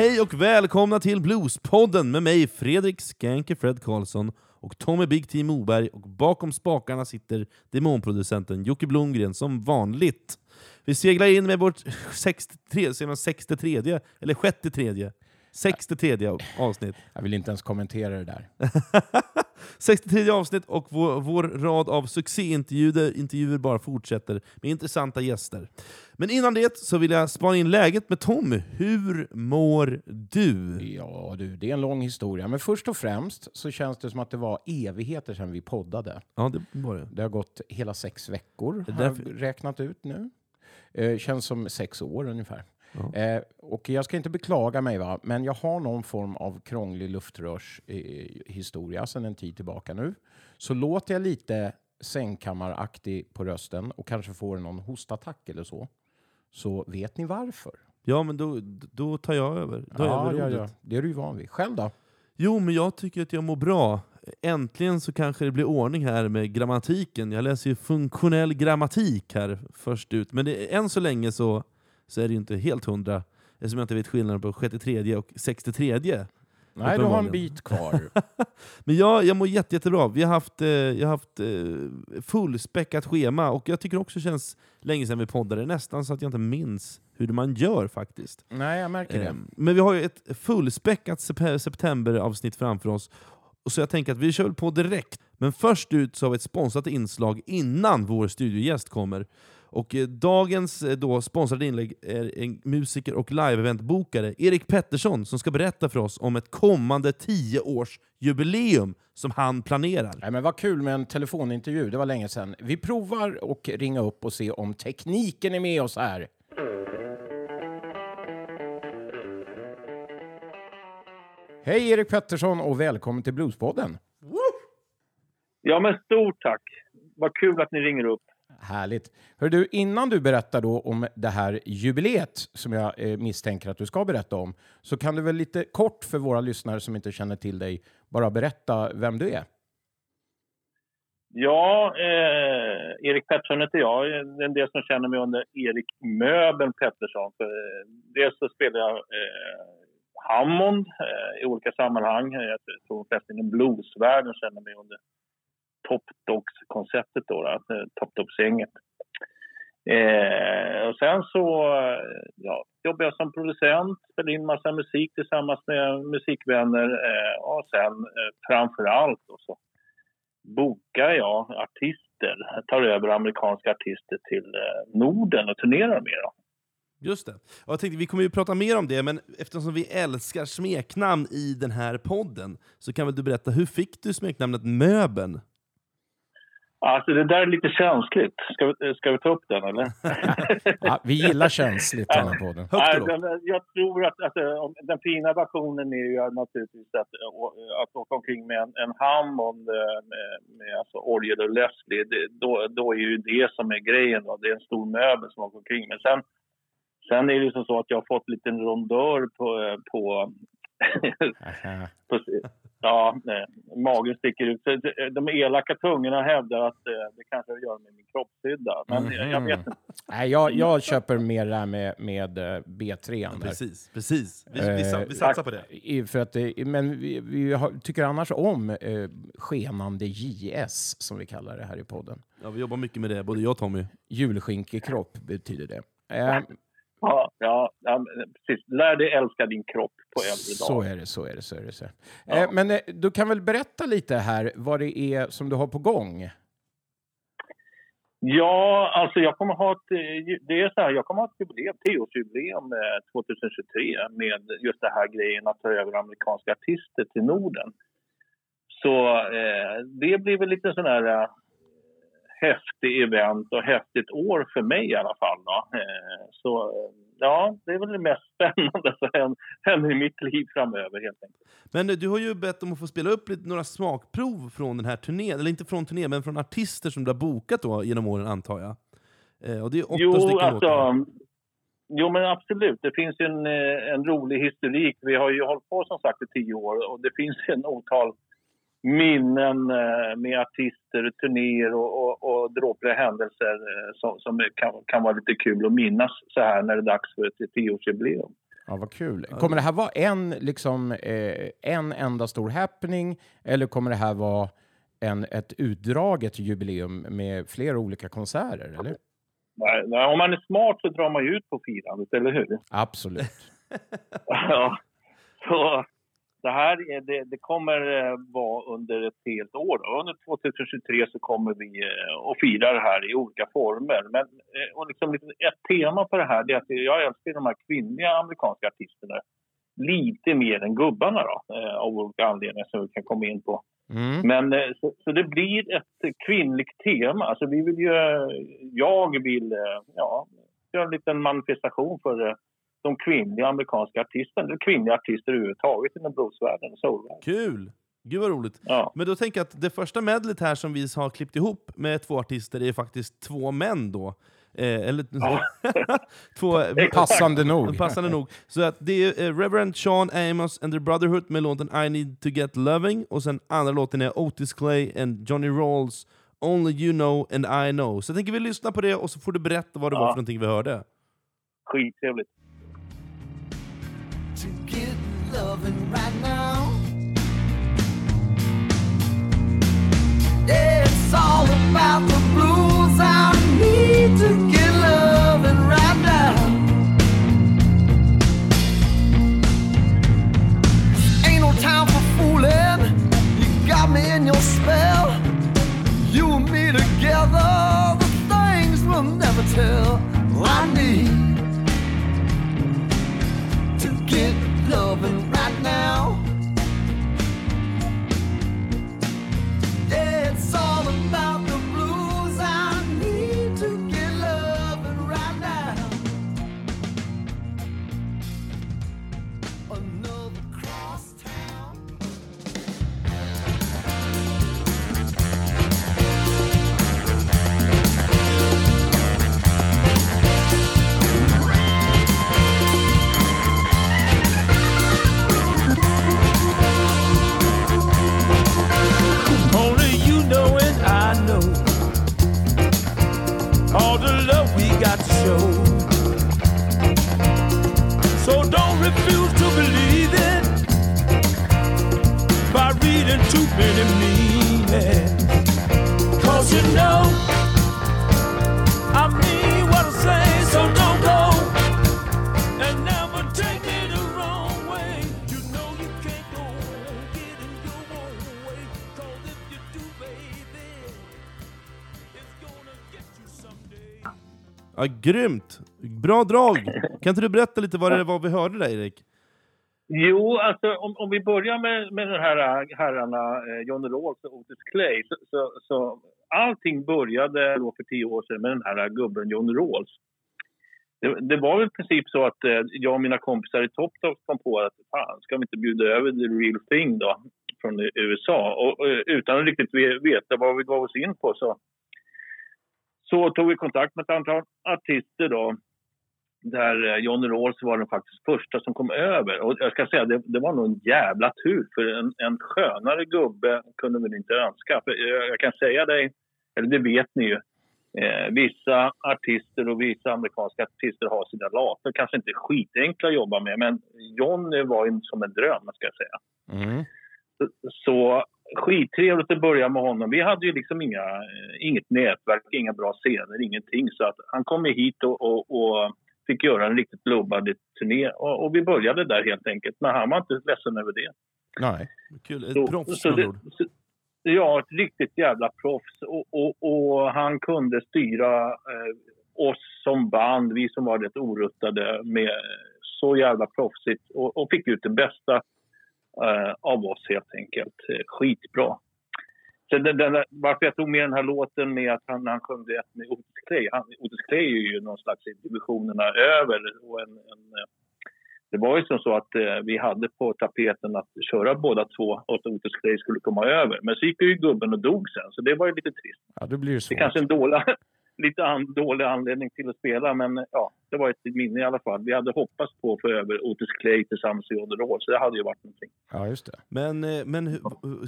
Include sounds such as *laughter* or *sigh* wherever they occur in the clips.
Hej och välkomna till Bluespodden med mig Fredrik Skanke Fred Karlsson och Tommy Big T Moberg och bakom spakarna sitter demonproducenten Jocke Blomgren som vanligt. Vi seglar in med vårt 63, 63 eller 63 63 avsnitt. *laughs* Jag vill inte ens kommentera det där. 63 avsnitt och vår, vår rad av succéintervjuer intervjuer bara fortsätter med intressanta gäster. Men innan det så vill jag spana in läget med Tommy. Hur mår du? Ja du, det är en lång historia. Men först och främst så känns det som att det var evigheter sedan vi poddade. Ja, det var det. Det har gått hela sex veckor, har jag räknat ut nu. Eh, känns som sex år ungefär. Ja. Eh, och jag ska inte beklaga mig, va? men jag har någon form av krånglig luftrörshistoria eh, historia sedan en tid tillbaka nu. Så låter jag lite sängkammaraktig på rösten och kanske får någon hostattack eller så, så vet ni varför. Ja, men då, då tar jag över. Jag ja, över ja, ja. Det är du ju van vid. Själv då? Jo, men jag tycker att jag mår bra. Äntligen så kanske det blir ordning här med grammatiken. Jag läser ju funktionell grammatik här först ut, men det, än så länge så, så är det ju inte helt hundra, eftersom jag inte vet skillnaden på 63 och 63. Nej, du har en bit kvar. *laughs* Men jag, jag mår jätte, jättebra. Vi har haft, eh, jag har haft eh, fullspäckat schema, och jag tycker också det känns länge sedan vi poddade, nästan så att jag inte minns hur man gör faktiskt. Nej, jag märker det. Eh, Men vi har ju ett fullspäckat sep- septemberavsnitt framför oss, och så jag tänker att vi kör på direkt. Men först ut så har vi ett sponsrat inslag innan vår studiogäst kommer. Och eh, dagens eh, då sponsrade inlägg är en musiker och live-eventbokare, Erik Pettersson, som ska berätta för oss om ett kommande 10-årsjubileum som han planerar. Nej, men vad kul med en telefonintervju, det var länge sedan. Vi provar och ringa upp och se om tekniken är med oss här. Hej Erik Pettersson och välkommen till Bluespodden. Ja, men stort tack. Vad kul att ni ringer upp. Härligt. Hör du, innan du berättar då om det här jubileet som jag eh, misstänker att du ska berätta om, så kan du väl lite kort för våra lyssnare som inte känner till dig bara berätta vem du är? Ja, eh, Erik Pettersson heter jag. Det är en del som känner mig under Erik Möbeln Pettersson. För, eh, dels så spelar jag eh, Hammond eh, i olika sammanhang. Jag tror de flesta inom bluesvärlden känner mig under Top Dogs-konceptet, då, alltså, eh, Top Dogs-gänget. Eh, och sen så eh, ja, jobbar jag som producent, spelar in massa musik tillsammans med musikvänner eh, och sen eh, framför allt då, så bokar jag artister, Jag tar över amerikanska artister till eh, Norden och turnerar med dem. Just det. Och jag tänkte, vi kommer ju prata mer om det, men eftersom vi älskar smeknamn i den här podden, så kan väl du berätta, hur fick du smeknamnet Möbeln? Alltså det där är lite känsligt. Ska vi, ska vi ta upp den eller? *laughs* Ja, vi gillar känsligt den här podden. Högt Nej, och lågt. den, jag tror att alltså, om- den fina versionen är ju naturligtvis att, att åka omkring med en, en Hammond eh, med, med alltså och. Det, då, då är ju det som är grejen. Då. Det är en stor möbel som åker omkring. Men sen, sen är det ju så att jag har fått en liten rondör på, eh, på på, ja, nej, magen sticker ut. De- elaka tungorna hävdar att eh, det kanske har att göra med min kroppshydda. Men jag- jag vet inte. Nej, jag, jag köper mer det här med, med eh, B3. Ja, precis, precis. Vi, vi, vi Eh, satsar på det. För att, men vi, vi har, tycker annars om eh, skenande JS, som vi kallar det här i podden. Ja, vi jobbar mycket med det, både jag och Tommy. Julskinkekropp betyder det. Eh, Ja, ja, ja, men precis. Lär dig älska din kropp på äldre så dagar. är det, så är det. Så är det så. Ja. Eh, men eh, du kan väl berätta lite här vad det är som du har på gång? Ja, alltså jag kommer ha ett, eh, det är så här, jag kommer ha ett jubileum, tioårsjubileum eh, 2023 med just det här grejen att ta över amerikanska artister till Norden. Så eh, det blir väl lite sån här eh, häftig event och häftigt år för mig i alla fall. Då. Eh, så eh, ja, det är väl det mest *laughs* spännande som händer- i mitt liv framöver helt enkelt. Men eh, du har ju bett om att få spela upp lite, några smakprov från den här turnén, eller inte från turnén, men från artister som du har bokat då genom åren antar jag. Och det är åtta Jo, stycken alltså, låtar. jo, men absolut. Det finns en, en rolig historik. Vi har ju hållit på som sagt i tio år och det finns en otal minnen eh, med artister, turnéer och, och, och dråpliga händelser eh, som, som kan, kan vara lite kul att minnas så här när det är dags för ett tioårsjubileum. Ja, vad kul. Kommer det här vara en, liksom, eh, en enda stor happening eller kommer det här vara en, ett utdraget jubileum med flera olika konserter? Eller? Nej, nej, om man är smart så drar man ju ut på firandet, eller hur? Absolut. *laughs* ja. Så det här är, det, det kommer eh, vara under ett helt år. Då. Under 2023 så kommer vi eh, att fira det här i olika former. Men eh, och liksom ett tema på det här är att jag älskar de här kvinnliga amerikanska artisterna lite mer än gubbarna då, av olika anledningar som vi kan komma in på. Mm. Men så, så, det blir ett kvinnligt tema. Alltså vi vill ju, jag vill ja, göra en liten manifestation för de kvinnliga amerikanska artisterna, eller kvinnliga artister överhuvudtaget inom bluesvärlden och soulvärlden. Kul! Gud vad roligt. Ja. Men då tänker jag att det första medlet här som vi har klippt ihop med två artister är faktiskt två män då. Eh, eller ja. *laughs* två, passande nog. Passande nog. Så att det är eh, Reverend Sean Amos and the Brotherhood med låten I need to get loving, och sen andra låten är Otis Clay and Johnny Rawls Only you know and I know. Så jag tänker vi lyssna på det och så får du berätta vad det ja. var för någonting vi hörde. Skittrevligt. Right now. It's all about the blues. I need to get loving right now. Ain't no time for fooling. You got me in your spell. You and me together, the things we'll never tell. I need. To get loving right now. Only you know and I know all the love we got to show. So don't refuse to believe it by reading too many meanings. Cause you know Ja, grymt! Bra drag! *laughs* Kan inte du berätta lite vad det var vi hörde där, Erik? Jo, alltså om, om vi börjar med, med de här äh, herrarna eh, Johnny Rawls och Otis Clay. Så, så, så, allting började då för tio år sedan med den här gubben Johnny Rawls. Det, det var väl i princip så att eh, jag och mina kompisar i Top Top kom på att fan, ska vi inte bjuda över The Real Thing då från USA? Och, och utan att riktigt veta vad vi gav oss in på så, så tog vi kontakt med ett antal artister då där eh, Johnny Rawls var den faktiskt första som kom över. Och jag ska säga, det, det var nog en jävla tur, för en, en skönare gubbe kunde vi inte önska. För jag, jag kan säga dig, eller det vet ni ju, eh, vissa artister och vissa amerikanska artister har sina later, kanske inte skitenkla att jobba med, men Johnny var ju som en dröm, ska jag säga. Mm. Så skittrevligt att börja med honom. Vi hade ju liksom inga, eh, inget nätverk, inga bra scener, ingenting. Så att han kom hit och, och, och fick göra en riktigt blubbad turné. Och, och, vi började där helt enkelt. Men han var inte ledsen över det. Nej. Kul. Ett proffs så det, så, Ja, ett riktigt jävla proffs. Och, och, och han kunde styra eh, oss som band, vi som var rätt oruttade, med så jävla proffsigt. Och, och fick ut det bästa av oss helt enkelt. Skitbra. Så den, den, varför jag tog med den här låten med att han, han sjöng det med Otis Clay. Han, Otis Clay är ju någon slags i divisionerna över. Och en, en, det var ju som så att eh, vi hade på tapeten att köra båda två och att Otis Clay skulle komma över. Men så gick ju gubben och dog sen, så det var ju lite trist. Ja, det blir ju svårt. Det är kanske en dålig, lite an, dålig anledning till att spela, men ja, det var ett minne i alla fall. Vi hade hoppats på att få över Otis Clay tillsammans Johnny Rawls, så det hade ju varit någonting. Ja, just det. Men, eh, men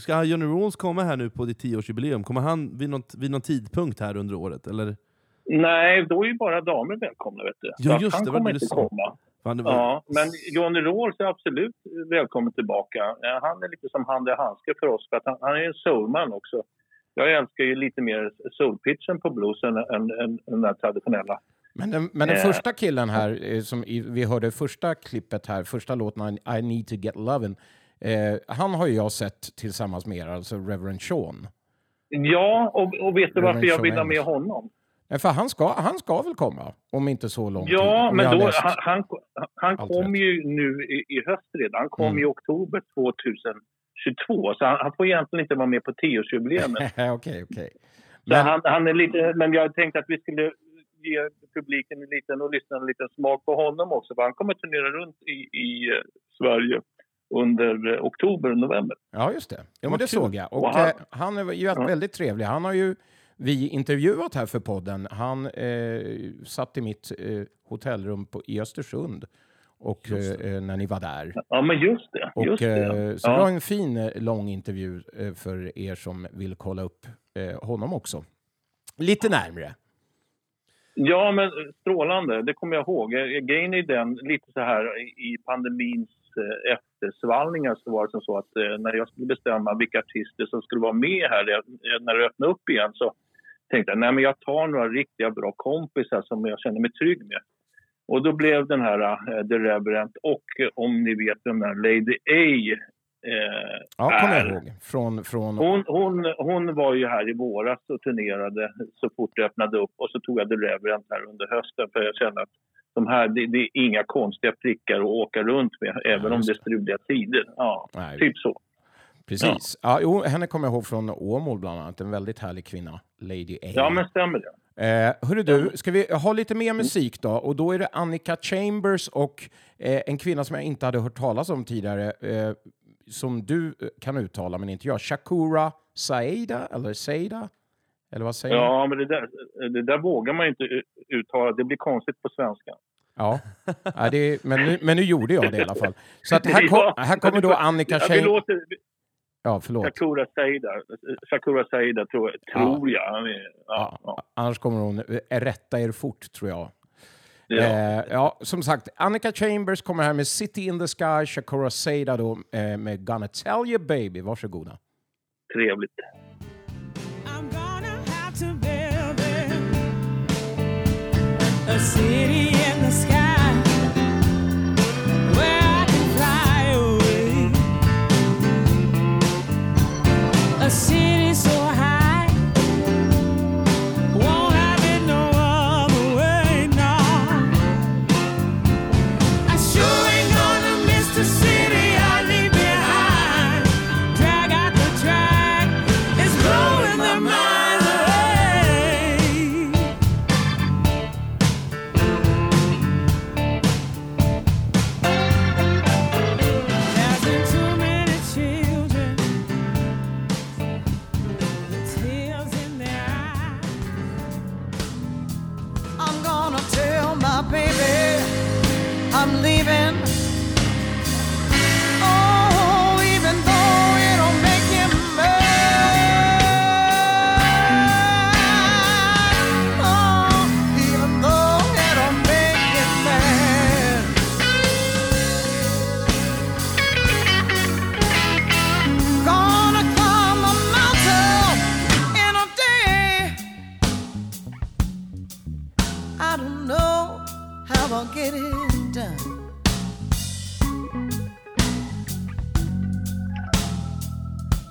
ska Johnny Rawls komma här nu på ditt tioårsjubileum? Kommer han vid, något, vid någon tidpunkt här under året? Eller? Nej, då är ju bara damer välkomna, vet du. Så Ja, just han det, kommer inte sa. komma. Fan, var... Ja, men Johnny Rawls är absolut välkommen tillbaka. Eh, Han är lite som hand i handske för oss, för att han, han är en soulman också. Jag älskar ju lite mer soulpitchen på blues än, än, än den där traditionella. Men den, men den Eh. första killen här, eh, som vi hörde första klippet här, första låten I- need to get lovin', eh, han har ju jag sett tillsammans med er, alltså Reverend Sean. Ja, och, och vet du Reverend varför jag vill ha med honom? För han ska, han ska väl komma, om inte så lång tid. Ja, om men då, han, han, han kom rätt. ju nu i, i höst redan. Han kom Mm. i oktober 2022, så han, han får egentligen inte vara med på tioårsjubileet. *laughs* Okej, okej. Så Men, han, han är lite, men jag tänkte att vi skulle ge publiken en liten och lyssnarna en liten smak på honom också. För han kommer turnera runt i, i eh, Sverige under eh, oktober och november. ja, just det. Ja, men det såg jag. Och Och han- eh, han är ju Ja. väldigt trevlig. Han har ju vi intervjuat här för podden. Han eh, satt i mitt eh, hotellrum på, i Östersund och, eh, när ni var där. Ja, men just det. Och, just det. eh, så det var Ja. en fin eh, lång intervju för er som vill kolla upp honom också. Lite närmre. ja, men strålande. Det kommer jag ihåg. Grejen är den, lite så här i pandemins eftersvallningar så var det som så att när jag skulle bestämma vilka artister som skulle vara med här när det öppnade upp igen så tänkte jag nej men jag tar några riktiga bra kompisar som jag känner mig trygg med. Och då blev den här uh, The Reverend och eh, om ni vet den där Lady A eh, Ja, kommer jag ihåg. Från, från, Hon, hon, hon var ju här i våras och turnerade så fort det öppnade upp och så tog jag The Reverend här under hösten för jag kände att de här, det, det är inga konstiga prickar att åka runt med även om det är struliga tider. Ja, Nej, typ så. precis. Ja. jo, henne kommer jag ihåg från Åmål bland annat. En väldigt härlig kvinna. Lady A. Ja, men stämmer det? Eh, hörru du, ska vi ha lite mer musik då? Och då är det Annika Chambers och eh, en kvinna som jag inte hade hört talas om tidigare, eh, som du eh, kan uttala men inte jag. Shakura Saida, eller Saida? Eller vad säger? Ja, men det där, det där vågar man ju inte u- uttala. Det blir konstigt på svenska. Ja, ja det, men, nu, men nu gjorde jag det i alla fall. Så att här, *laughs* kom, här kommer då Annika Chambers... Ja, förlåt. Shakura Saida, Shakura Saida tror, jag- tror jag. Ja, Ja, ja, Annars kommer hon rätta er fort, tror jag. ja. Eh, ja, som sagt, Annika Chambers kommer här med City in the Sky, Shakura Seda då eh, med Gonna Tell You Baby. Varsågoda. Trevligt. I'm gonna have to build a city in the sky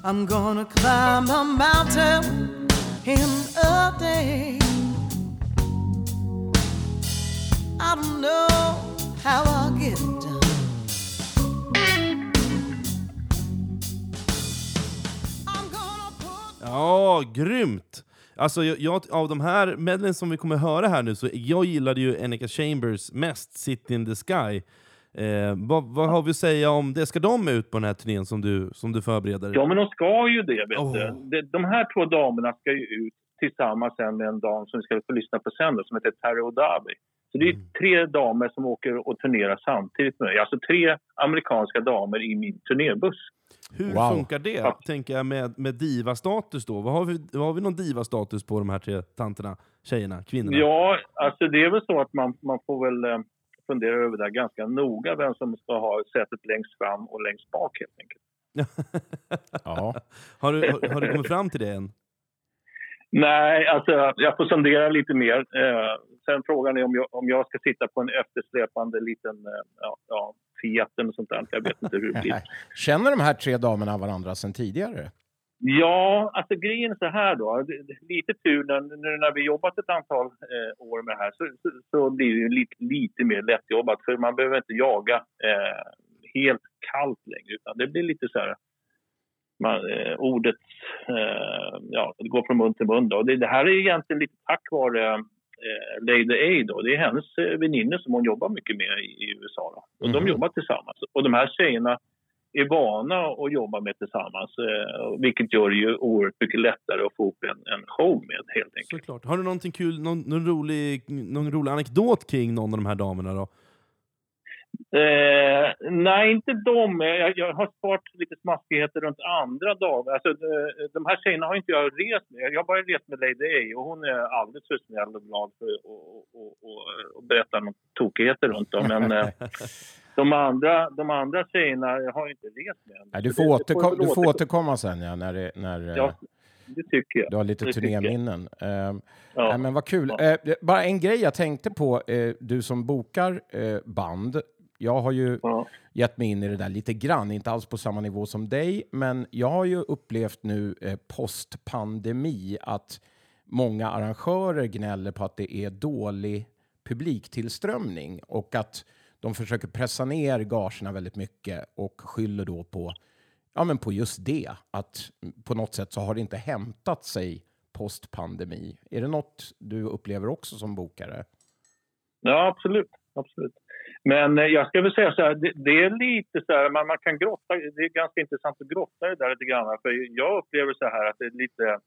I'm gonna climb a mountain in a day. I don't know how I'll get it done. I'm gonna put Ja, grymt! Alltså, jag, jag, av de här medlen som vi kommer höra här nu, så jag gillade ju Annika Chambers mest, Sit in the Sky. Eh, vad, vad har vi att säga om det? Ska de ut på den här turnén som du, som du förbereder? Ja, men de ska ju det. Vet Åh. du. De, de här två damerna ska ju ut tillsammans sen med en dam som vi ska få lyssna på sen då, som heter Terry Odabi. Så det är Mm. tre damer som åker och turnerar samtidigt med mig. Alltså tre amerikanska damer i min turnébuss. Hur Wow. funkar det, Ja. tänker jag, med, med diva-status då? Vad har, vi, vad har vi någon diva-status på de här tre tanterna, tjejerna, kvinnorna? Ja, alltså det är väl så att man, man får väl funderar över det här ganska noga, vem som ska ha sätet längst fram och längst bak helt enkelt. *laughs* Ja. har, du, *laughs* har, har du kommit fram till det än? Nej, alltså jag får sondera lite mer. Eh, sen frågan är om jag, om jag ska sitta på en eftersläpande liten eh, ja, ja, Fiat eller sånt där. Jag vet inte hur det blir. *laughs* Känner de här tre damerna varandra sedan tidigare? Ja, alltså grejen är så här då. Lite tur när, när vi jobbat ett antal eh, år med det här så, så, så blir det ju lite, lite mer lättjobbat. För man behöver inte jaga eh, helt kallt längre utan det blir lite så här man, eh, ordet eh, ja, det går från mun till mun. Då. Och Det, det här är egentligen lite tack vare eh, Lady A. Då. Det är hennes eh, väninnor som hon jobbar mycket med i, i USA. Då. Och Mhm. De jobbar tillsammans. Och de här tjejerna är vana att jobba med tillsammans. Eh, vilket gör det ju oerhört mycket lättare att få ihop en, en show med helt enkelt. Såklart. Har du någonting kul, någon, någon, rolig, någon rolig anekdot kring någon av de här damerna då? Eh, nej, inte de. Jag, jag har sparat lite smaskigheter runt andra dagar. Alltså, eh, de här tjejerna har inte jag rest med. Jag har bara rest med Lady A och hon är alldeles för snäll och glad för att och, och, och, och berätta något tokigheter runt dem. Men eh, *laughs* de, andra, de andra tjejerna har jag inte rest med. Nej, du får, det- återko- du får återko- återkomma sen ja, när, det, när eh, Ja, det tycker jag. du har lite det turnéminnen. Eh, Ja. Nej, men vad kul. Ja. Eh, bara en grej jag tänkte på, eh, du som bokar eh, band. Jag har ju Ja. gett mig in i det där lite grann, inte alls på samma nivå som dig, men jag har ju upplevt nu eh, postpandemi att många arrangörer gnäller på att det är dålig publiktillströmning och att de försöker pressa ner gagerna väldigt mycket och skyller då på, ja, men på just det, att på något sätt så har det inte hämtat sig postpandemi. Är det något du upplever också som bokare? Ja, absolut. absolut. Men eh, jag ska väl säga så här, det, det är lite så här, man, man kan grotta, det är ganska intressant att grotta i det där lite grann. För jag upplever så här att det är lite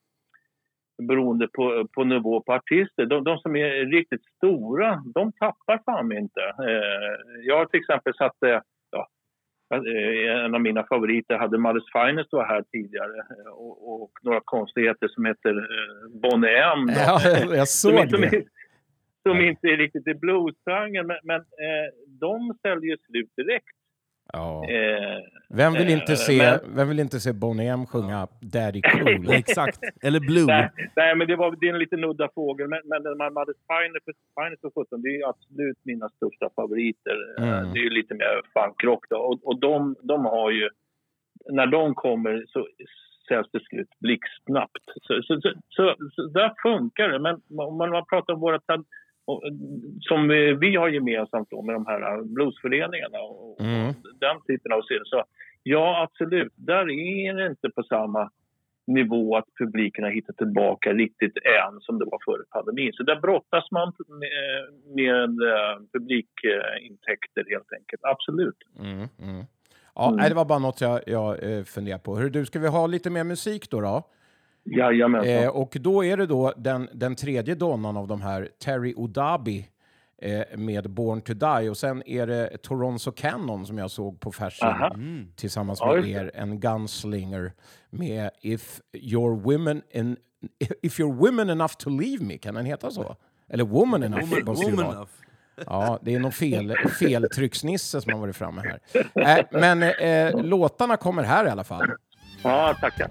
beroende på, på nivå på artister. De, de som är riktigt stora, de tappar fan inte. Eh, jag har till exempel satt, eh, ja, eh, en av mina favoriter hade Malles Finest var här tidigare och, och några konstigheter som heter eh, Bonnie M. *laughs* Ja, jag som, såg det. som inte är riktigt i bluesgenren, men, men eh, de säljer slut direkt. Ja. Eh, Vem vill inte Eh, se, men- vem vill inte se Boney M sjunga Daddy *laughs* Cool? Exakt. Eller Blue. nej, nej, men det, var, det är en liten udda fågel. Men, men den här Madde Spiner för, Spiner för 17, det är ju absolut mina största favoriter. Eh, Mm. Det är ju lite mer funkrock då. Och, och de, de har ju... När de kommer så säljs det slut blixtsnabbt. Så, så, så, så, så där funkar det. Men om man man pratar om våra... och, som vi, vi har gemensamt då med de här bluesföreningarna och, Mm. och den typen av scener. Så ja, absolut. Där är det inte på samma nivå att publiken har hittat tillbaka riktigt än som det var före pandemin. Så där brottas man med, med eh, publikintäkter helt enkelt. Absolut. Mm, mm. Ja, Mm. nej, det var bara något jag, jag eh, funderade på. Hur du, ska vi ha lite mer musik då? då? Jajamensan. Eh, och då är det då den, den tredje donnan av de här, Terry Odabi, eh, med Born to Die. Och sen är det Toronto Cannon som jag såg på Fashion. Mm. tillsammans Ja, med det. er, en gunslinger med If you're women, in, if you're women enough to leave me, kan den heta så? Eller woman enough Woman, måste woman enough. Ja, det är någon fel, *laughs* feltrycksnisse som har varit framme här. Äh, men eh, låtarna kommer här i alla fall. Ja, tackar.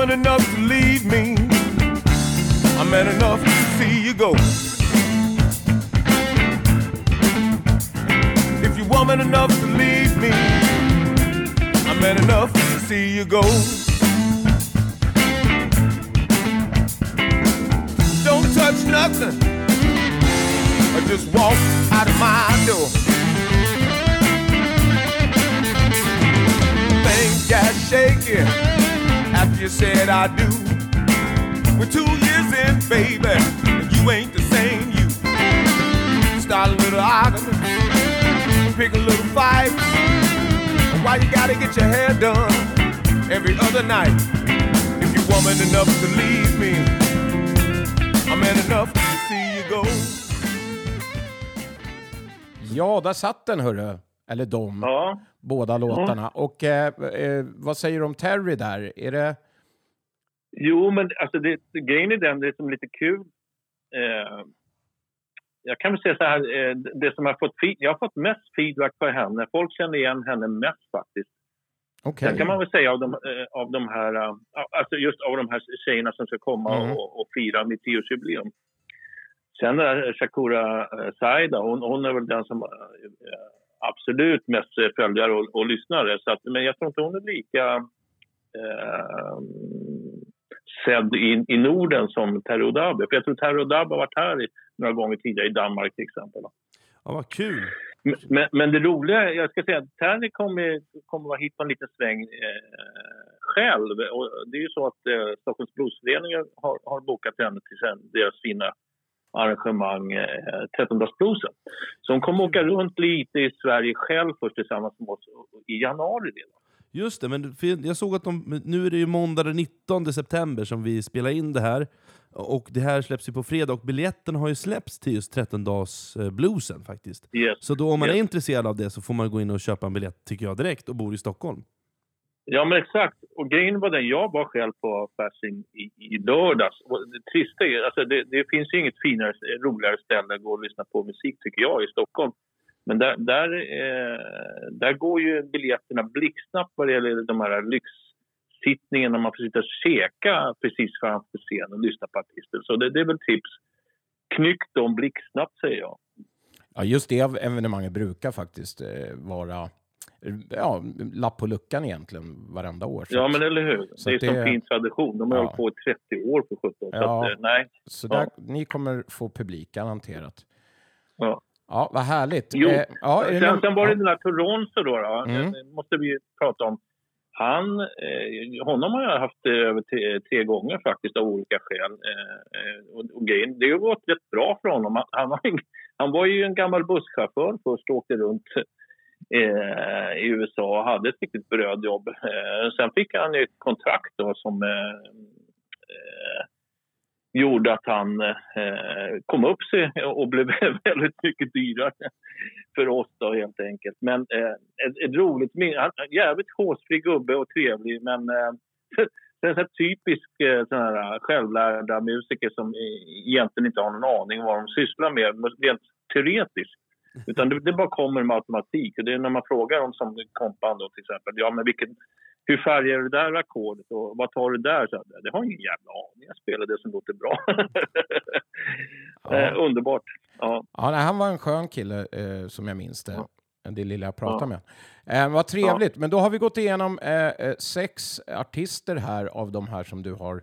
woman enough to leave me, I'm man enough to see you go. If you're woman enough to leave me, I'm man enough to see you go. Don't touch nothing. Or just walk out of my door. Things got shaky after you said I do. We're two years in, baby, and you ain't the same you. Start a little argument, pick a little fight. Why you gotta get your hair done every other night? If you're woman enough to leave me, I'm man enough to see you go. Ja, där satt den hörru. Eller de, Ja. båda låtarna. Och eh, eh, vad säger du om Terry där? Är det... Jo, men alltså det, grejen är den, det som är lite kul. Eh, jag kan väl säga så här, eh, det som jag har fått, jag har fått mest feedback på henne. Folk känner igen henne mest faktiskt. Okej. Sen kan man väl säga av de, eh, av de här, alltså just av de här tjejerna som ska komma Mm. och, och fira mitt tioårsjubileum. Sen är Shakura Saida, hon, hon är väl den som absolut mest följare och, och lyssnare. Så att, men jag tror inte hon är lika eh, sedd i, i Norden som Terry Dabe. För jag tror Terry Dabe har varit här i, några gånger tidigare i Danmark till exempel. Ja, vad kul! Men- Men, det roliga, jag ska säga att Terry kommer, kommer vara hit på en liten sväng eh, själv. Och det är ju så att eh, Stockholms Bluesförening har, har bokat henne till sen, deras fina arrangemang eh, 13-dagsbluesen. Så hon kommer åka runt lite i Sverige själv först tillsammans med oss i januari redan. Just det, men jag såg att de, nu är det ju måndag den 19 september som vi spelar in det här. Och det här släpps ju på fredag, och biljetterna har ju släppts till just 13-dags eh, bluesen faktiskt. Yes. Så då om man är Yes. intresserad av det så får man gå in och köpa en biljett, tycker jag, direkt och bor i Stockholm. Ja, men exakt. Och grejen var den, jag var själv på Fasching i, i lördags. Och det trista är, alltså det, det finns ju inget finare, roligare ställe att gå och lyssna på musik tycker jag i Stockholm. Men där, där, eh, där går ju biljetterna blixtsnabbt vad det gäller de här lyxsittningarna. Man får sitta och käka precis framför scenen och lyssna på artister. Så det, det är väl tips. Knyck dem blixtsnabbt säger jag. Ja, just det evenemanget brukar faktiskt eh, vara ja, lapp på luckan egentligen varenda år. Så Ja, men eller hur? Så det är att som det- fin tradition. De har Ja. hållit på i 30 år för 17. Så Ja. att, eh, nej. Så där, ni kommer få publik garanterat. Ja. Ja, vad härligt. Jo, Eh, ja, det sen, någon- sen var det ja. den där Toronto då. då. Mm. Det måste vi prata om. Han, eh, honom har jag haft eh, över tre, tre gånger faktiskt av olika skäl. Eh, eh, och, och grejen, det har gått rätt bra för honom. Han, han, var, en- han var ju en gammal busschaufför först och åkte runt eh, i USA och hade ett riktigt brödjobb. Eh, sen fick han ju ett kontrakt då som eh, eh, gjorde att han eh, kom upp sig och blev *laughs* väldigt mycket dyrare för oss då helt enkelt. Men eh, ett, ett roligt minne. Han jävligt håsfri gubbe och trevlig men eh, *laughs* det är en sån typisk eh, sån här självlärda musiker som e-, egentligen inte har någon aning om vad de sysslar med rent teoretiskt. Utan det, det bara kommer med automatik. Och det är när man frågar dem som kompan då till exempel. Ja, men vilken, hur färgar du det där ackordet och vad tar du där? Så, jag, det har ingen jävla aning. Jag spelar det som låter bra. *laughs* Ja. eh, underbart. Ja. Ja, nej, han var en skön kille eh, som jag minns det. Det lilla jag pratade Ja. med. Eh, vad trevligt. Men då har vi gått igenom eh, eh, sex artister här av de här som du har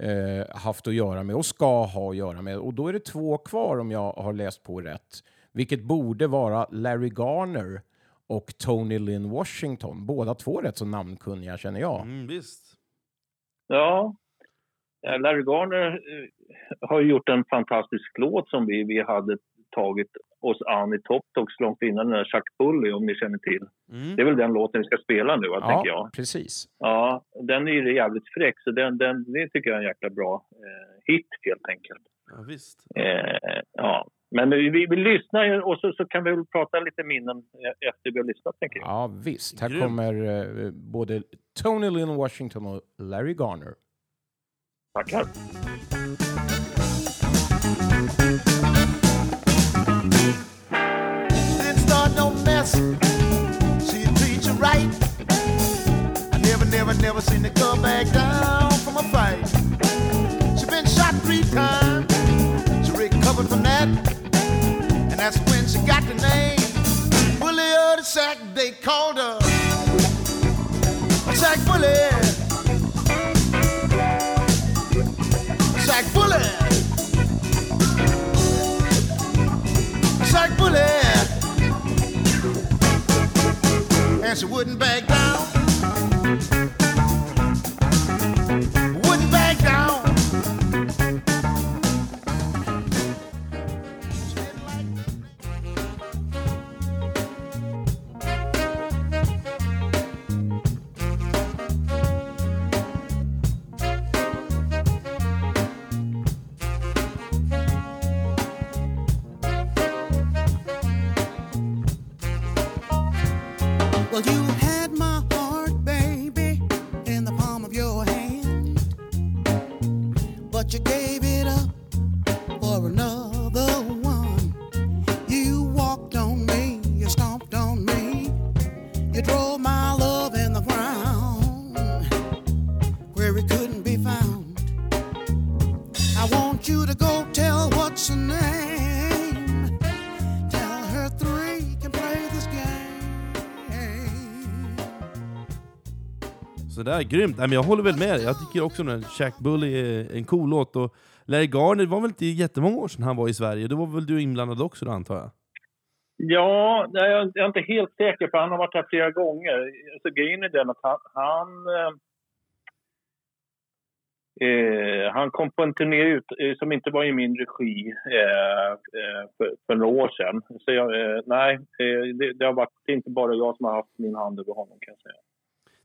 eh, haft att göra med och ska ha att göra med. Och då är det två kvar om jag har läst på rätt. Vilket borde vara Larry Garner och Tony Lynn Washington. Båda två rätt så namnkunniga känner jag. Mm, visst. Ja. Larry Garner eh, har ju gjort en fantastisk låt som vi, vi hade tagit oss an i Top Dogs långt innan den där Chuck Bully, om ni känner till. Mm. Det är väl den låten vi ska spela nu, va, tänker jag. Ja, precis. Ja, den är ju jävligt fräck, så den, den, det tycker jag är en jäkla bra eh, hit helt enkelt. Ja, visst. Eh, ja. Men vi, vi, vi lyssnar ju och så, så kan vi väl prata lite minnen eh, efter vi har lyssnat, tänker jag. Ja, visst. Här kommer eh, både Tony Lynn Washington och Larry Garner. Tackar. Didn't start no mess. She treat you right. I never, never, never seen her come back down from a fight. She been shot three times. She recovered from that, and that's when she got the name. Bully of the sack, they called her. Sack Bully. Sack Bully. Sack Bully. And she wouldn't back down. Sådär, grymt. Nej, men jag håller väl med dig. Jag tycker också att Shack Bully är en cool låt. Och Larry Garner, det var väl inte jättemånga år sedan han var i Sverige? Då var väl du inblandad också då, antar jag? Ja, jag är inte helt säker för han har varit här flera gånger. Så grejen är den att han, han, eh, eh, han kom på en turné ut, eh, som inte var i min regi eh, eh, för, för några år sedan. Så jag, eh, nej, eh, det, det har varit det är inte bara jag som har haft min hand över honom kan jag säga.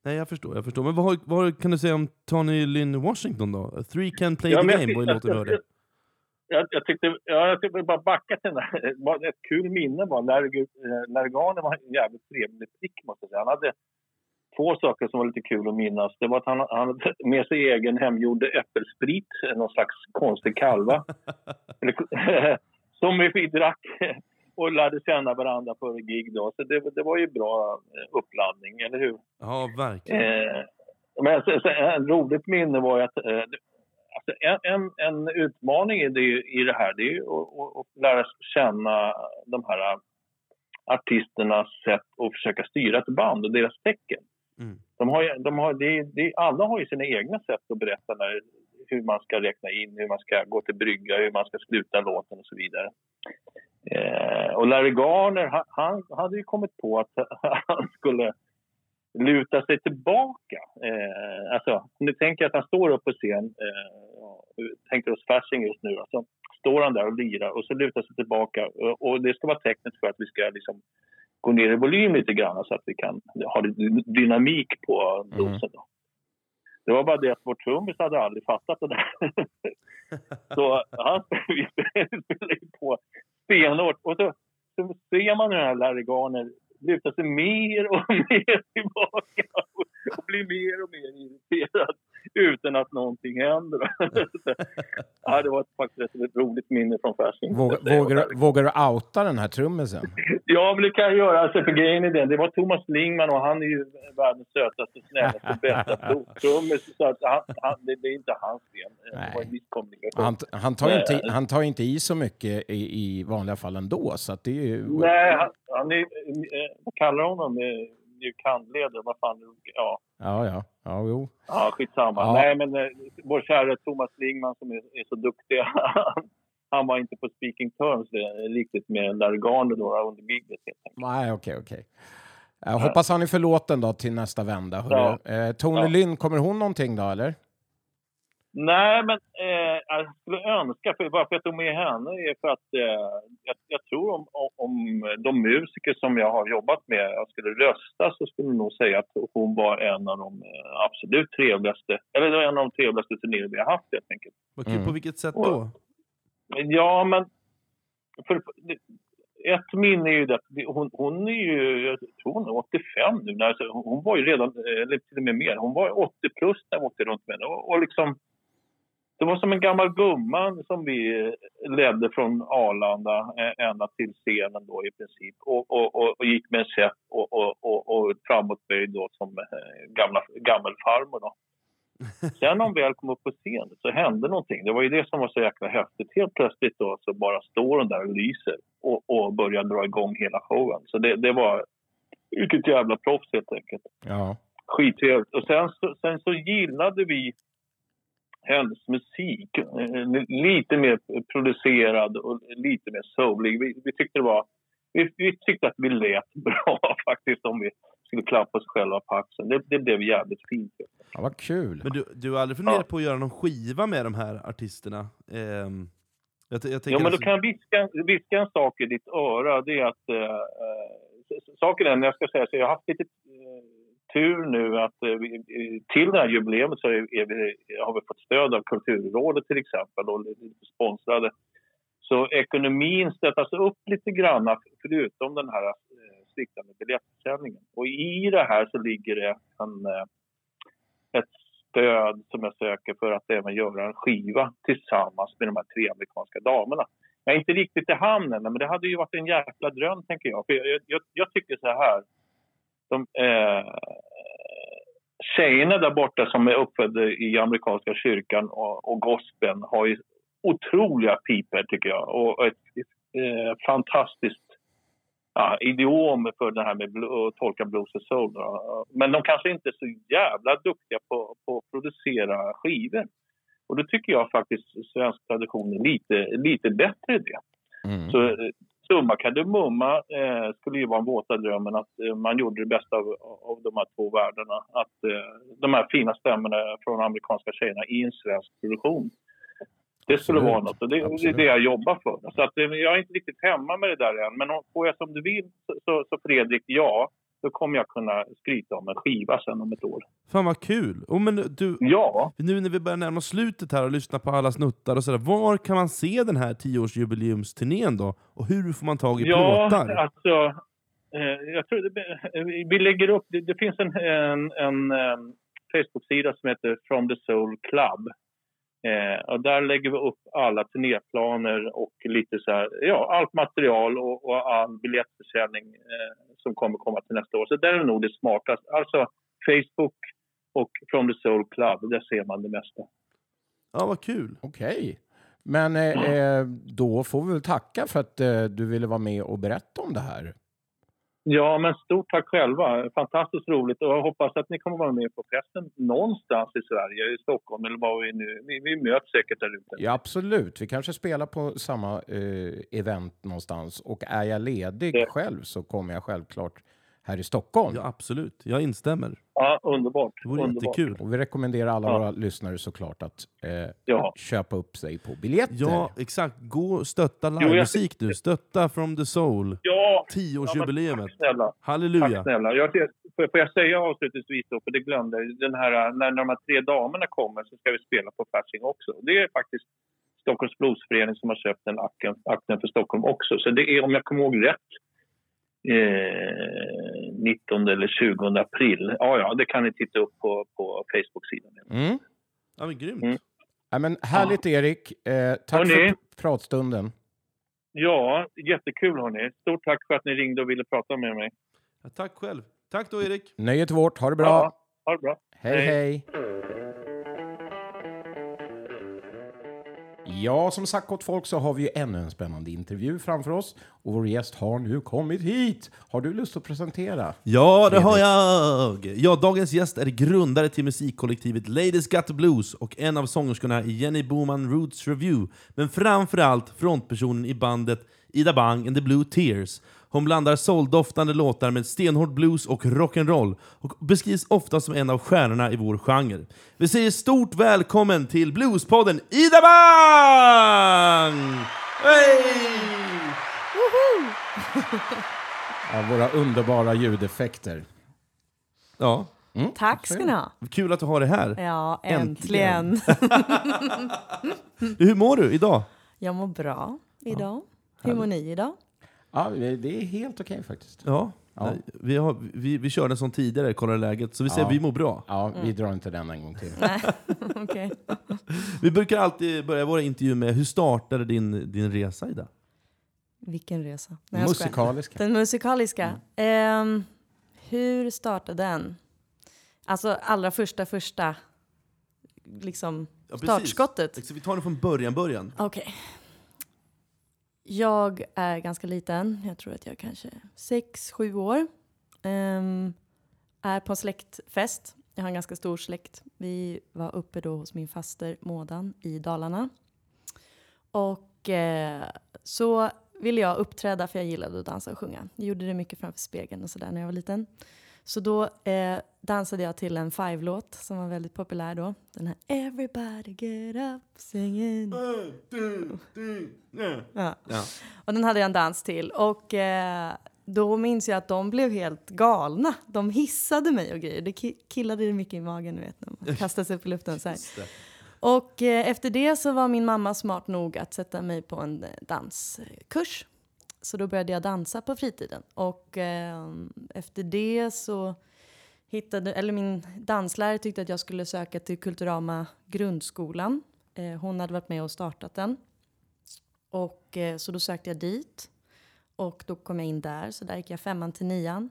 Nej, jag förstår. jag förstår. Men vad, har- vad kan du säga om Tony Lynn Washington då? Three can play Ja, the game var ju låten du hörde. Jag, jag tyckte, ja, jag tyckte bara backa till den där. *laughs* Ett kul minne var Larry, eh, var en jävligt trevlig prick måste jag säga. Han hade två saker som var lite kul att minnas. Det var att han, han hade med sig egen hemgjord äppelsprit, någon slags konstig kalva. *laughs* *laughs* Som vi drack och lärde känna varandra före gig då. Så det, det var ju bra eh, uppladdning, eller hur? Ja, verkligen. Eh, men så, så, en roligt minne var ju att eh, alltså en, en, utmaning i det, i det här det är ju att, lära känna de här eh, artisternas sätt att försöka styra ett band och deras tecken. Mm. De har, ju- de har, det, det, alla har ju sina egna sätt att berätta när, hur man ska räkna in, hur man ska gå till brygga, hur man ska sluta låten och så vidare. Eh, och Larry Garner, han, han hade ju kommit på att *laughs* han skulle luta sig tillbaka. Eh, alltså, om ni tänker att han står upp på scen, eh, tänker oss Fasching just nu, alltså, står han där och lirar och så lutar sig tillbaka. Och, och det ska vara tecknet för att vi ska liksom gå ner i volym lite grann så att vi kan ha dynamik på dosen. Då. Det var bara det att vår trummis hade aldrig fattat det där. *laughs* så han *laughs* spelade ju på stenhårt. Och så, så ser man den här Larry Garner lutar sig mer och *laughs* mer tillbaka och, och blir mer och mer irriterad utan att någonting händer. *laughs* Ja, det var faktiskt ett roligt minne från Fasching. Vågar, vågar, du- vågar du outa den här trummisen? *laughs* Ja, men det kan jag göra. Alltså, för grejen är den, det var Thomas Lingman och han är ju världens sötaste, snällaste, bästa *laughs* trummis. Så att han, han, det, det är inte hans fel. Han, han, tar inte, i- han tar ju inte i så mycket i, i vanliga fall ändå. Så att det är ju... Nej, han, han är, eh, vad kallar de honom? Eh, Mjukhandledare? Vad fan? Ja, Ja, ja. Ja, jo. ja skitsamma. Ja. Nej, men eh, vår kära Thomas Lingman som är, är så duktig. *laughs* han var inte på speaking terms eh, riktigt med Larry Garner då under giget. helt enkelt. Nej, okej, okej. Jag hoppas han är förlåten då till nästa vända. hörru. Eh, Tony Ja. Lynn, kommer hon någonting då, eller? Nej, men eh, jag skulle önska, för varför jag tog med henne är för att eh, jag, jag tror om, om, de musiker som jag har jobbat med, jag skulle rösta så skulle jag nog säga att hon var en av de eh, absolut trevligaste, eller en av de trevligaste turnéer vi har haft helt enkelt. Vad kul, Mm. på vilket sätt då? Ja, men för, ett minne är ju det hon, hon är ju, jag tror hon är 85 nu. Alltså, hon var ju redan, eller till och med mer, hon var 80 plus när jag åkte runt med henne. Och, och liksom, det var som en gammal gumma som vi ledde från Arlanda eh, ända till scenen då i princip. Och, och, och, och gick med en käpp och, och, och, och framåtböjd då som eh, gamla, gammelfarmor då. *laughs* Sen när hon väl kom upp på scen så hände någonting. Det var ju det som var så jäkla häftigt. Helt plötsligt då så bara står hon där och lyser och, och börjar dra igång hela showen. Så det, det var vilket jävla proffs helt enkelt. Ja. Skittrevligt. Och sen sen så gillade vi hennes musik. eh, Lite mer producerad och lite mer soulig. Vi, vi tyckte det var vi, vi tyckte att vi lät *laughs* bra faktiskt om vi skulle klappa oss själva på axeln. Det, det blev jävligt fint. Ja, vad kul. Men du, du har aldrig funderat på att göra någon skiva med de här artisterna? Ehm, jag, jag Ja, men då alltså- kan jag viska, viska en sak i ditt öra. Det är att... Eh, eh, saken är, när jag ska säga så, jag har haft lite eh, tur nu att eh, till det här jubileet så är, vi, har vi fått stöd av Kulturrådet till exempel och lite sponsrade. Så ekonomin stöttas upp lite grann förutom den här eh, sviktande biljettförsäljningen. Och i det här så ligger det en, eh, ett stöd som jag söker för att även göra en skiva tillsammans med de här tre amerikanska damerna. Jag är inte riktigt i hamn än, men det hade ju varit en jäkla dröm, tänker jag. För jag, jag, jag tycker så här. De, eh, tjejerna där borta som är uppfödda i amerikanska kyrkan och, och gospeln har ju otroliga piper, tycker jag. Och ett, ett eh, fantastiskt ja, idiom för det här med att tolka blues och soul. Men de kanske inte är så jävla duktiga på, på att producera skivor. Och då tycker jag faktiskt svensk tradition är lite, lite bättre i det. Mm. Så summa kardemumma eh, skulle ju vara en våta drömmen att eh, man gjorde det bästa av, av de här två världarna. Att eh, de här fina stämmorna från amerikanska tjejerna i en svensk produktion. Det skulle Absolut. vara något och det, det är det jag jobbar för. Så att, eh, jag är inte riktigt hemma med det där än. Men får jag som du vill så, så, så Fredrik, ja. Då kommer jag kunna skryta om en skiva sen om ett år. Fan vad kul! Oh, men du, Ja, nu när vi börjar närma oss slutet här och lyssna på alla snuttar och sådär, var kan man se den här 10-årsjubileumsturnén då? Och hur får man tag i Ja, plåtar? alltså... Eh, jag tror det, eh, vi lägger upp... Det, det finns en, en, en, em, Facebook-sida som heter From the Soul Club. Eh, och där lägger vi upp alla turnéplaner och lite så här, ja, allt material och, och all biljettförsäljning eh, som kommer komma till nästa år. Så där är nog det smartaste. Alltså Facebook och From the Soul Club, där ser man det mesta. Ja, vad kul! Okej. Men eh, eh, då får vi väl tacka för att eh, du ville vara med och berätta om det här. Ja, men stort tack själva. Fantastiskt roligt och jag hoppas att ni kommer vara med på festen någonstans i Sverige, i Stockholm eller var vi nu... Vi, vi möts säkert där ute. Ja, absolut. Vi kanske spelar på samma eh, event någonstans. Och är jag ledig Ja. själv så kommer jag självklart här i Stockholm. Ja, absolut. Jag instämmer. Ja, underbart. Det vore underbart. jättekul. Och vi rekommenderar alla Ja. våra lyssnare såklart att eh, Ja. köpa upp sig på biljetter. Ja, exakt. Gå och stötta jag- livemusik nu. Stötta From the Soul. Ja, 10-årsjubileumet. tack snälla. Halleluja! Tack snälla. Jag, får, får jag säga avslutningsvis då, för det glömde jag. Den här, när de här tre damerna kommer så ska vi spela på Fasching också. Det är faktiskt Stockholms Bluesförening som har köpt den akten, akten för Stockholm också. Så det är, om jag kommer ihåg rätt, eh, 19 eller 20 april. Ja, ja, det kan ni titta upp på, på Facebook-sidan. Mm. Ja, men grymt. Mm. Ja, men härligt Erik. Eh, tack Hörni. för pratstunden. Ja, jättekul hörni. Stort tack för att ni ringde och ville prata med mig. Ja, tack själv. Tack då Erik. Nöjet är vårt. Ha det bra. Ja, ha det bra. Hej, hej. Ja, som sagt gott folk så har vi ju ännu en spännande intervju framför oss. Och vår gäst har nu kommit hit. Har du lust att presentera? Ja, det har jag! Ja, dagens gäst är grundare till musikkollektivet Ladies Got the Blues och en av sångerskorna i Jenny Boman Roots Review. Men framförallt frontpersonen i bandet Ida Bang and the Blue Tears. Hon blandar souldoftande låtar med stenhård blues och rock'n'roll och beskrivs ofta som en av stjärnorna i vår genre. Vi säger stort välkommen till Bluespodden Ida Bang! Hey! Ja, våra underbara ljudeffekter. Ja, Tack ska ni ha. kul att du har det här. Ja, Äntligen. äntligen. *laughs* Hur mår du idag? Jag mår bra idag. Hur mår ni idag? Ja, det är helt okej faktiskt. Ja, Ja. Vi, har, vi, vi körde sån tidigare, kollade läget, så vi säger Ja. vi mår bra. Ja, vi drar inte den en gång till. Nej. *laughs* *laughs* Vi brukar alltid börja våra intervjuer med hur startade din, din resa Ida? Vilken resa. Nej. Musikaliska. Den musikaliska. Ehm, hur startade den? Alltså allra första, första liksom Ja, startskottet. Så vi tar det från början, början. Okej. Jag är ganska liten. Jag tror att jag är kanske sex, sju år. Um, är på en släktfest. Jag har en ganska stor släkt. Vi var uppe då hos min faster Mådan i Dalarna. Och eh, så ville jag uppträda för jag gillade att dansa och sjunga. Jag gjorde det mycket framför spegeln och sådär när jag var liten. Så då eh, dansade jag till en Five-låt som var väldigt populär då. Den här Everybody get up singing. Ja. Ja. Och den hade jag en dans till. Och eh, då minns jag att de blev helt galna. De hissade mig och grejer. Det ki- killade det mycket i magen, du vet, när man *laughs* kastar sig upp i luften så här. Och eh, efter det så var min mamma smart nog att sätta mig på en eh, danskurs. Så då började jag dansa på fritiden. Och eh, efter det så hittade, eller min danslärare tyckte att jag skulle söka till Kulturama grundskolan. Eh, hon hade varit med och startat den. Och eh, så då sökte jag dit. Och då kom jag in där, så där gick jag femman till nian.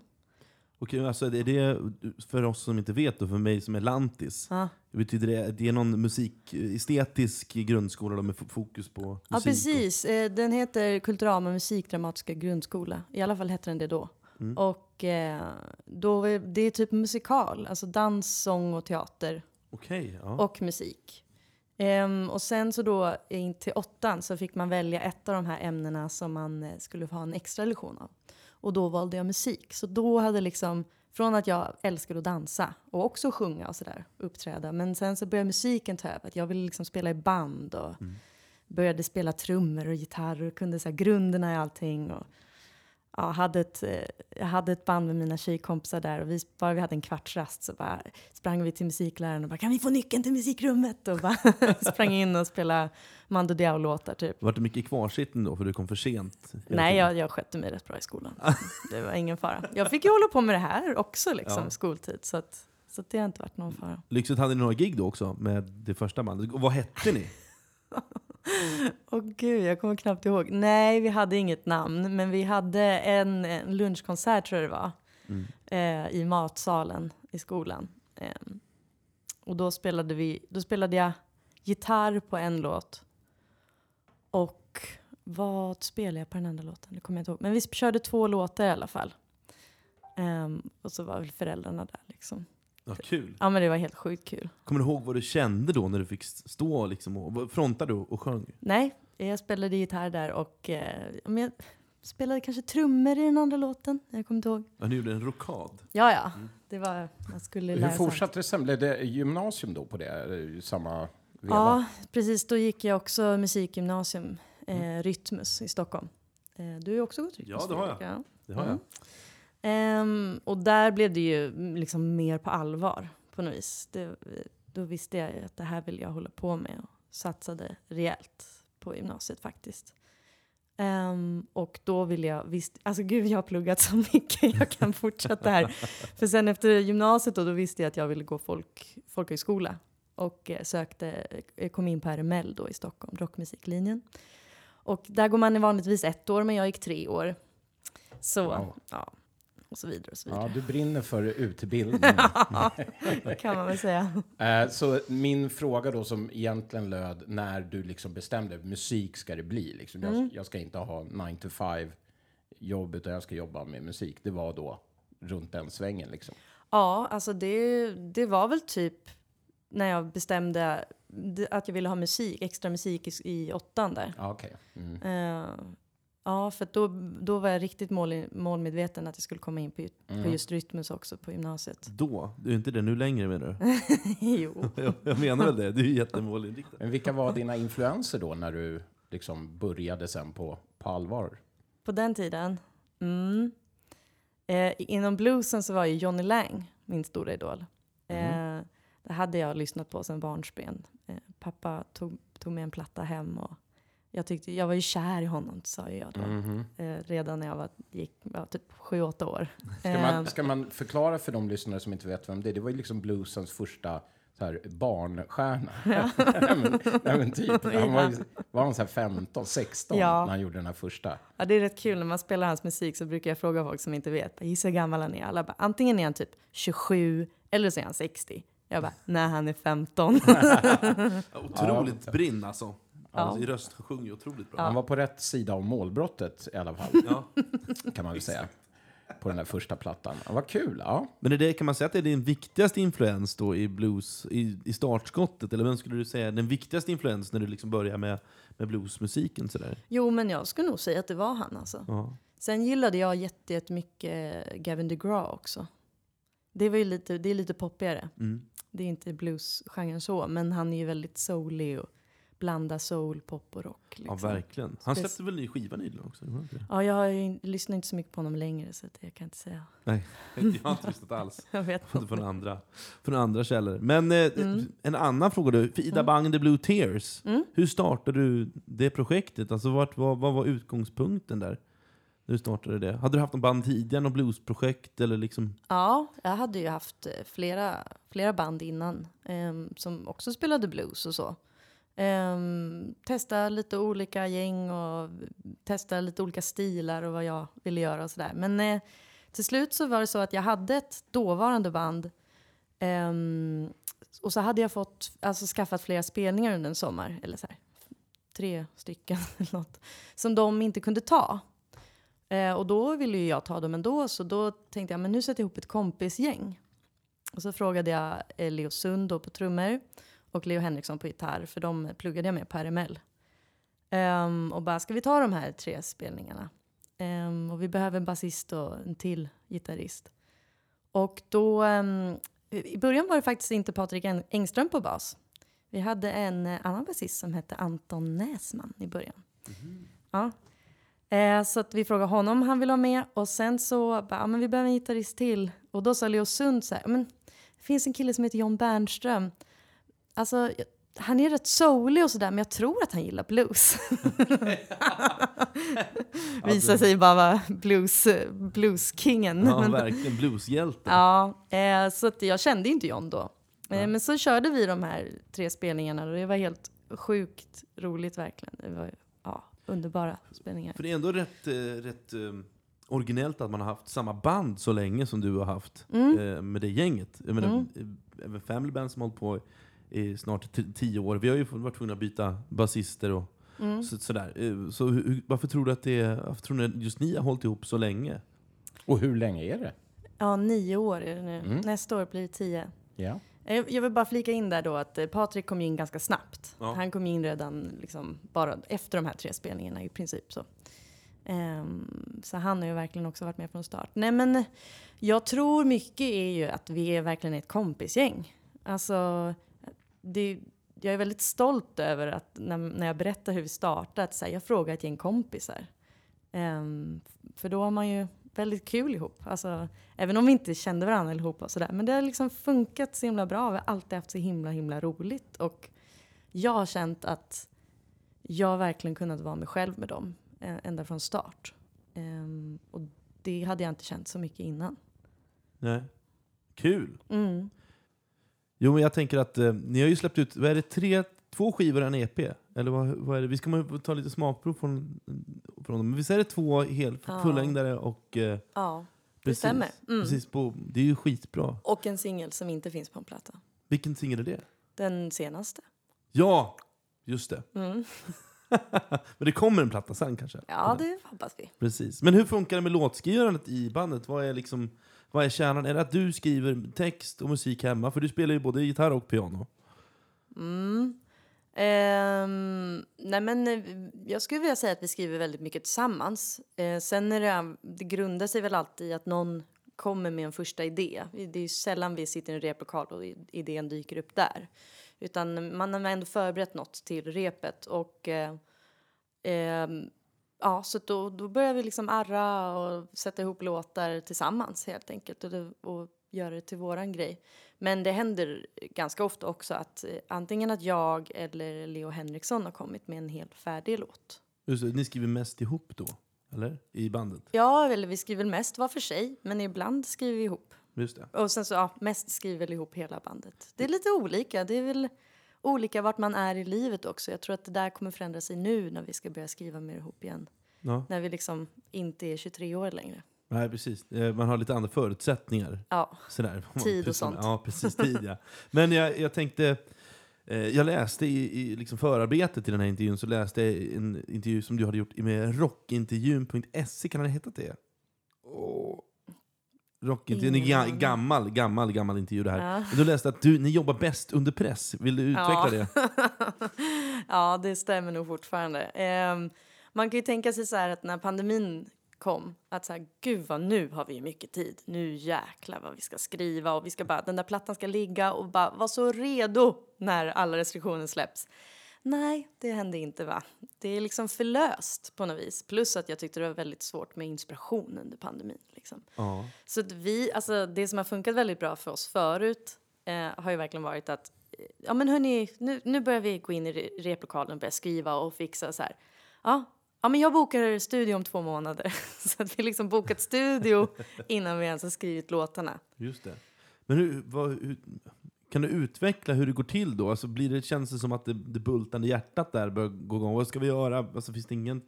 Okej, alltså är det för oss som inte vet och för mig som är lantis? Ja. Betyder det, det är någon musik, estetisk grundskola då med fokus på musik? Ja, precis. Eh, Den heter Kulturama musikdramatiska grundskola. I alla fall hette den det då. Mm. Och eh, då är det är typ musikal, alltså dans, sång och teater Okej, ja. och musik. Ehm, och sen så då in till åttan så fick man välja ett av de här ämnena som man eh, skulle få ha en extra lektion av. Och då valde jag musik. Så då hade liksom, från att jag älskade att dansa och också sjunga och sådär, uppträda. Men sen så började musiken ta över. Jag ville liksom spela i band och började spela trummor och gitarr och kunde så här grunderna i allting. Och, ja, hade ett, eh, jag hade ett band med mina tjejkompisar där och vi, bara vi hade en kvartsrast så bara sprang vi till musikläraren och bara kan vi få nyckeln till musikrummet? Och bara *laughs* sprang in och spelade Mando Diao-låtar typ. Var det mycket kvarsittning då för du kom för sent? Nej, jag, jag skötte mig rätt bra i skolan. *laughs* Det var ingen fara. Jag fick ju hålla på med det här också, liksom, Ja. skoltid. Så, att, så att det har inte varit någon fara. Lyxigt hade ni några gig då också med det första bandet. Och vad hette ni? *laughs* *laughs* Åh gud, jag kommer knappt ihåg. Nej, vi hade inget namn, men vi hade en, en lunchkonsert tror jag det var. Eh, I matsalen i skolan. Eh, och då spelade, vi, då spelade jag gitarr på en låt. Och vad spelade jag på den andra låten? Det kommer jag inte ihåg. Men vi körde två låtar i alla fall. Ehm, och så var väl föräldrarna där liksom. Ja, kul. Ja men det var helt sjukt kul. Kommer du ihåg vad du kände då när du fick stå liksom och frontade du och sjöng? Nej, jag spelade gitarr där och eh, men jag spelade kanske trummor i den andra låten. Jag kommer inte ihåg. Ja, du gjorde en rockad. Ja, ja. Det var, man skulle lära Hur fortsatte det sen? Blev det gymnasium då på det? Eller Samma veva? Ja, precis. Då gick jag också musikgymnasium, eh, Rytmus i Stockholm. Eh, du har ju också gått Rytmus. Ja, det har jag. Ja. Det har Mm. Ehm, och där blev det ju mm, liksom mer på allvar på något vis. Det, då visste jag att det här vill jag hålla på med och satsade rejält på gymnasiet faktiskt. Ehm, och då ville jag, visst, alltså gud jag har pluggat så *laughs* mycket, jag kan fortsätta här. För sen efter gymnasiet då, då visste jag att jag ville gå folk, folkhögskola. Och eh, sökte, eh, kom in på RML då i Stockholm, rockmusiklinjen. Och där går man vanligtvis ett år, men jag gick tre år. Så, Wow. ja. Och så vidare och så vidare. Ja, du brinner för utbildning. *laughs* kan man väl säga. Eh, Så min fråga då som egentligen löd när du liksom bestämde musik ska det bli. Liksom. Jag, Mm. jag ska inte ha 9 to 5 jobb utan jag ska jobba med musik. Det var då runt den svängen liksom. Ja, alltså det, det var väl typ när jag bestämde att jag ville ha musik, extra musik i, i åttan där. Ja, okej. Mm. Eh, ja, för då, då var jag riktigt mål, målmedveten att jag skulle komma in på, Mm. på just Rytmus också på gymnasiet. Då? Du är inte det nu längre menar du? *laughs* *laughs* jo. jag, jag menar väl det, du är jättemålinriktad. Men vilka var dina influenser då när du liksom började sen på, på allvar? På den tiden? Mm. Eh, inom bluesen så var ju Johnny Lang min stora idol. Eh, det hade jag lyssnat på sedan barnsben. Eh, pappa tog, tog med en platta hem och jag, tyckte, jag var ju kär i honom, sa jag då. Eh, redan när jag var, gick ja, typ sju, åtta år. Ska Eh, man, ska man förklara för de lyssnare som inte vet vem det är? Det var ju liksom bluesens första så här, barnstjärna. *laughs* *laughs* nej, men, nej, men typ. *laughs* Han var, ju, var han så här 15, 16 Ja. när han gjorde den här första? Ja, det är rätt kul när man spelar hans musik så brukar jag fråga folk som inte vet. Gissa hur gammal han är. Alla bara, antingen är han typ 27 eller så är han 60. Jag bara, nej han är 15. Otroligt brinn alltså. Alltså I röst sjunger ju otroligt bra. Han var på rätt sida av målbrottet i alla fall, Ja. kan man väl säga. på den där första plattan. Ja, vad kul! Ja. Men är det, kan man säga att det är din viktigaste influens då i blues, i, i startskottet? Eller vem skulle du säga är den viktigaste influens när du liksom börjar med, med bluesmusiken? Sådär? Jo, men jag skulle nog säga att det var han alltså. Ja. Sen gillade jag jätte- jättemycket Gavin DeGraw också. Det, var ju lite, det är lite poppigare. Mm. Det är inte bluesgenren så, men han är ju väldigt soulig och blandar soul, pop och rock. ja, Liksom. verkligen. Han släppte väl ny skiva nyligen också? Ja, jag in- lyssnar inte så mycket på honom längre så att jag kan inte säga. Nej, *laughs* jag har inte lyssnat alls. Jag vet Inte från andra, från andra källor. Men eh, Mm. en annan fråga. För Ida Mm. Bang The Blue Tears. Mm. Hur startade du det projektet? Alltså vart, vad, vad var utgångspunkten där? När du startade det? Hade du haft någon band tidigare? Något bluesprojekt? Eller liksom... Ja, jag hade ju haft eh, flera, flera band innan ehm, som också spelade blues och så. Um, testa lite olika gäng och testa lite olika stilar och vad jag ville göra och sådär. Men eh, till slut så var det så att jag hade ett dåvarande band um, och så hade jag fått, alltså skaffat flera spelningar under en sommar, eller så här, tre stycken *laughs* eller något, som de inte kunde ta. Eh, och då ville ju jag ta dem ändå, så då tänkte jag men nu sätter jag ihop ett kompisgäng. Och så frågade jag Leo Sund då på trummor och Leo Henriksson på gitarr, för de pluggade jag med på RML. Ehm, och bara, ska vi ta de här tre spelningarna? Ehm, och vi behöver en basist och en till gitarrist. Och då, ehm, i början var det faktiskt inte Patrik Eng- Engström på bas. Vi hade en eh, annan basist som hette Anton Näsman i början. Ja. Eh, så att vi frågade honom om han ville vara med och sen så bara, ja, men vi behöver en gitarrist till. Och då sa Leo Sund så här, "Ja, men det finns en kille som heter John Bernström. Alltså, han är rätt soulig och sådär men jag tror att han gillar blues. *laughs* Visar sig bara vara blues, blueskingen. Ja, verkligen. Blueshjälte. Ja, eh, så att jag kände inte John då. Eh, men så körde vi de här tre spelningarna och det var helt sjukt roligt verkligen. Det var ja, underbara spelningar. För det är ändå rätt, eh, rätt eh, originellt att man har haft samma band så länge som du har haft Mm. eh, med det gänget. Jag menar, Mm. eh, även Family Band som hållit på i snart tio år. Vi har ju varit tvungna att byta basister och Mm. så, sådär. Eh, Så hur, varför tror du att det är, varför tror ni att just ni har hållit ihop så länge? Och hur länge är det? Ja, nio år är det nu. Mm. Nästa år blir det tio. Ja. Eh, Jag vill bara flika in där då att eh, Patrik kom in ganska snabbt. Ja. Han kom in redan liksom bara efter de här tre spelningarna i princip. Så. Ehm, så han har ju verkligen också varit med från start. Nej men jag tror mycket är ju att vi är verkligen ett kompisgäng. Alltså, det, jag är väldigt stolt över att när, när jag berättar hur vi startade, att här, jag frågar ett gäng kompisar. Ehm, för då har man ju väldigt kul ihop. Alltså, även om vi inte kände varandra allihopa och sådär. Men det har liksom funkat så himla bra. Vi har alltid haft så himla himla roligt. Och jag har känt att jag verkligen kunnat vara mig själv med dem. eh, Ända från start. Ehm, och det hade jag inte känt så mycket innan. Nej. Kul! Mm. Jo, men jag tänker att eh, ni har ju släppt ut, vad är det, tre, två skivor och en EP? Eller vad, vad är det? Vi ska man ta lite smakprov från, från dem. Men visst är det två helt Ja. fullängdare och... Eh, Ja, det precis, stämmer. Mm. Precis på, det är ju skitbra. Och en singel som inte finns på en platta. Vilken singel är det? Den senaste. Ja! Just det. Mm. *laughs* Men det kommer en platta sen kanske? Ja, det hoppas vi. Precis. Men hur funkar det med låtskrivandet i bandet? Vad är, liksom, vad är kärnan? Är det att du skriver text och musik hemma? För du spelar ju både gitarr och piano. Mm. Ehm, nej men, eh, jag skulle vilja säga att vi skriver väldigt mycket tillsammans. Eh, sen är det, det grundar sig väl alltid i att någon kommer med en första idé. Det är ju sällan vi sitter i en replokal och idén dyker upp där. Utan man har ändå förberett något till repet och eh, ehm, ja, så då, då börjar vi liksom arra och sätta ihop låtar tillsammans helt enkelt och, det, och göra det till våran grej. Men det händer ganska ofta också att eh, antingen att jag eller Leo Henriksson har kommit med en helt färdig låt. Just det, ni skriver mest ihop då? Eller? I bandet? Ja, eller vi skriver mest var för sig, men ibland skriver vi ihop. Just det. Och sen så, ja, mest skriver väl ihop hela bandet. Det är lite olika. Det är väl olika vart man är i livet också. Jag tror att det där kommer förändra sig nu när vi ska börja skriva mer ihop igen. Ja. När vi liksom inte är 23 år längre. Nej, precis. Eh, Man har lite andra förutsättningar. Ja, Sådär. Tid och sånt. Ja, precis. Tid, ja. Men jag, jag tänkte... eh, Jag läste i, i liksom förarbetet till den här intervjun så läste jag en intervju som du hade gjort med rockintervjun.se. Kan den ha hetat det? Åh, Rockintervju, en ga- gammal, gammal, gammal intervju det här. Ja. Du läste att du, ni jobbar bäst under press. Vill du utveckla Ja. det? *laughs* ja, det stämmer nog fortfarande. Ehm, man kan ju tänka sig så här att när pandemin kom, att så här, gud vad nu har vi mycket tid. Nu jäklar vad vi ska skriva och vi ska bara, den där plattan ska ligga och bara vara så redo när alla restriktioner släpps. Nej, det hände inte va. Det är liksom förlöst på något vis. Plus att jag tyckte det var väldigt svårt med inspiration under pandemin. Liksom. Ja. Så vi, alltså det som har funkat väldigt bra för oss förut eh, har ju verkligen varit att eh, ja men hörni, nu, nu börjar vi gå in i re- replokalen och börja skriva och fixa så här. Ja, ja men jag bokar studio om två månader. *laughs* så att vi liksom bokat studio *laughs* innan vi ens har skrivit låtarna. Just det. Men hur, vad, hur, kan du utveckla hur det går till då? Alltså blir det, känns det som att det, det bultande hjärtat där börjar gå igång? Vad ska vi göra? Alltså finns, det ingen,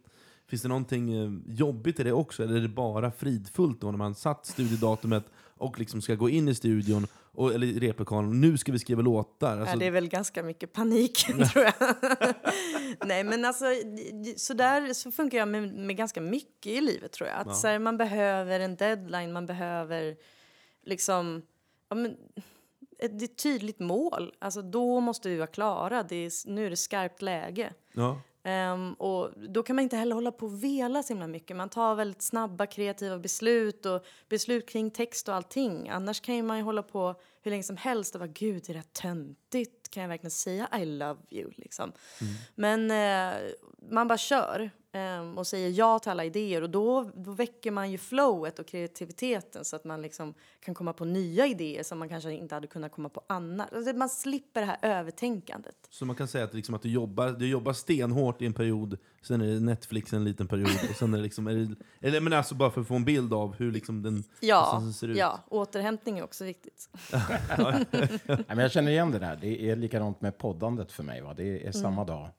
finns det någonting eh, jobbigt i det också? Eller är det bara fridfullt då när man satt studiedatumet och liksom ska gå in i studion, och, eller i replokalen, nu ska vi skriva låtar? Alltså, ja, det är väl ganska mycket panik *laughs* tror jag. *laughs* Nej men alltså så där så funkar jag med, med ganska mycket i livet tror jag. Att Ja. så här, man behöver en deadline, man behöver liksom ja, men, ett, ett tydligt mål. Alltså då måste vi vara klara. Det är, nu är det skarpt läge. ja. Ehm, och då kan man inte heller hålla på och vela så himla mycket. Man tar väldigt snabba kreativa beslut och beslut kring text och allting. Annars kan ju man ju hålla på hur länge som helst och vara gud är det här töntigt? Kan jag verkligen säga I love you liksom? Men eh, man bara kör ehm, och säger ja till alla idéer och då, då väcker man ju flowet och kreativiteten så att man liksom kan komma på nya idéer som man kanske inte hade kunnat komma på annars. Alltså, man slipper det här övertänkandet. Så man kan säga att, liksom att du, jobbar, du jobbar stenhårt i en period, sen är det Netflix en liten period, och sen är det liksom... Är det, eller, men alltså bara för att få en bild av hur liksom den Ja, ser ut. ja, återhämtning är också viktigt. *laughs* Nej, men jag känner igen det där. Det är likadant med poddandet för mig. Va? Det är Mm. samma dag.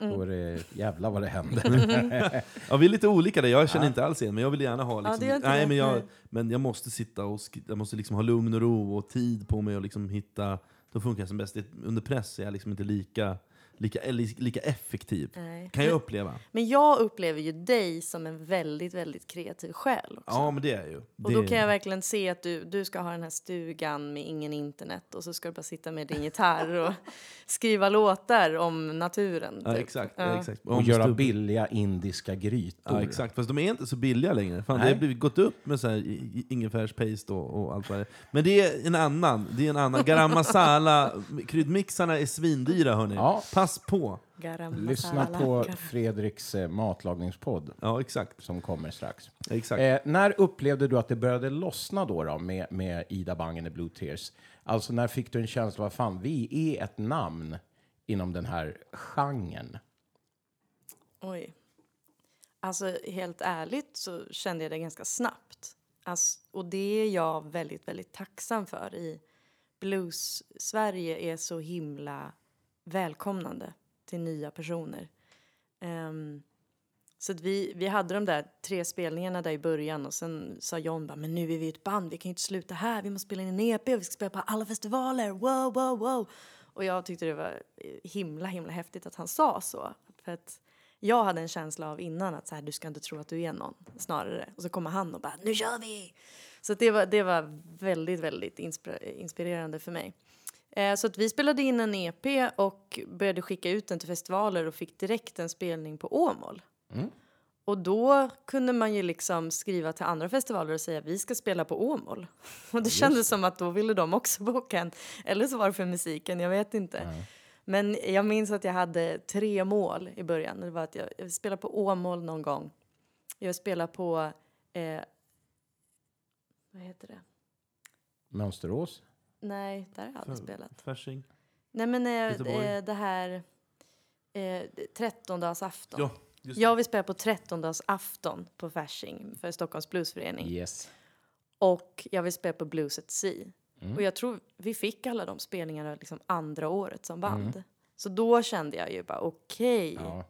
Då är det jävla vad det händer. *laughs* Ja, vi är lite olika där. Jag känner inte alls igen, men jag vill gärna ha... Liksom, inte nej, men, jag, men jag måste sitta och jag måste liksom ha lugn och ro och tid på mig och liksom hitta... Då funkar jag som bäst. Under press är jag liksom inte lika, lika, eller lika effektiv. Nej. Kan jag uppleva. Men jag upplever ju dig som en väldigt, väldigt kreativ själ också. Ja, men det är jag ju. och Det då är- kan jag verkligen se att du, du ska ha den här stugan med ingen internet och så ska du bara sitta med din gitarr och *laughs* skriva låtar om naturen. Ja, typ. exakt. Ja. Exakt. Och Om göra billiga indiska grytor. Ja, exakt. Fast de är inte så billiga längre. Fan, det har blivit gått upp med så här ingefärspaste och, och allt vad det är. Men det är en annan. Det är en annan. Garam masala. Kryddmixarna är svindyra hörni. Ja. Pass på. Garam Lyssna masala. på Fredriks eh, matlagningspodd Ja, exakt. som kommer strax. exakt. Eh, när upplevde du att det började lossna då, då med, med Ida Bang and the Blue Tears? Alltså när fick du en känsla av fan, vi är ett namn inom den här genren? Oj. Alltså helt ärligt så kände jag det ganska snabbt. Alltså, och det är jag väldigt, väldigt tacksam för. I Blues-Sverige är så himla välkomnande till nya personer. Um, så att vi, vi hade de där tre spelningarna där i början och sen sa John bara, men nu är vi ett band, vi kan ju inte sluta här, vi måste spela in en EP och vi ska spela på alla festivaler, wow, wow, wow. Och jag tyckte det var eh, himla, himla häftigt att han sa så. För att jag hade en känsla av innan att så här, du ska inte tro att du är någon, snarare. Och så kommer han och bara, nu kör vi! Så att det, var, det var väldigt, väldigt inspirerande för mig. Eh, så att vi spelade in en EP och började skicka ut den till festivaler och fick direkt en spelning på Åmål. Och då kunde man ju liksom skriva till andra festivaler och säga vi ska spela på Åmål. *laughs* Och det kändes som att då ville de också *laughs* boka en. Eller så var det för musiken, jag vet inte. Men jag minns att jag hade tre mål i början. Det var att jag, jag vill spela på Åmål någon gång. Jag vill spela på, eh, vad heter det? Mönsterås? Nej, där har jag aldrig spelat. Fasching. Nej men eh, eh, det här, eh, trettondagsafton. Ja, just det. Jag vill spela på trettondagsafton på Fasching för Stockholms Bluesförening. Yes. Och jag vill spela på Blues at Sea. Mm. Och jag tror vi fick alla de spelningarna liksom andra året som band. Mm. Så då kände jag ju bara okej, Ja.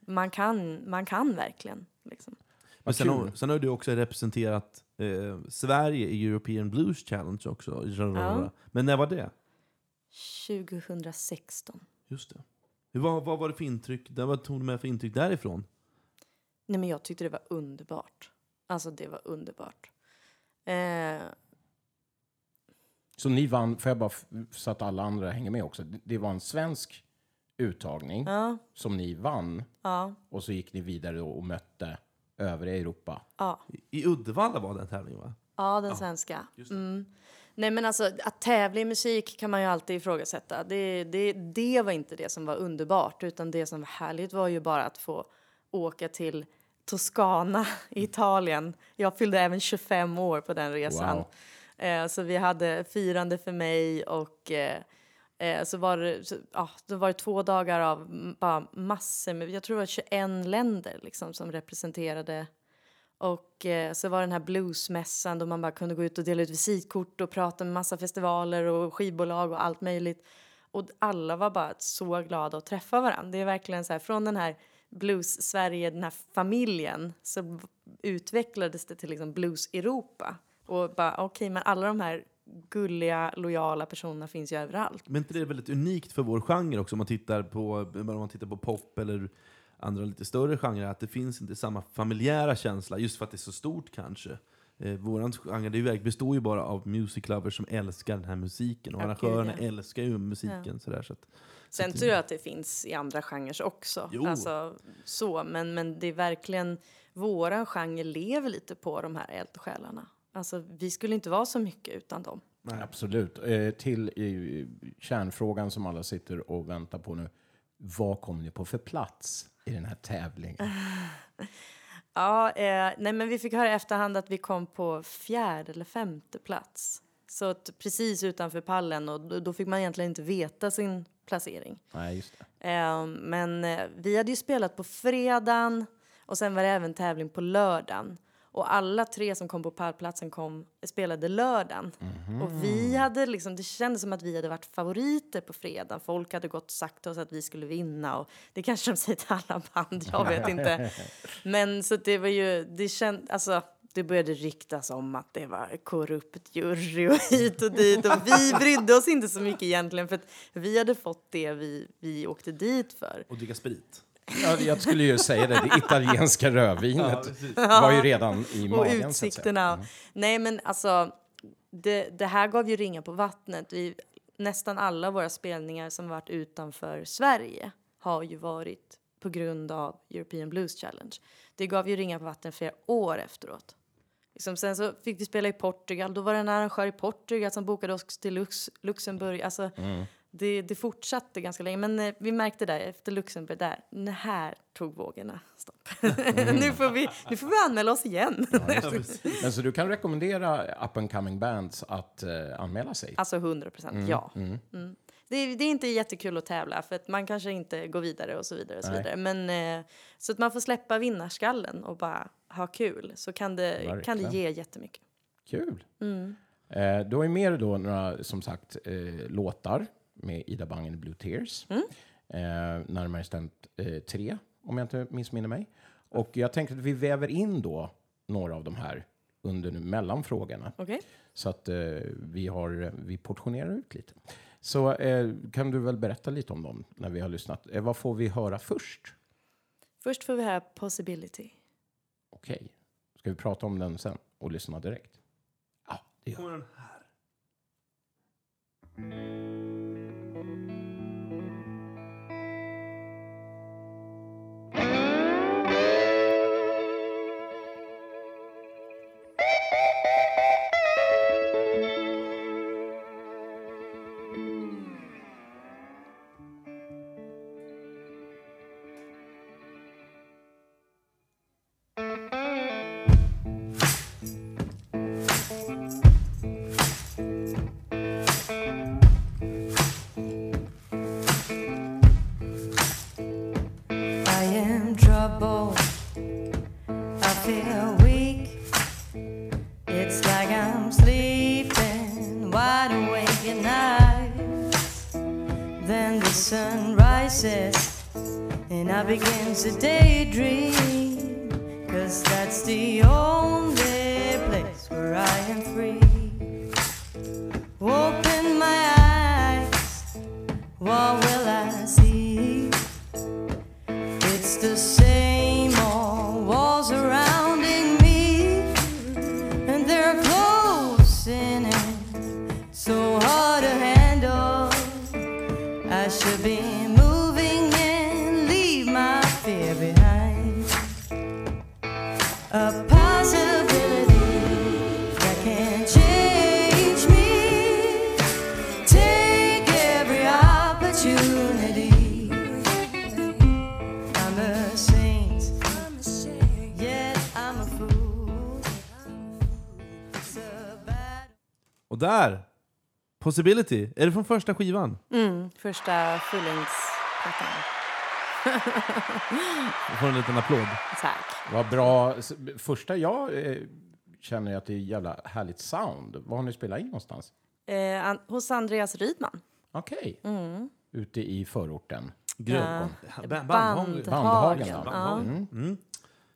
man, kan, man kan verkligen. Liksom. Men sen, har, sen har du också representerat eh, Sverige i European Blues Challenge också. Ja. Men när var det? 2016. Just det. Hur- Vad, vad var det för intryck? Vad tog du med för intryck därifrån? Nej men jag tyckte det var underbart. Alltså det var underbart. Eh, Så ni vann, får jag bara, så att alla andra hänger med också. Det- Det var en svensk uttagning ja, som ni vann ja, och så gick ni vidare och mötte övriga Europa. ja. I Uddevalla var den tävlingen va? Ja, den svenska. Mm. Nej men alltså att tävla i musik kan man ju alltid ifrågasätta. Det, det, det var inte det som var underbart utan det som var härligt var ju bara att få åka till Toscana i *laughs* Italien. Jag fyllde även 25 år på den resan. Wow. Eh, så vi hade firande för mig och eh, eh, så var det, så, ja, det var två dagar av bara massor med, jag tror det var 21 länder liksom som representerade och eh, så var den här bluesmässan då man bara kunde gå ut och dela ut visitkort och prata med massa festivaler och skivbolag och allt möjligt. Och alla var bara så glada att träffa varandra. Det är verkligen så här, från den här blues-Sverige, den här familjen, så utvecklades det till liksom blues-Europa. Och bara, okej, okay, men alla de här gulliga, lojala personerna finns ju överallt. Men inte det är väldigt unikt för vår genre också om man tittar på, om man tittar på pop eller andra lite större genrer, att det finns inte samma familjära känsla, just för att det är så stort kanske. Eh, våran genre består ju bara av music lovers som älskar den här musiken, och Ja, arrangörerna ja. älskar ju musiken. Sådär, så att, Sen tror jag att det finns i andra genrer också. Jo. Alltså, så, men, men det är verkligen, våran genre lever lite på de här eldsjälarna. Alltså, vi skulle inte vara så mycket utan dem. Absolut. Eh, till eh, kärnfrågan som alla sitter och väntar på nu. Vad kom ni på för plats i den här tävlingen? *laughs* Ja, eh, nej, men vi fick höra i efterhand att vi kom på fjärde eller femte plats. Så att precis utanför pallen och då, då fick man egentligen inte veta sin placering. Nej, just det. Eh, men eh, vi hade ju spelat på fredagen och sen var det även tävling på lördagen. Och alla tre som kom på pallplatsen kom, spelade lördagen. Och vi hade liksom, det kändes som att vi hade varit favoriter på fredagen. Folk hade gått och sagt till oss att vi skulle vinna. Och det kanske de säger till alla band, jag vet inte. Men så det var ju, det känd, alltså det började ryktas om att det var korrupt jury och hit och dit. Och vi brydde oss inte så mycket egentligen för att vi hade fått det vi, vi åkte dit för. och dricka sprit. Ja, jag skulle ju säga det. Det italienska rödvinet var ju redan i och magen. säga. utsikterna. Nej men alltså, det, det här gav ju ringar på vattnet. Vi, nästan alla våra spelningar som varit utanför Sverige har ju varit på grund av European Blues Challenge. Det gav ju ringar på vattnet flera år efteråt. Liksom, sen så fick vi spela i Portugal. Då var det en arrangör i Portugal som bokade oss till Lux, Luxemburg. Alltså, det, det fortsatte ganska länge. Men eh, vi märkte där efter Luxemburg, där, det här tog vågorna stopp. *laughs* nu, får vi, nu får vi anmäla oss igen. Men så du kan rekommendera up and coming bands att eh, anmäla sig? Alltså 100 procent, ja. Mm. Det, är, det är inte jättekul att tävla för att man kanske inte går vidare och så vidare. Och så Nej. vidare. Men, eh, så att man får släppa vinnarskallen och bara ha kul så kan det, kan det ge jättemycket. Kul. Mm. Eh, då är mer då några, som sagt, eh, låtar med Ida Bangen Blue Tears. Mm. Eh, närmare bestämt eh, tre, om jag inte missminner mig. Och jag tänkte att vi väver in då några av de här under nu mellanfrågorna. Okej? Så att eh, vi, har, vi portionerar ut lite. Så eh, kan du väl berätta lite om dem när vi har lyssnat. Eh, vad får vi höra först? Först får vi höra Possibility. Okej. Ska vi prata om den sen och lyssna direkt? Ja, det gör vi. Possibility. Är det från första skivan? Mm, första fullängdsplattan. Jag får en liten applåd. Tack. Vad bra. Första jag eh, känner att det är jävla härligt sound. Var har ni spelat in någonstans? Eh, an- hos Andreas Rydman. Okej. Mm. Ute i förorten. Grön. Ja. Ba- Bandhagen. Bandhagen, Ja. Mm. Mm.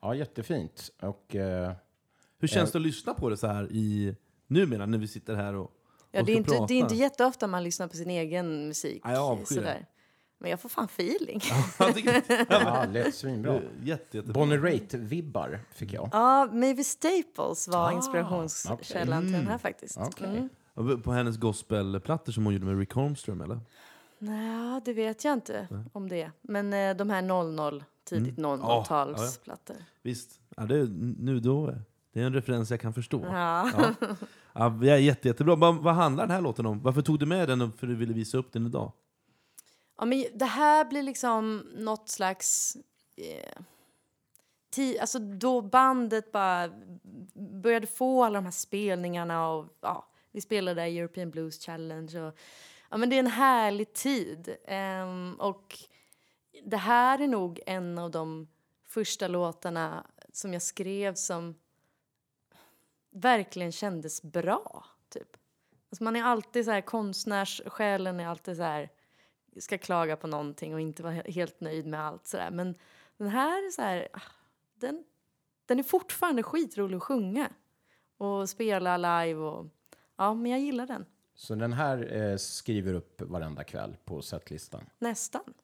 Ja, jättefint. Och, eh, Hur känns det att lyssna på det så här i numera när vi sitter här och, Ja, det, är inte, det är inte jätteofta man lyssnar på sin egen musik. Ja, jag avskyr det. Men jag får fan feeling. Tycker- ja, *laughs* lät svinbra. Jätte, jättebra. Bonnie Raitt-vibbar fick jag. Ja, Maybe Staples var Ah, inspirationskällan till den här faktiskt. Okej. Mm. På hennes gospelplattor som hon gjorde med Rick Holmström eller? Nej, det vet jag inte om det. Men eh, de här 00, tidigt Mm. 00-talsplattor. Visst. Ja, det, är- nu då. Det är en referens jag kan förstå. Ja. Ja. Ja, är jätte, jättebra. Vad, vad handlar den här låten om? Varför tog du med den för att du ville visa upp den idag? Ja, men det här blir liksom något slags... Eh, ti, alltså då bandet bara började få alla de här spelningarna och ja, vi spelade European Blues Challenge och ja, men det är en härlig tid. Ehm, och det här är nog en av de första låtarna som jag skrev som verkligen kändes bra, typ. Alltså man är alltid så här, konstnärssjälen är alltid så här ska klaga på någonting och inte vara he- helt nöjd med allt sådär. Men den här är så här, ah, den, den är fortfarande skitrolig att sjunga och spela live och ja, men jag gillar den. Så den här eh, skriver upp varenda kväll på setlistan. Nästan.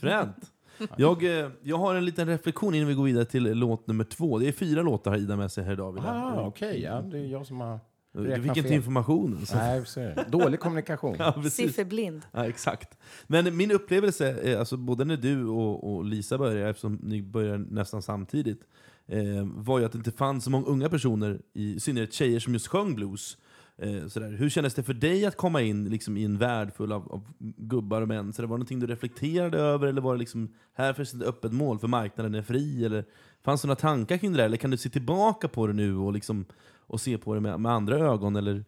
Fränt! Jag, eh, jag har en liten reflektion innan vi går vidare till låt nummer två. Det är fyra låtar har Ida med sig här idag. Ah, Okej, ja, det är jag som har Du räknat fick inte informationen. Så. Nej. Dålig kommunikation. *laughs* Ja. Sifferblind. Ja, exakt. Men min upplevelse, är, alltså både när du och, och Lisa började, eftersom ni började nästan samtidigt, eh, var ju att det inte fanns så många unga personer, i, i synnerhet tjejer, som just sjöng blues. Eh, sådär. Hur kändes det för dig att komma in liksom, i en värld full av, av gubbar och män? Så det var det någonting du reflekterade över, eller var det liksom, här finns ett öppet mål för marknaden är fri? Eller fanns det några tankar kring det där? Eller kan du se tillbaka på det nu och, liksom, och se på det med, med andra ögon? Eller,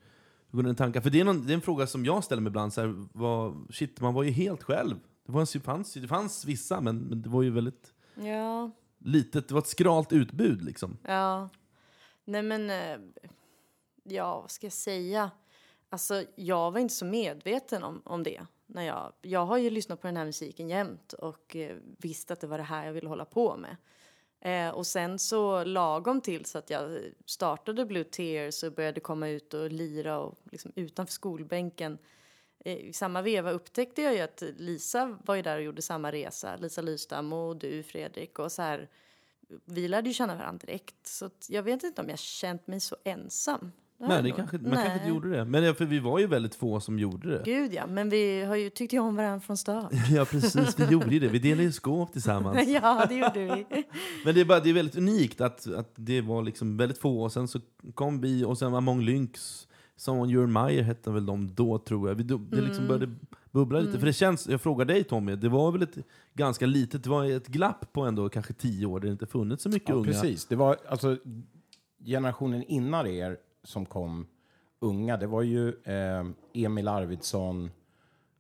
hur går tankar? För det är, någon, det är en fråga som jag ställer mig ibland. Så här, vad, shit, man var ju helt själv. Det, var, det, fanns, det fanns vissa, men, men det var ju väldigt Ja, litet. Det var ett skralt utbud. Liksom. ja. Nej men, eh, ja vad ska jag säga? Alltså jag var inte så medveten om, om det. När jag, jag har ju lyssnat på den här musiken jämt och eh, visste att det var det här jag ville hålla på med. Eh, och sen så lagom till så att jag startade Blue Tears och började komma ut och lira och liksom utanför skolbänken. Eh, I samma veva upptäckte jag ju att Lisa var ju där och gjorde samma resa. Lisa Lystam och du Fredrik och så här. Vi lärde ju känna varandra direkt. Så jag vet inte om jag känt mig så ensam. Nej, det kanske, man kanske inte gjorde det. Men ja, för vi var ju väldigt få som gjorde det. Gud ja, men vi har ju tyckt ju om varandra från start. *laughs* Ja, precis. Vi gjorde ju det. Vi delade ju skåp tillsammans. *laughs* ja, det gjorde vi. *laughs* Men det är, bara, det är väldigt unikt att, att det var liksom väldigt få, och sen så kom vi, och sen var Among Lynx, som Meyer hette väl de då tror jag. Vi, det liksom Mm. började bubbla lite. För det känns, jag frågar dig Tommy, det var väl ett ganska litet, det var ett glapp på ändå kanske tio år, där det inte funnits så mycket Ja, unga. precis. Det var alltså generationen innan er som kom unga. Det var ju eh, Emil Arvidsson,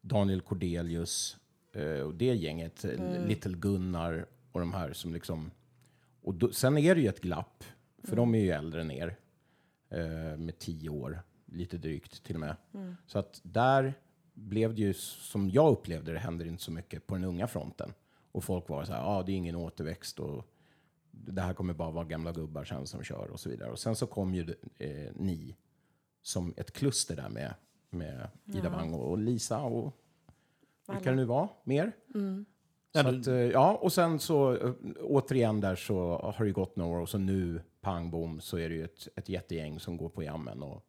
Daniel Cordelius eh, och det gänget. eh, Little Gunnar och de här som liksom... Och då, sen är det ju ett glapp, för de är ju äldre än er. Eh, med tio år, lite drygt till och med. Så att där blev det ju, som jag upplevde det, hände det inte så mycket på den unga fronten. Och folk var så här, ja ah, det är ingen återväxt och det här kommer bara vara gamla gubbar sen som kör och så vidare. Och sen så kom ju eh, ni som ett kluster där med, med Ida Wang och, och Lisa och vilka det nu var, mer. Ja, Så du- att, eh, ja, och sen så eh, återigen där så har det gått några år och så nu, pang bom, så är det ju ett, ett jättegäng som går på jammen och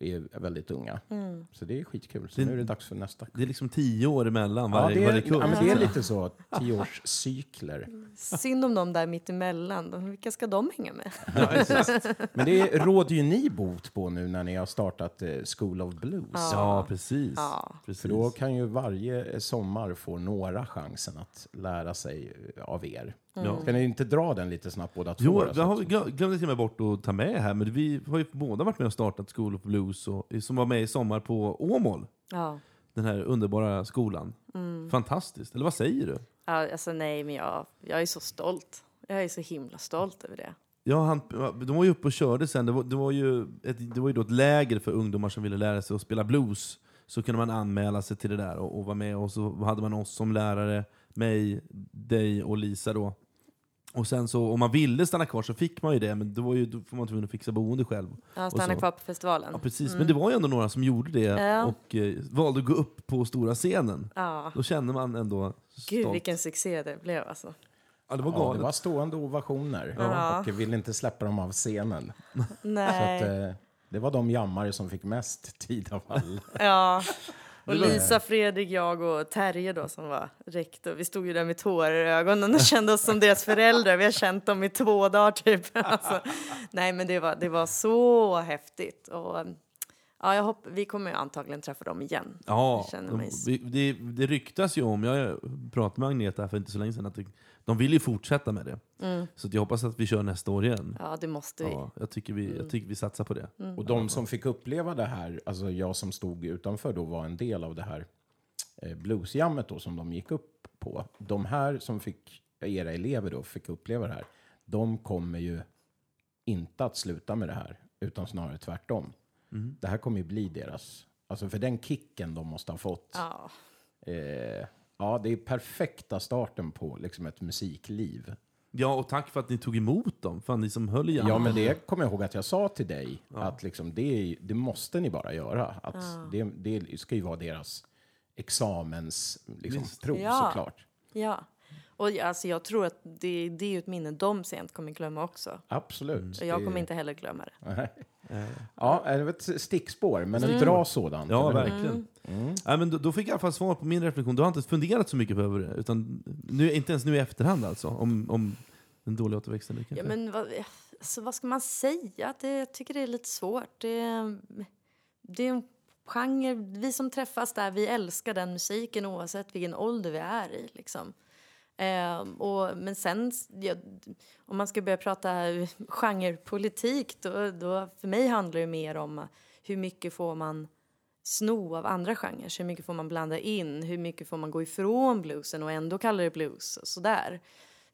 är väldigt unga. Mm. Så det är skitkul. Så Det- nu är det dags för nästa. Det är liksom tio år emellan Ja, varje, det varje är, kurs. ja, men det är lite så. Tioårscykler. *laughs* Synd om de där mitt emellan. De- Vilka ska de hänga med? *laughs* Ja. Men det råder ju ni bot på nu när ni har startat eh, School of Blues. ja, precis. Ja. precis. För då kan ju varje sommar få några chansen att lära sig eh, av er. Ja. Ska ni inte dra den lite snabbt båda två? Jo, det glö- glömde till och med bort att ta med här, men vi har ju båda varit med och startat School of Blues, och, som var med i sommar på Åmål. Ja. Den här underbara skolan. Mm. Fantastiskt. Eller vad säger du? Ja, alltså nej, men jag, jag är så stolt. Jag är så himla stolt över det. Ja, han, de var ju uppe och körde sen. Det var, det var ju, ett, det var ju då ett läger för ungdomar som ville lära sig att spela blues. Så kunde man anmäla sig till det där och, och vara med. Och så hade man oss som lärare, mig, dig och Lisa då. Och sen så, om man ville stanna kvar så fick man ju det, men då, var ju, då får man tvungen att fixa boende själv. Stannar så. kvar på festivalen. Ja, precis. Men det var ju ändå några som gjorde det Ja. och eh, valde att gå upp på stora scenen. Ja. Då kände man ändå Gud, stolt. vilken succé det blev alltså. Ja, det var Ja, galet. det var stående ovationer. Ja. Och ville inte släppa dem av scenen. *laughs* Så Nej. att, eh, det var de jammare som fick mest tid av alla. Ja. *laughs* Och Lisa, Fredrik, jag och Terje då som var rektor. Vi stod ju där med tårar i ögonen och *laughs* kände oss som deras föräldrar. Vi har känt dem i två dagar typ. *laughs* Alltså, nej men det var, det var så häftigt. Och, ja, jag hopp, vi kommer ju antagligen träffa dem igen. Ja, Jag känner de, mig- vi, det, det ryktas ju om, jag pratade med Agneta för inte så länge sedan, att det, de vill ju fortsätta med det. Mm. Så att jag hoppas att vi kör nästa år igen. Ja, det måste vi. Ja, jag, tycker vi, jag tycker vi satsar på det. Mm. Och de som fick uppleva det här, alltså jag som stod utanför då var en del av det här eh, bluesjammet då som de gick upp på. De här som fick, era elever då, fick uppleva det här, de kommer ju inte att sluta med det här, utan snarare tvärtom. Mm. Det här kommer ju bli deras, alltså för den kicken de måste ha fått. Ja. Eh, ja, det är perfekta starten på liksom ett musikliv. Ja, och tack för att ni tog emot dem. Fan, ni som höll i. Ja, men det kommer jag ihåg att jag sa till dig. Att liksom det, det måste ni bara göra. Att det, det ska ju vara deras examens liksom, prov Ja. såklart. Ja. Och jag- alltså, jag tror att det, det är ju ett minne de sent kommer glömma också. Absolut. Och jag kommer inte heller glömma det. Ja, det var ett stickspår, men Mm. ett bra sådant. Ja, eller hur? verkligen. Ja, men då, då fick jag i alla fall svar på min reflektion. Du har inte funderat så mycket över det, utan nu, inte ens nu i efterhand alltså, om, om den dåliga återväxten. Ja, men vad, alltså, vad ska man säga? Det, jag tycker det är lite svårt. Det, det är en genre, vi som träffas där, vi älskar den musiken oavsett vilken ålder vi är i. Liksom. Ehm, och, men sen, ja, om man ska börja prata genrepolitik, då, då för mig handlar det mer om hur mycket får man sno av andra genrer, hur mycket får man blanda in, hur mycket får man gå ifrån bluesen och ändå kalla det blues och sådär.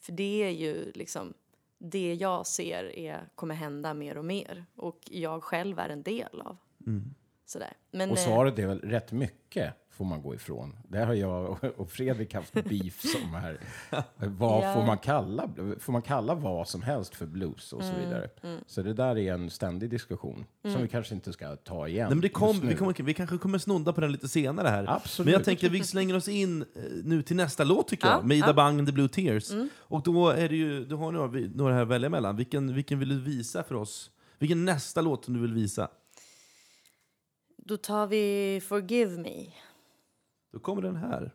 För det är ju liksom det jag ser är, kommer hända mer och mer och jag själv är en del av. Sådär. Men, Och eh, svaret är väl rätt mycket får man gå ifrån. Det har jag och- Fredrik haft *laughs* beef som här. Vad Ja. får man kalla Får man kalla vad som helst för blues och så Mm, vidare? Så det där är en ständig diskussion som vi kanske inte ska ta igen. Nej, men det kom, vi, kommer, vi kanske kommer snodda på den lite senare här. Absolut. Men jag tänker att vi slänger oss in eh, nu till nästa låt tycker Ja, jag, med Ida ja. Bang and the Blue Tears. Och då är det ju, du har några, några här att välja mellan. Vilken, vilken vill du visa för oss? Vilken nästa låt som du vill visa? Då tar vi Forgive Me. Då kommer den här.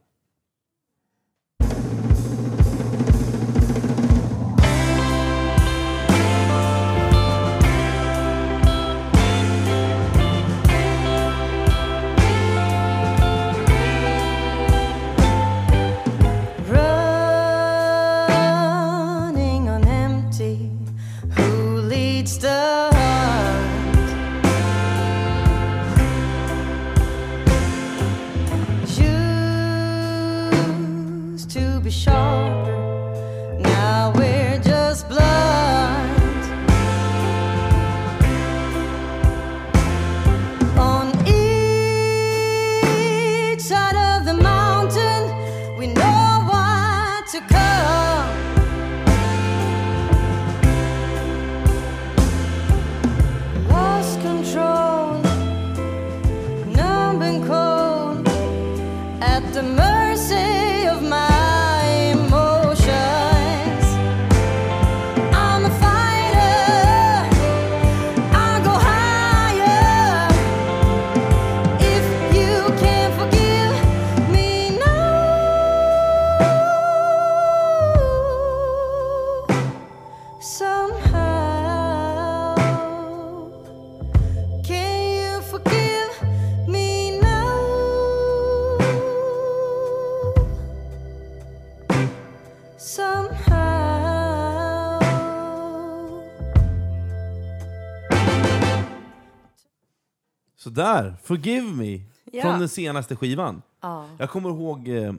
Sådär, Forgive Me! Ja. Från den senaste skivan. Ja. Jag kommer ihåg, eh,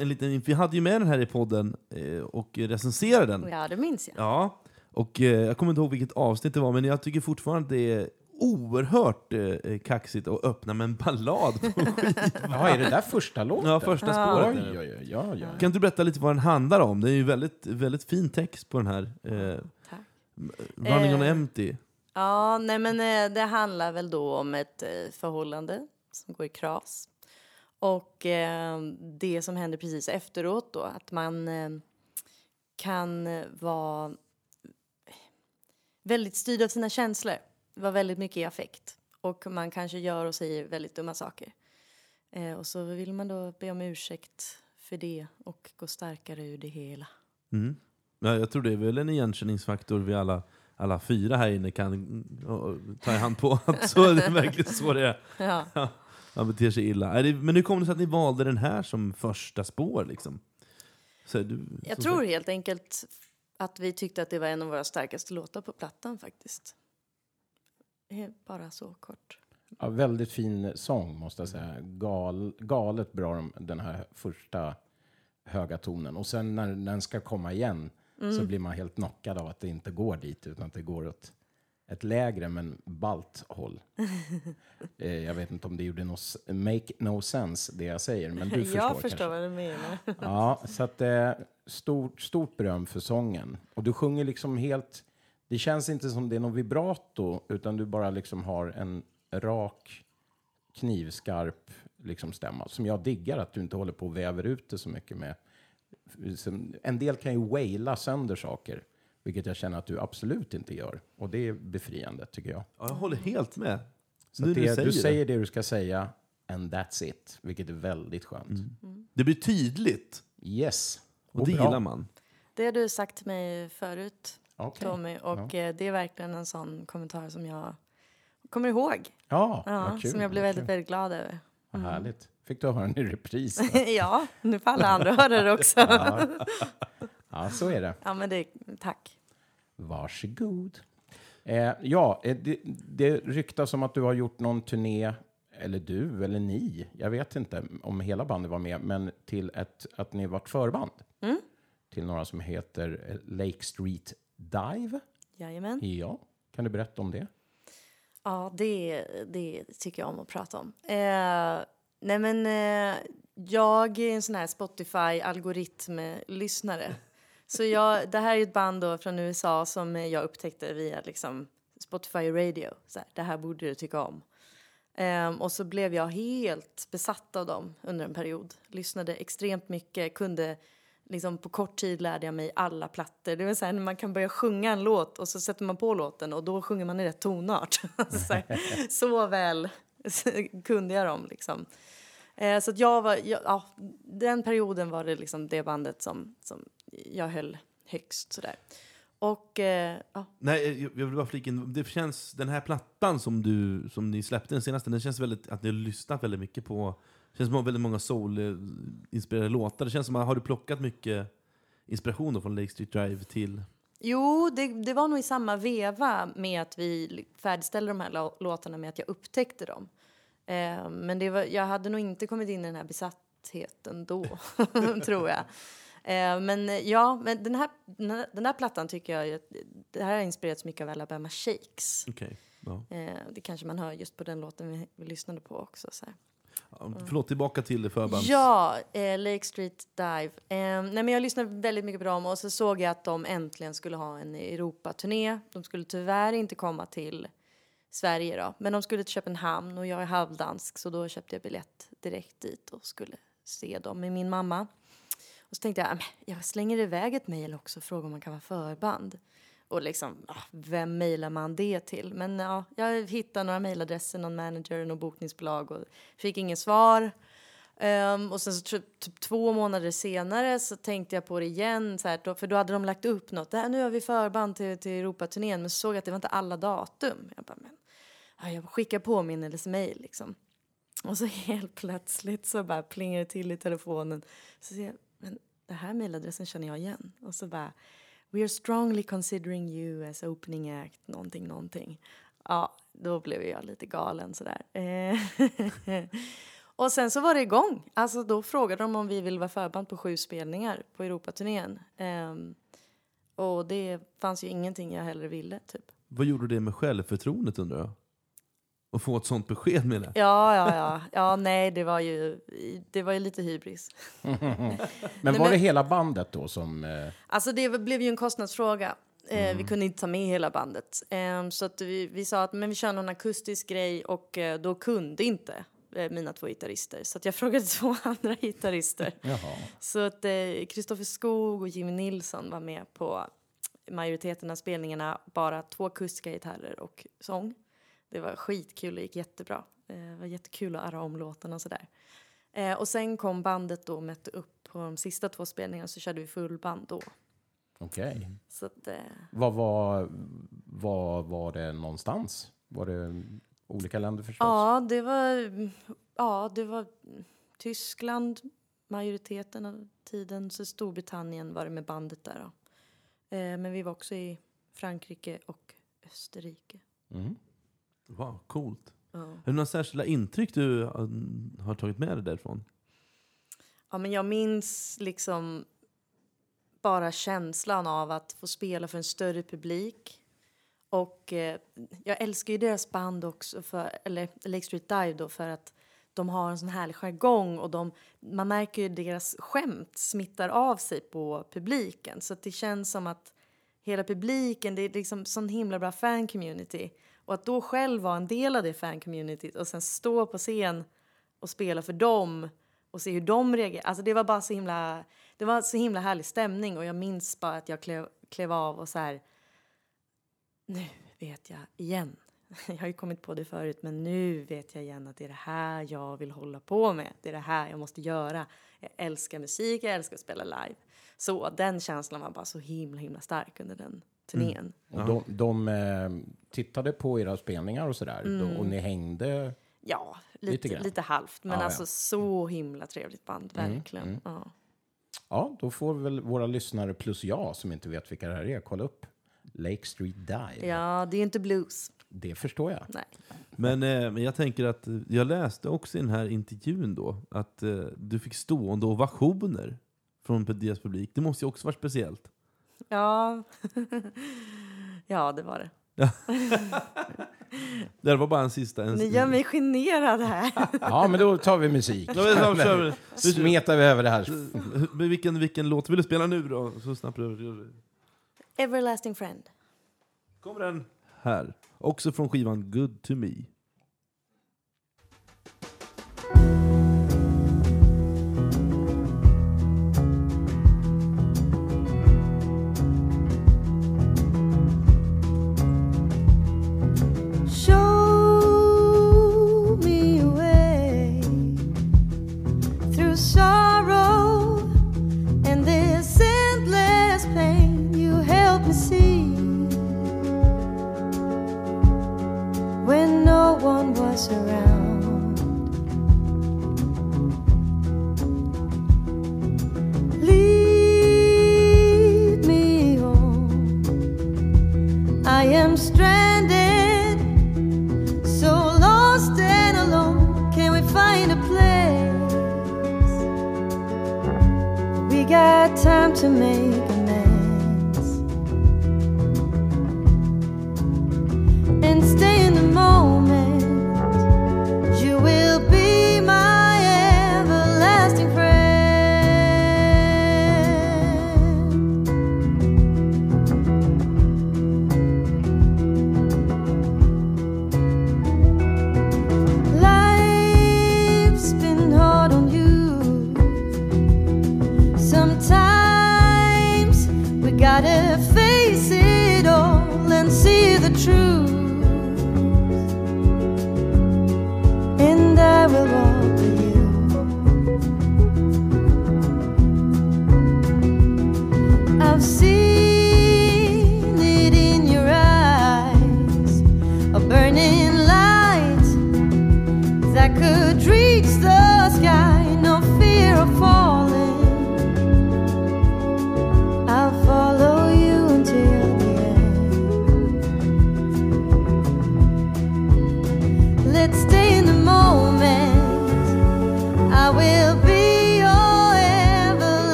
en liten, vi hade ju med den här i podden eh, och recenserade den. ja, det minns jag. Ja, och eh, jag kommer inte ihåg vilket avsnitt det var, men jag tycker fortfarande att det är oerhört eh, kaxigt att öppna med en ballad på skivan. *laughs* Ja, är det där första låten? Ja, första spåret. Oj, oj, oj, ja, ja. Kan du berätta lite vad den handlar om? Det är ju väldigt, väldigt fin text på den här. Eh, Tack. Running on Eh, empty. Ja, nej men eh, det handlar väl då om ett eh, förhållande som går i kras. Och eh, det som händer precis efteråt då, att man kan vara väldigt styrd av sina känslor. Vara väldigt mycket i affekt. Och man kanske gör och säger väldigt dumma saker. Och så vill man då be om ursäkt för det och gå starkare ur det hela. Mm. Ja, jag tror det är väl en igenkänningsfaktor vi alla, alla fyra här inne kan ta i hand på. *laughs* Att så är det verkligen så det är. Ja. *laughs* Man beter sig illa. Men hur kom det sig att ni valde den här som första spår? Liksom? Så du, Jag så- tror helt enkelt att vi tyckte att det var en av våra starkaste låtar på plattan faktiskt. Eh, Bara så kort. Ja, väldigt fin sång måste jag säga. Gal, galet bra de- den här första höga tonen. Och sen när den ska komma igen så blir man helt knockad av att det inte går dit utan att det går åt ett lägre men balt håll. *laughs* eh, jag vet inte om det gjorde no, make no sense det jag säger, men du *laughs* förstår jag förstår kanske. vad du menar. *laughs* Ja, så att eh, stort, stort beröm för sången. Och du sjunger liksom helt... Det känns inte som det är någon vibrato, utan du bara liksom har en rak, knivskarp liksom stämma. Som jag diggar att du inte håller på och väver ut det så mycket med. En del kan ju waila sönder saker, vilket jag känner att du absolut inte gör. Och det är befriande, tycker jag. Ja, jag håller helt med. Så det, du du säger säger det du ska säga, and that's it, vilket är väldigt skönt. Det blir tydligt. Yes. Och det bra. gillar man. Det har du sagt till mig förut, Okej. Tommy. Och eh, det är verkligen en sån kommentar som jag kommer ihåg. Ja, Ja, vad kul. som jag blev väldigt, väldigt glad över. Vad härligt. Fick du höra den i repris? *laughs* ja, nu får alla andra höra det också. ja. ja, så är det. ja, men det, tack. Varsågod. Eh, ja, eh, det, det ryktas om att du har gjort någon turné, eller du eller ni, jag vet inte om hela bandet var med, men till ett, att ni varit förband. Mm. Till några som heter eh, Lake Street Dive. Jajamän. Ja, kan du berätta om det? Ja, det, det tycker jag om att prata om. Eh, nej men, eh, jag är en sån här Spotify-algoritmlyssnare. *laughs* Så jag, det här är ett band då från USA som jag upptäckte via liksom Spotify Radio. Så här, det här borde du tycka om. Ehm, och så blev jag helt besatt av dem under en period. Lyssnade extremt mycket, kunde liksom på kort tid lärde jag mig alla plattor. Det var så här när man kan börja sjunga en låt och så sätter man på låten och då sjunger man i rätt tonart. *laughs* så, *laughs* så väl *laughs* kunde jag dem liksom. Eh, så att jag var, jag, ja, den perioden var det liksom det bandet som, som jag höll högst sådär. Och eh, ja, Nej, eh, jag vill bara flika in. Det känns, den här plattan som, du, som ni släppte, den senaste, den känns väldigt, att ni har lyssnat väldigt mycket på... Det känns som att väldigt många soul-inspirerade låtar. Det känns som att, har du plockat mycket inspiration då från Lake Street Drive till... Jo, det, det var nog i samma veva med att vi färdigställde de här lå- låtarna med att jag upptäckte dem. Eh, men var, jag hade nog inte kommit in i den här besattheten då, *laughs* tror jag. Eh, men ja, men den här, den här, den här plattan tycker jag, det här har inspirerats mycket av Alabama Shakes. Okej. Ja. Eh, det kanske man hör just på den låten vi, vi lyssnade på också. Så här. Förlåt, tillbaka till förbands... Ja, eh, Lake Street Dive. Eh, nej, men jag lyssnade väldigt mycket på dem och så såg jag att de äntligen skulle ha en Europaturné. De skulle tyvärr inte komma till Sverige då, men de skulle till Köpenhamn och jag är halvdansk så då köpte jag biljett direkt dit och skulle se dem med min mamma. Och så tänkte jag, äh, jag slänger iväg ett mejl också och frågar om man kan vara förband. Och liksom, ah, vem mejlar man det till? Men ja, jag hittade några mejladresser, någon manager, något bokningsbolag och fick inget svar. Um, och sen så typ, typ två månader senare så tänkte jag på det igen, så här, då, för då hade de lagt upp något. Där, nu har vi förband till, till Europaturnén, men såg att det var inte alla datum. Jag bara, men, ja, jag skickar påminnelsemail liksom. Och så *laughs* helt plötsligt så bara plingar det till i telefonen. Så ser jag, men den här mejladressen känner jag igen. Och så bara, we are strongly considering you as opening act, någonting, någonting. ja, då blev jag lite galen sådär. Eh, *laughs* och sen så var det igång. Alltså då frågade de om vi ville vara förband på sju spelningar på Europaturnén. Um, och det fanns ju ingenting jag hellre ville typ. Vad gjorde det med självförtroendet undrar jag? Att få ett sånt besked med det. Ja, ja, ja. Ja, nej, det var ju, det var ju lite hybris. *laughs* Men Nej, var men- det hela bandet då som... Eh, Alltså det blev ju en kostnadsfråga. Eh, Vi kunde inte ta med hela bandet. Eh, så att vi, vi sa att men vi kör någon akustisk grej och eh, då kunde inte eh, mina två gitarrister. Så att jag *laughs* frågade två andra gitarrister. jaha. Så att Kristoffer Skog och Jimmy Nilsson var med på majoriteten av spelningarna. Bara två akustiska gitarrer och sång. Det var skitkul, det gick jättebra. Eh, Det var jättekul att arra om låtarna och sådär. Eh, och sen kom bandet då och mätte upp på de sista två spelningarna så körde vi fullband då. Okej. Så att, eh, Vad var, var, var det någonstans? Var det olika länder förstås? ja, det var, ja, det var Tyskland majoriteten av tiden. Så Storbritannien var det med bandet där. Då. Men vi var också i Frankrike och Österrike. Mm. Wow, coolt. Ja. Är det några särskilda intryck du eh, har tagit med dig därifrån? Ja, men jag minns liksom bara känslan av att få spela för en större publik. Och eh, jag älskar ju deras band också, för, eller Lake Street Dive då, för att de har en sån härlig jargong och de, man märker ju deras skämt smittar av sig på publiken. Så det känns som att hela publiken, det är liksom sån himla bra fan-community. Och att då själv vara en del av det fan-communityt och sen stå på scen och spela för dem och se hur de reagerar. Alltså det var bara så himla, det var så himla härlig stämning och jag minns bara att jag klev, klev av och så här, nu vet jag igen. *laughs* Jag har ju kommit på det förut, men nu vet jag igen att det är det här jag vill hålla på med. Det är det här jag måste göra. Jag älskar musik, jag älskar att spela live. Så den känslan var bara så himla, himla stark under den turnén. Och de de eh, tittade på era spelningar och sådär? Då- Och ni hängde? Ja, Lite lite, lite, halvt. Men Ja, alltså ja. så himla trevligt band, verkligen. mm. Ja. Ja, då får väl våra lyssnare plus jag som inte vet vilka det här är kolla upp Lake Street Dive. ja, det är inte blues. Det förstår jag. Nej. Men, eh, men jag tänker att jag läste också i den här intervjun då att eh, du fick stående ovationer från deras publik. Det måste ju också vara speciellt. Ja. *laughs* ja, det var det. *laughs* Det var bara en sista. En, Ni gör mig generad här. *laughs* Ja, men då tar vi musik. Smetar vi över det här. Vilken, vilken låt vill du spela nu då? Så snabbt över. Everlasting friend. Kommer den här. Också från skivan Good to me.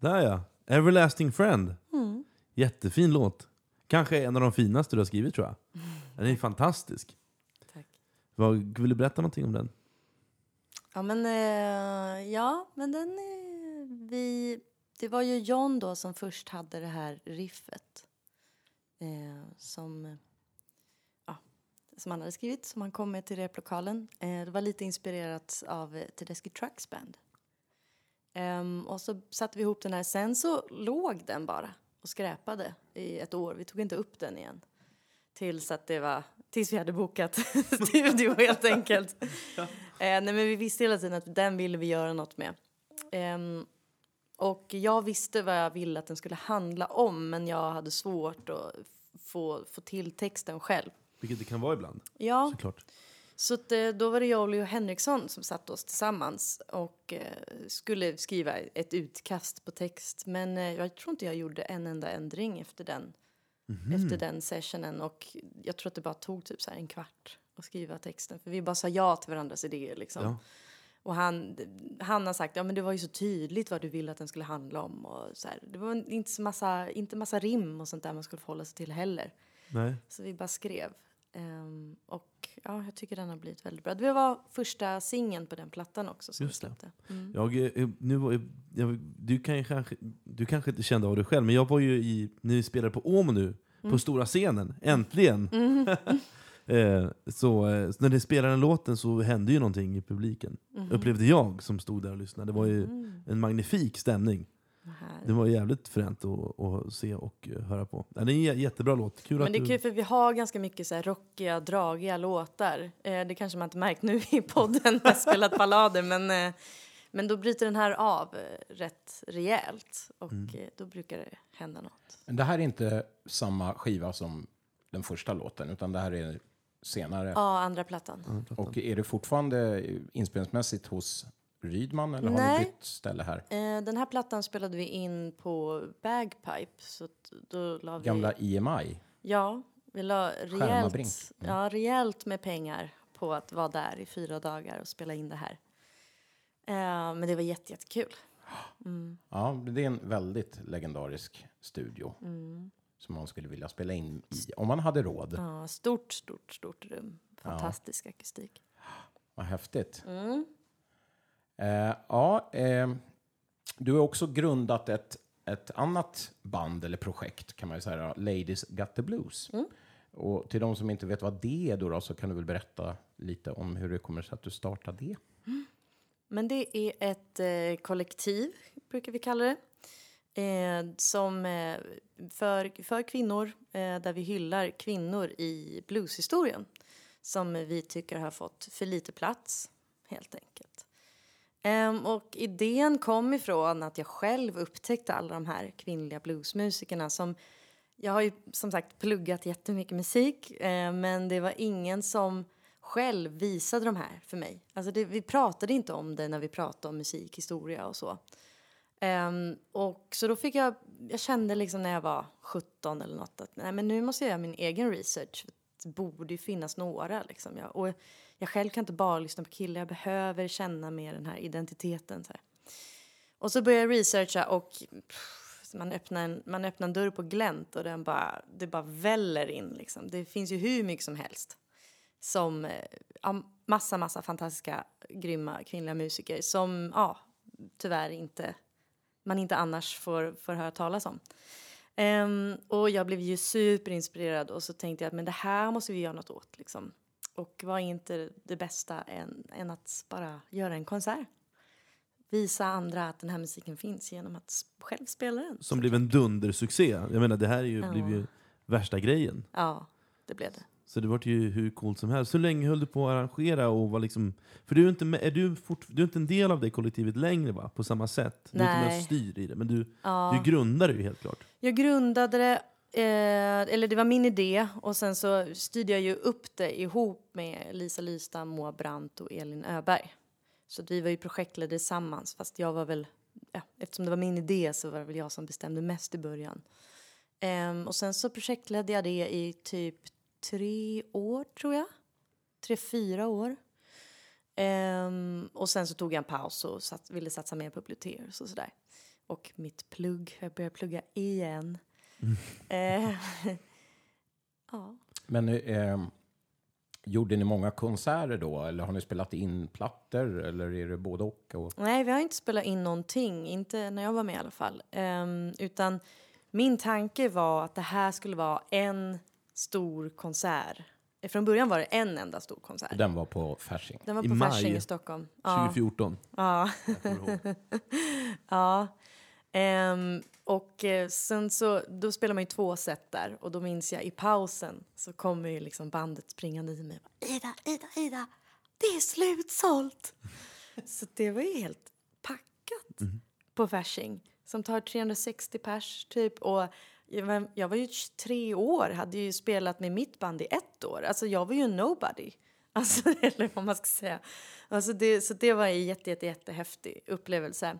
Där ja, Everlasting Friend. Mm. Jättefin låt. Kanske en av de finaste du har skrivit tror jag. Den är fantastisk. Tack. Vad, vill du berätta någonting om den? Ja men, eh, ja, men den är... Vi, det var ju John då som först hade det här riffet. Eh, som, ja, som han hade skrivit, som han kom med till replokalen. Eh, det var lite inspirerat av Tedeschi Trucks Band. Ehm, och så satte vi ihop den här. Sen så låg den bara och skräpade i ett år. Vi tog inte upp den igen. Tills att det var, tills vi hade bokat *laughs* studio helt enkelt. *laughs* Eh, nej men vi visste hela tiden att den ville vi göra något med. Ehm, och jag visste vad jag ville att den skulle handla om men jag hade svårt att få, få till texten själv. Vilket det kan vara ibland, Ja, såklart. så att, eh, då var det jag och Leo Henriksson som satt oss tillsammans och eh, skulle skriva ett utkast på text. Men eh, jag tror inte jag gjorde en enda ändring efter den, efter den sessionen. Och jag tror att det bara tog typ så en kvart att skriva texten. För vi bara sa ja till varandras idéer liksom. Ja. Och han, han har sagt, ja men det var ju så tydligt vad du ville att den skulle handla om. Och så här. Det var inte så massa, inte massa rim och sånt där man skulle förhålla sig till heller. Nej. Så vi bara skrev. Ehm, och ja, jag tycker den har blivit väldigt bra. Det var första singeln på den plattan också som Just vi släppte. Mm. Jag, eh, nu, var- jag, du, kan kanske, du kanske inte kände av det själv, men jag var ju i, när vi spelade på Åmo nu, Mm. på stora scenen, äntligen! eh, *laughs* så, eh, så när det spelade den låten så hände ju någonting i publiken. Mhm. Upplevde jag som stod där och lyssnade. Det var ju en magnifik stämning. Det var jävligt fränt att, att se och eh, höra på. Det är en jä- jättebra låt. Kul Men det är du... kul för vi har ganska mycket så här rockiga, dragiga låtar. Eh, det kanske man inte märkt nu i podden när jag spelat ballader. Men, eh, men då bryter den här av eh, rätt rejält. Och Mm. eh, då brukar det hända något. Men det här är inte samma skiva som den första låten, utan det här är senare. Ja, andra plattan. Och är det fortfarande inspelningsmässigt hos Rydman eller har Nej. ni bytt ställe här? Eh, den här plattan spelade vi in på Bagpipe. Så då la vi... Gamla EMI? Ja, vi la rejält, ja, rejält med pengar på att vara där i fyra dagar och spela in det här. Eh, men det var jätte, jättekul. Ja, det är en väldigt legendarisk studio Mm. Som man skulle vilja spela in i om man hade råd. Ja, stort, stort, stort rum. Fantastisk akustik. Vad häftigt. Mm. Eh, ja, eh, du har också grundat ett, ett annat band eller projekt kan man ju säga, Ladies Got the Blues. Mm. Och till de som inte vet vad det är då, då så kan du väl berätta lite om hur det kommer sig att du startade det. Men det är ett eh, kollektiv, brukar vi kalla det. Eh, som eh, för, för kvinnor, eh, där vi hyllar kvinnor i blueshistorien. Som vi tycker har fått för lite plats, helt enkelt. Ehm, och idén kom ifrån att jag själv upptäckte alla de här kvinnliga bluesmusikerna som jag har ju som sagt pluggat jättemycket musik eh, men det var ingen som själv visade de här för mig. Alltså det, vi pratade inte om det när vi pratade om musikhistoria och så. Um, och så då fick jag, jag kände liksom när jag var 17 eller något att nej men nu måste jag göra min egen research. Det borde ju finnas några liksom. Jag, och jag själv kan inte bara lyssna på killar, jag behöver känna mer den här identiteten. Så här. Och så började jag researcha och pff, man, öppnar en, man öppnar en dörr på glänt och den bara, det bara väller in. Liksom. Det finns ju hur mycket som helst. Som eh, ja, massa, massa fantastiska, grymma kvinnliga musiker som ja, tyvärr inte man inte annars får, får höra talas om. Ehm, och jag blev ju superinspirerad och så tänkte jag att men det här måste vi göra något åt. Liksom. Och vad är inte det bästa än, än att bara göra en konsert? Visa andra att den här musiken finns genom att själv spela den. Som blev en dundersuccé. Jag menar, det här är ju, Ja. blev ju värsta grejen. Ja, det blev det. Så det var ju hur coolt som helst. Hur länge höll du på att arrangera? Och var liksom, för du är, inte med, är du, fort, du är inte en del av det kollektivet längre va? På samma sätt? Du är inte med Nej. och styr i det, men du, Ja. du grundar det ju helt klart. Jag grundade det, eh, eller det var min idé och sen så styrde jag ju upp det ihop med Lisa Lystam, Moa Brandt och Elin Öberg. Så vi var ju projektledare tillsammans fast jag var väl, ja, eftersom det var min idé så var det väl jag som bestämde mest i början. Ehm, och sen så projektledde jag det i typ tre år, tror jag. Tre, fyra år. Ehm, och sen så tog jag en paus och sat, ville satsa mer på Bluteers och sådär. Och mitt plugg, jag började plugga igen. Eh, *laughs* ja. Men eh, gjorde ni många konserter då? Eller har ni spelat in plattor? Eller är det både och? och? Nej, vi har inte spelat in någonting, inte när jag var med i alla fall. Ehm, utan min tanke var att det här skulle vara en stor konsert. Från början var det en enda stor konsert. Den var på Fasching. Den var I på maj Fasching i Stockholm. Ja. 2014. Ja. *laughs* Ja. Ehm, och eh, sen så, då spelar man ju två set där och då minns jag i pausen så kommer ju liksom bandet springande i mig. och bara, Ida, Ida, Ida, det är slutsålt! *laughs* så det var ju helt packat på Fasching som tar 360 pers typ och jag var- ju 23 år, hade ju spelat med mitt band i ett år. Alltså jag var ju nobody. *laughs* Alltså, eller vad man ska säga. Alltså det, så det var en jätte, jätte, jättehäftig upplevelse.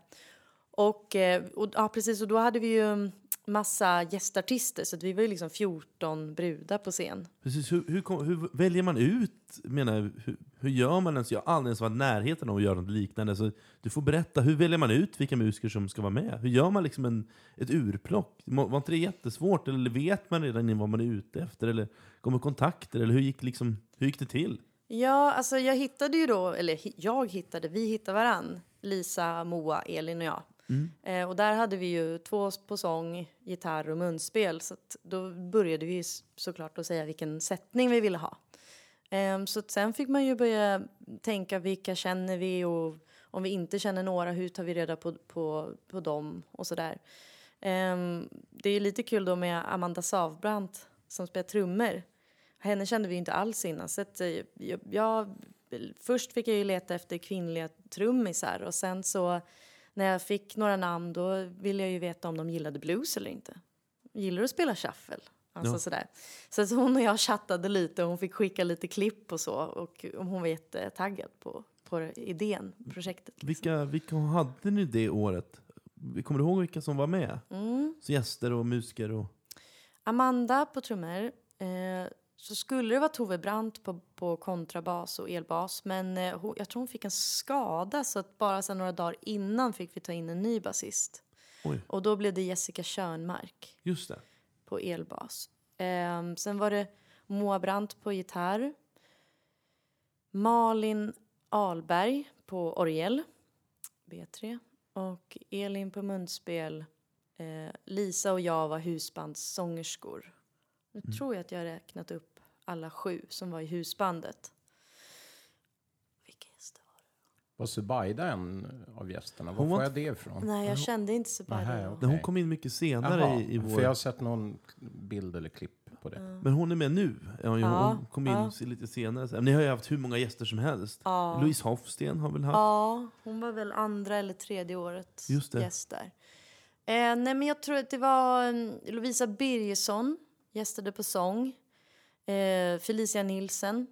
Och, eh, och ja, precis, och då hade vi ju massa gästartister så vi var ju liksom 14 brudar på scen. Precis, hur, hur, kom, hur väljer man ut, menar jag, hur, hur gör man ens? Jag har aldrig ens varit närheten av att göra något liknande. Så du får berätta, hur väljer man ut vilka musiker som ska vara med? Hur gör man liksom en, ett urplock? Var inte det jättesvårt? Eller vet man redan vad man är ute efter? Eller kommer kontakter? Eller hur gick, liksom, hur gick det till? Ja, alltså jag hittade ju då, eller jag hittade, vi hittade varann. Lisa, Moa, Elin och jag. Mm. Eh, och där hade vi ju två på sång, gitarr och munspel. Så att då började vi såklart att säga vilken sättning vi ville ha. Eh, så att sen fick man ju börja tänka vilka känner vi och om vi inte känner några, hur tar vi reda på, på, på dem och sådär. Eh, det är lite kul då med Amanda Savbrant som spelar trummor. Henne kände vi ju inte alls innan. Så att, eh, jag, jag, först fick jag ju leta efter kvinnliga trummisar och sen så när jag fick några namn då ville jag ju veta om de gillade blues eller inte. Gillar du att spela shuffle? Alltså Ja. sådär. Så att hon och jag chattade lite och hon fick skicka lite klipp och så och hon var jättetaggad på, på idén, projektet. Liksom. Vilka, vilka hade ni det året? Kommer du ihåg vilka som var med? Mm. Så gäster och musiker? Och... Amanda på trummor. Eh, så skulle det vara Tove Brandt på, på kontrabas och elbas. Men eh, hon, jag tror hon fick en skada så att bara sen några dagar innan fick vi ta in en ny basist. Oj, Och då blev det Jessica Körnmark just det. på elbas. Eh, sen var det Moa Brandt på gitarr. Malin Alberg på orgel, B3. Och Elin på munspel. Eh, Lisa och jag var husbandssångerskor. Nu tror jag att jag räknat upp alla sju som var i husbandet. Vilka gäster var Var Subaida en av gästerna? Var Hon får var jag det ifrån? det? Nej, jag kände inte okej. Men hon kom in mycket senare Jaha, i, i vår... För jag har sett någon bild eller klipp på det. Men hon är med nu. Ja, hon Ja, kom in ja. lite senare. Men ni har ju haft hur många gäster som helst. Ja. Louise Hofsten har väl haft? Ja, hon var väl andra eller tredje årets Just det. gäst där. Eh, nej, men jag tror att det var mm, Lovisa Birgersson gästade på sång. Eh, Felicia Nilsen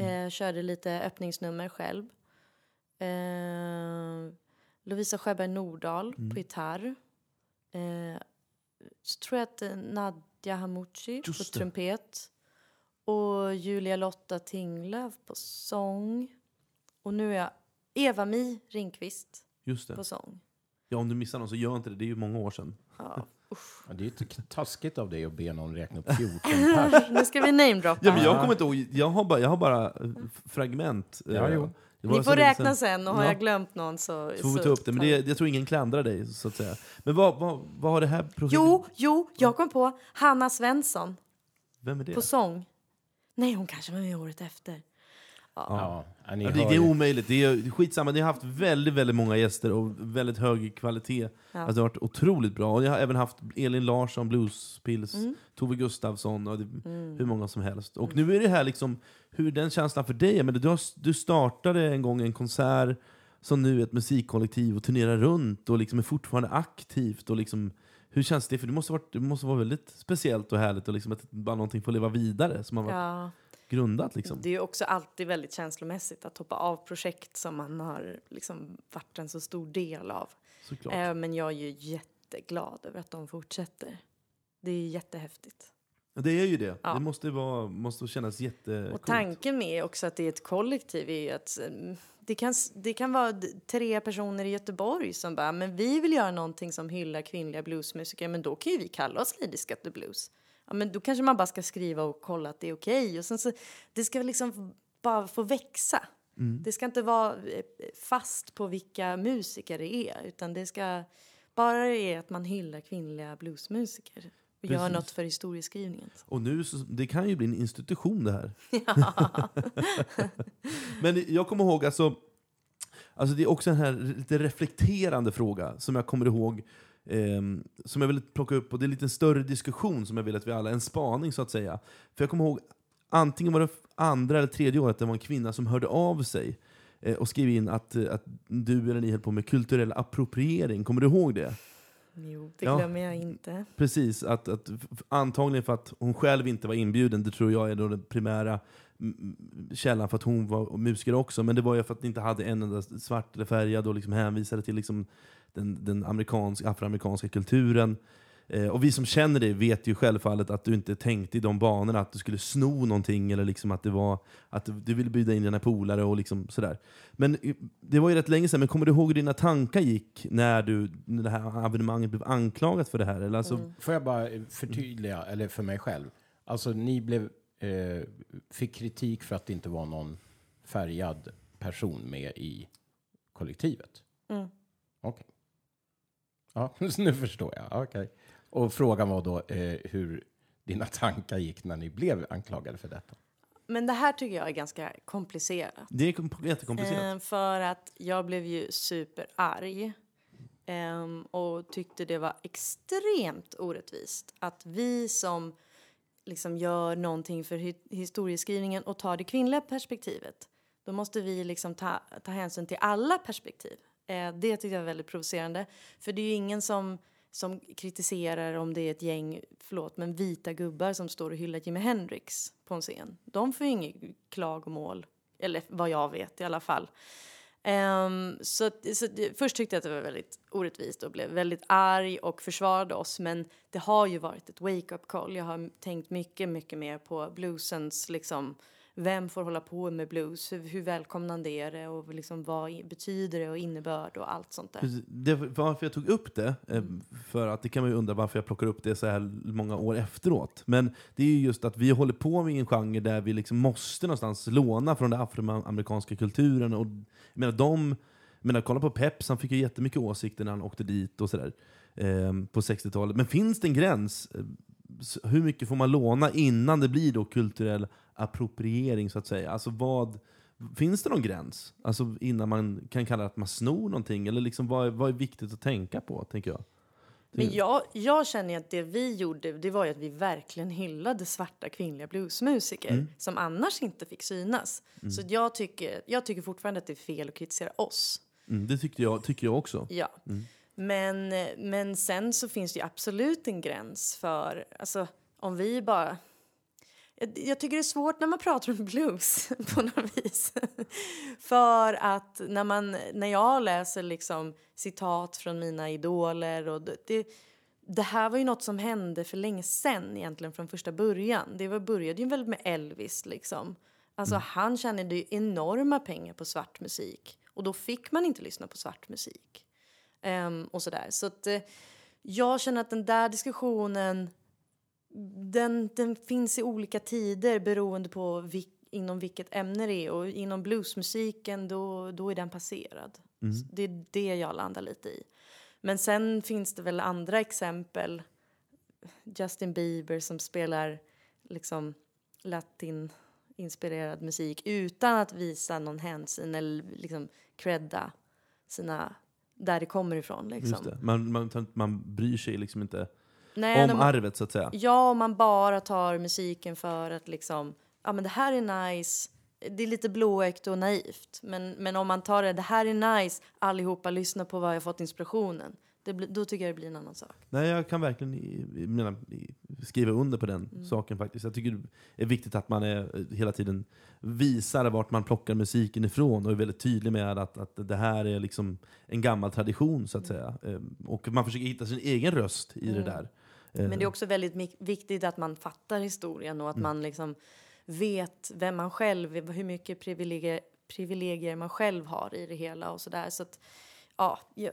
eh, körde lite öppningsnummer själv. Eh, Lovisa Sjöberg Nordahl på gitarr. Eh, så tror jag att eh, Nadja Hamuchi Just på trumpet. Och Julia Lotta Tinglöf på sång. Och nu är jag Eva-Mi Ringqvist på sång. Ja, om du missar någon så gör inte det. Det är ju många år sedan. Ja. Ja, det är ju taskigt av dig att be någon räkna upp *laughs* 14 pers. Nu ska vi namedroppa. Ja, men jag kommer inte ihåg. Jag har bara, jag har bara eh, fragment. Ja, Eh, jo. det var Ni får räkna sen och har Ja. jag glömt någon så... Så får vi ta upp det. Men det, jag tror ingen klandrar dig, så att säga. Men vad, vad, vad har det här projektet... Jo, jo, jag kom på Hanna Svensson Vem är det? på sång. Nej, hon kanske var med året efter. Ja, ja, Ja, det, det är omöjligt. Det är skitsamma. Ni har haft väldigt, väldigt många gäster och väldigt hög kvalitet. Alltså, det har varit otroligt bra. Och jag har även haft Elin Larsson, Bluespills, Mm. Tove Gustafsson och det, hur många som helst. Och nu är det här liksom, hur den känslan för dig är. Men du, har, du startade en gång en konsert som nu är ett musikkollektiv och turnerar runt och liksom är fortfarande aktivt. Och liksom, hur känns det? För det måste, varit, det måste vara väldigt speciellt och härligt och liksom att bara någonting får leva vidare som har varit Ja, grundat. Liksom. det är också alltid väldigt känslomässigt att hoppa av projekt som man har liksom varit en så stor del av. Såklart. Eh, men jag är ju jätteglad över att de fortsätter. Det är jättehäftigt. Det är ju det. Ja. Det måste, vara, måste kännas jättecoolt. Och tanken med också att det är ett kollektiv är ju att mm, det kan, det kan vara tre personer i Göteborg som bara, men vi vill göra någonting som hyllar kvinnliga bluesmusiker, men då kan ju vi kalla oss Ladies Got the Blues. Ja, men då kanske man bara ska skriva och kolla att det är okej. Och sen så, det ska liksom bara få växa. Det ska inte vara eh, fast på vilka musiker det är, utan det ska bara det är att man hyllar kvinnliga bluesmusiker och gör Precis. något för historieskrivningen. Och nu, så, det kan ju bli en institution det här. *laughs* *laughs* Men jag kommer ihåg, alltså, alltså det är också en här lite reflekterande fråga som jag kommer ihåg, ehm, som jag vill plocka upp, och det är en lite större diskussion som jag vill att vi alla, en spaning så att säga. För jag kommer ihåg, antingen var det andra eller tredje året, det var en kvinna som hörde av sig eh, och skrev in att, eh, att du eller ni höll på med kulturell appropriering. Kommer du ihåg det? Jo, det Ja. glömmer jag inte. Precis, att, att, antagligen för att hon själv inte var inbjuden, det tror jag är då den primära källan för att hon var musiker också, men det var ju för att ni inte hade en enda svart eller färgad och liksom hänvisade till liksom den, den amerikansk, afroamerikanska kulturen. Eh, och vi som känner dig vet ju självfallet att du inte tänkte i de banorna, att du skulle sno någonting eller liksom att det var att du, du ville bjuda in dina polare och liksom sådär. Men det var ju rätt länge sedan, men kommer du ihåg hur dina tankar gick när, du, när det här evenemanget blev anklagat för det här? Eller alltså, Får jag bara förtydliga, eller för mig själv. Alltså ni blev, eh, fick kritik för att det inte var någon färgad person med i kollektivet? Mm. Okej. Ja, *laughs* så nu förstår jag. Okej. Och frågan var då eh, hur dina tankar gick när ni blev anklagade för detta. Men det här tycker jag är ganska komplicerat. Det är kom- jättekomplicerat. Eh, för att jag blev ju superarg. ehm, och tyckte det var extremt orättvist att vi som liksom gör någonting för hi- historieskrivningen och tar det kvinnliga perspektivet, då måste vi liksom ta, ta hänsyn till alla perspektiv. Eh, det tyckte jag var väldigt provocerande. För det är ju ingen som, som kritiserar om det är ett gäng, förlåt, men vita gubbar som står och hyllar Jimi Hendrix på en scen. De får ju inget klagomål, eller vad jag vet i alla fall. Um, så, så först tyckte jag att det var väldigt orättvist och blev väldigt arg och försvarade oss. Men det har ju varit ett wake-up call. Jag har tänkt mycket, mycket mer på bluesens, liksom, vem får hålla på med blues? Hur, hur välkomnande är det? Och liksom, vad betyder det och innebörd och allt sånt där. Det, varför jag tog upp det, eh, för att det kan man ju undra varför jag plockar upp det så här många år efteråt. Men det är ju just att vi håller på med en genre där vi liksom måste någonstans låna från den afroamerikanska kulturen. Och, jag menar, de, jag menar, kolla på Peps, han fick ju jättemycket åsikter när han åkte dit och sådär. Eh, på 60-talet. Men finns det en gräns? Eh, hur mycket får man låna innan det blir då kulturell appropriering så att säga? Alltså vad... Finns det någon gräns? Alltså innan man kan kalla det att man snor någonting? Eller liksom vad, är, vad är viktigt att tänka på, tänker jag? Men jag, jag känner att det vi gjorde, det var att vi verkligen hyllade svarta kvinnliga bluesmusiker som annars inte fick synas. Så jag tycker, jag tycker fortfarande att det är fel att kritisera oss. Mm, det tyckte jag, tycker jag också. Ja. Men, men sen så finns det absolut en gräns för, alltså om vi bara... Jag, tycker det är svårt när man pratar om blues *laughs* på något vis. för att när, man, när jag läser liksom citat från mina idoler och det, det, här var ju något som hände för länge sedan egentligen från första början. Det var, började ju väl med Elvis liksom. Alltså han tjänade ju enorma pengar på svart musik. Och då fick man inte lyssna på svart musik. Ehm, och sådär. Så att eh, jag känner att den där diskussionen den, den finns i olika tider beroende på vil, inom vilket ämne det är. Och inom bluesmusiken då, då är den passerad. Så det är det jag landar lite i. Men sen finns det väl andra exempel. Justin Bieber som spelar liksom latin-inspirerad musik utan att visa någon hänsyn eller liksom credda sina, där det kommer ifrån. Liksom. Just det. Man, man, man bryr sig liksom inte Nej, om man- arvet, så att säga. Ja, om man bara tar musiken för att liksom, ja men det här är nice. Det är lite blåögt och naivt. Men, men om man tar det, det här är nice, allihopa lyssna på var jag fått inspirationen. Det då tycker jag det blir en annan sak. Nej, jag kan verkligen i- i- menar, i- skriva under på den Mm. saken faktiskt. Jag tycker det är viktigt att man är, hela tiden visar vart man plockar musiken ifrån och är väldigt tydlig med att, att det här är liksom en gammal tradition så att Mm. säga. Eh, Och man försöker hitta sin egen röst i det Mm. där. Eh, Men det är också väldigt viktigt att man fattar historien och att Mm. man liksom vet vem man själv är, hur mycket privilegier, privilegier man själv har i det hela och sådär. Så att, ja, ja,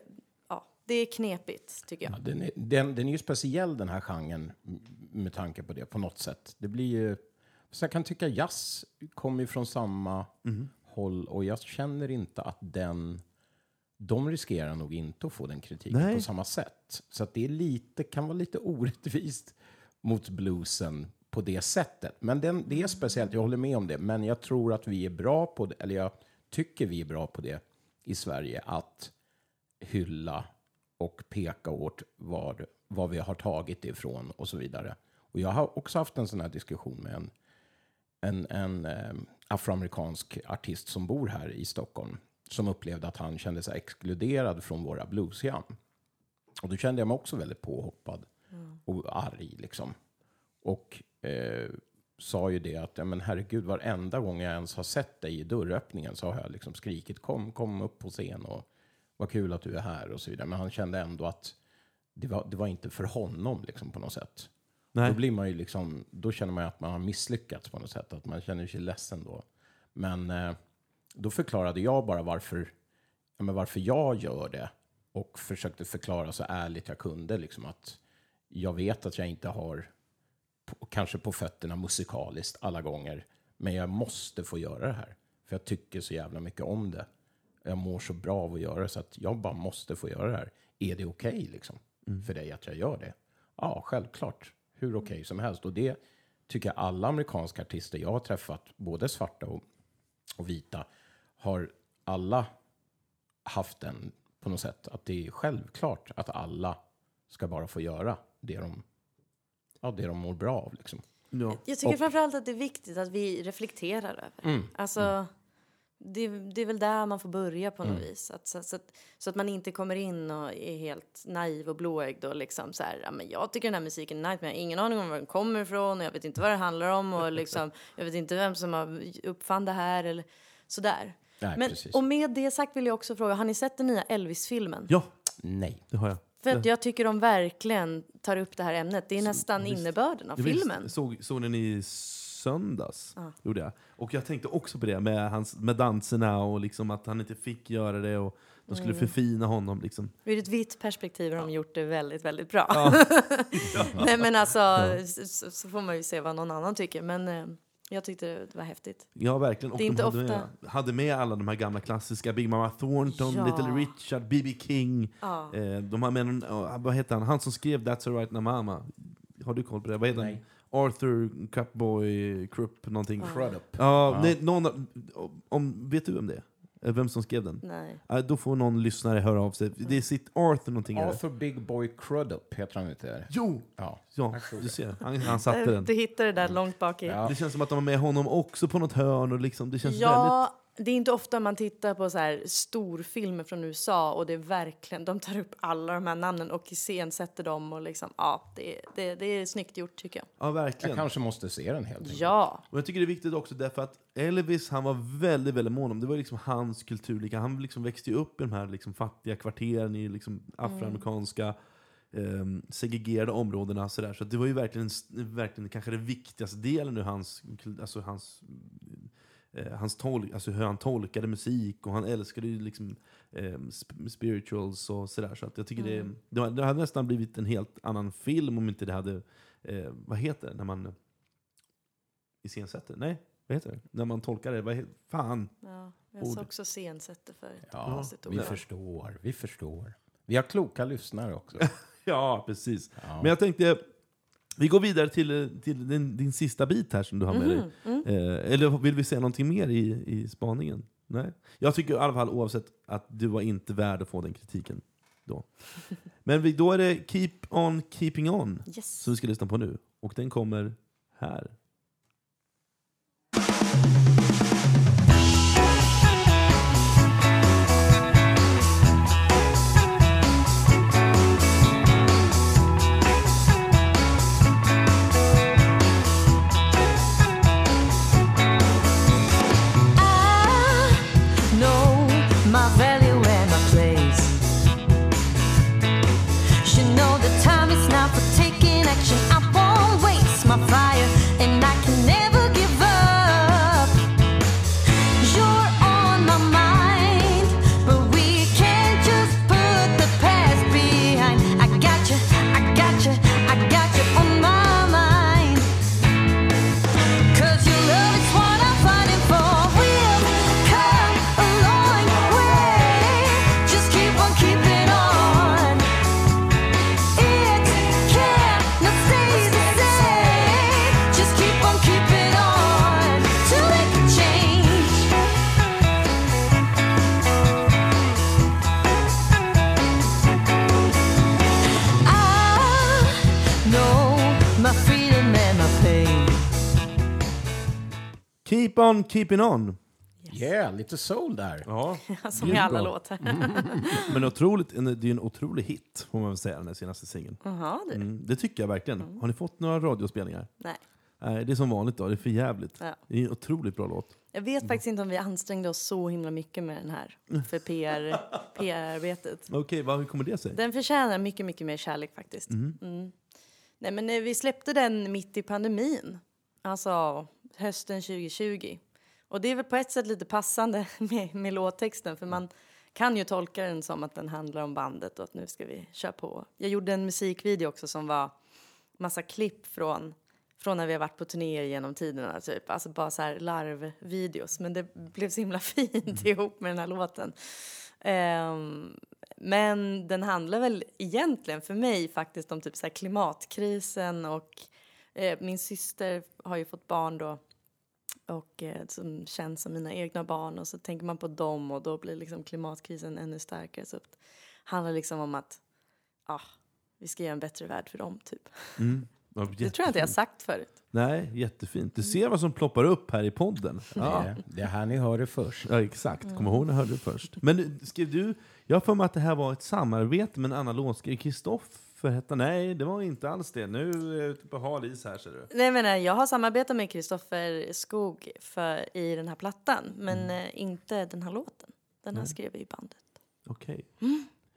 det är knepigt tycker jag. Ja, den, är, den, den är ju speciell den här genren med tanke på det på något sätt. Det blir ju... Så jag kan tycka jazz kommer ju från samma Mm. håll och jag känner inte att den... De riskerar nog inte att få den kritiken Nej. på samma sätt. Så att det är lite, kan vara lite orättvist mot bluesen på det sättet. Men den, det är speciellt, jag håller med om det. Men jag tror att vi är bra på det, eller jag tycker vi är bra på det i Sverige, att hylla och peka åt var, var vi har tagit ifrån och så vidare. Och jag har också haft en sån här diskussion med en, en, en eh, afroamerikansk artist som bor här i Stockholm som upplevde att han kände sig exkluderad från våra bluesjam. Och då kände jag mig också väldigt påhoppad och arg liksom. Och eh, sa ju det att, ja, men herregud, varenda gång jag ens har sett dig i dörröppningen så har jag liksom skrikit kom, kom upp på scen och vad kul att du är här och så vidare. Men han kände ändå att det var, det var inte för honom liksom på något sätt. Nej. Då blir man ju liksom, då känner man ju att man har misslyckats på något sätt, att man känner sig ledsen då. Men eh, då förklarade jag bara varför, ja, men varför jag gör det och försökte förklara så ärligt jag kunde liksom att jag vet att jag inte har kanske på fötterna musikaliskt alla gånger, men jag måste få göra det här. För jag tycker så jävla mycket om det. Jag mår så bra av att göra det, så att jag bara måste få göra det här. Är det okej liksom, för dig att jag gör det? Ja, självklart. Hur okej som helst. Och det tycker jag alla amerikanska artister jag har träffat, både svarta och, och vita, har alla haft den på något sätt. Att det är självklart att alla ska bara få göra det de, ja, det de mår bra av. Liksom. Ja. Jag tycker Och- framförallt att det är viktigt att vi reflekterar över. Mm. Alltså, Det, det är väl där man får börja på något Mm. vis. Att, så, så, att, så att man inte kommer in och är helt naiv och blåögd och liksom så här, ja, men jag tycker den här musiken är nice men jag har ingen aning om var den kommer ifrån och jag vet inte vad det handlar om och liksom, *laughs* jag vet inte vem som har uppfann det här eller sådär. Nej, men, precis. och med det sagt vill jag också fråga, har ni sett den nya Elvis-filmen? Ja, Nej. det har jag. För att jag tycker de verkligen tar upp det här ämnet. Det är nästan visst. innebörden av Jag visst filmen. såg, såg den i söndags. Gjorde jag. Och jag tänkte också på det med, hans, med danserna och liksom att han inte fick göra det och de skulle Mm. förfina honom. Liksom. Ur ett vitt perspektiv har de gjort det väldigt, väldigt bra. *laughs* Nej men alltså, så, så får man ju se vad någon annan tycker. Men eh, jag tyckte det var häftigt. Ja, verkligen. Och Det är de inte hade, ofta- med, hade med alla de här gamla klassiska, Big Mama Thornton, Ja. Little Richard, B.B. King. Ja. Eh, de har med någon, oh, vad heter han? Han som skrev That's alright now mama. Har du koll på det? Vad heter Nej. han? Arthur Cupboy Krupp någonting. Crudup. Ja, nej, någon, om, vet du om det Vem som skrev den? Nej. Ja, då får någon lyssnare höra av sig. Det är sitt Arthur någonting. Arthur Big Boy Crudup heter han inte? Jo! Ja. Ja, du det. ser. Han, han satte den. Du hittar det där långt bak i. Ja. Det känns som att de har med honom också på något hörn. Och liksom, det känns väldigt... Det är inte ofta man tittar på så här storfilmer från USA och det är verkligen, de tar upp alla de här namnen och iscensätter dem och liksom, ja, det, det, det är snyggt gjort tycker jag. Ja, verkligen. Jag kanske måste se den helt enkelt. Ja, Och jag tycker det är viktigt också därför att Elvis, han var väldigt, väldigt mån om, det var liksom hans kultur. Han liksom växte ju upp i de här liksom fattiga kvarteren i liksom afroamerikanska ehm, segregerade områdena. Så, där. så det var ju verkligen, verkligen kanske den viktigaste delen ur hans, alltså hans, eh, hans tol- alltså hur han tolkade musik. Och han älskade ju liksom sp- spirituals och sådär. Så att jag tycker det, det, det hade nästan blivit en helt annan film om inte det hade, eh, vad heter det, när man iscensätter? Nej, vad heter det? När man tolkar det? Vad he- fan! ja jag sa också scensätter för Ja, vi förstår, vi förstår. Vi har kloka lyssnare också. *laughs* Ja, precis. Ja. Men jag tänkte, vi går vidare till, till din, din sista bit här som du har med dig. Eh, eller vill vi säga någonting mer i, i spaningen? Nej? Jag tycker i alla fall oavsett att du var inte värd att få den kritiken då. *laughs* Men vi, då är det Keep On Keeping On Yes. som vi ska lyssna på nu. Och den kommer här. On keeping on. Yeah, lite soul där. Ja, *laughs* Som i alla låtar. *laughs* men otroligt, en- det är en otrolig hit får man väl säga, den här senaste singeln. Mm, det tycker jag verkligen. Har ni fått några radiospelningar? Nej. Nej, det är som vanligt då. Det är för jävligt. Ja. Det är en otroligt bra låt. Jag vet faktiskt inte om vi ansträngde oss så himla mycket med den här för PR, *laughs* PR-arbetet. Okej, vad hur kommer det sig? Den förtjänar mycket, mycket mer kärlek faktiskt. Mm. Nej, men eh, vi släppte den mitt i pandemin, alltså hösten 2020. Och det är väl på ett sätt lite passande *laughs* med, med låttexten för man kan ju tolka den som att den handlar om bandet och att nu ska vi köra på. Jag gjorde en musikvideo också som var massa klipp från, från när vi har varit på turnéer genom tiderna, typ. Alltså bara så här larvvideos. Men det blev så himla *laughs* fint ihop med den här låten. Um, men den handlar väl egentligen för mig faktiskt om typ så här klimatkrisen och eh, min syster har ju fått barn då och eh, som känns som mina egna barn och så tänker man på dem och då blir liksom klimatkrisen ännu starkare. Så det handlar liksom om att ah, vi ska göra en bättre värld för dem typ. *laughs* Ja, Det tror jag inte jag har sagt förut. Nej, jättefint. Du ser vad som ploppar upp här i podden. *laughs* Ja, Det, det är här ni hör det först. ja exakt. Kom ihåg när hörde det först. Men du, skrev du... Jag har för mig att det här var ett samarbete med en annan låtskrivare. Kristoffer hette Nej, det var inte alls det. Nu är jag ute på hal is här ser du. Nej, men, eh, jag har samarbetat med Kristoffer Skog för, i den här plattan men eh, inte den här låten. Den här skrev vi i bandet. Okej.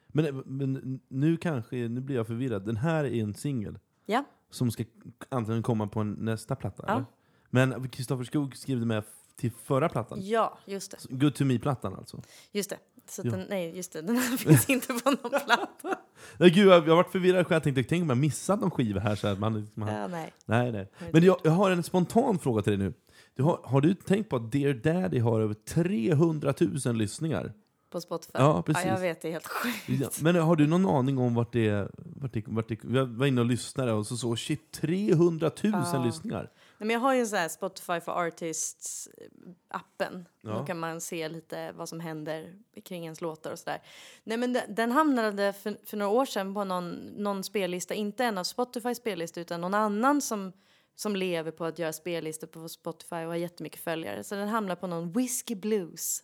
Men, men nu kanske, nu blir jag förvirrad. Den här är en singel Ja, som ska antagligen komma på en nästa platta? Ja. eller? Men Kristoffer Skog skrev med till förra plattan? ja just det. Good to me-plattan alltså? Just det. Så Ja. den, nej, just det. Den här *laughs* finns inte på någon *laughs* platta. Nej, gud, jag, jag har varit förvirrad själv. Jag tänkte, tänk om jag missat någon skiva här. Så att man, har- Ja, nej. nej, nej. Men jag, jag har en spontan fråga till dig nu. Du har, har du tänkt på att Dear Daddy har över 300 000 lyssningar? På Spotify. Ja, precis. jag vet, det är helt sjukt. Ja, men har du någon aning om vart det... Vart det, vart det jag var inne och lyssnade och så så shit, 300 000 Ja. lyssningar. Nej, men jag har ju en sån här Spotify for Artists-appen. Ja. Då kan man se lite vad som händer kring ens låtar och sådär. Nej, men den, den hamnade för, för några år sedan på någon, någon spellista, inte en av Spotifys spellista utan någon annan som, som lever på att göra spellistor på Spotify och har jättemycket följare. Så den hamnade på någon Whiskey Blues,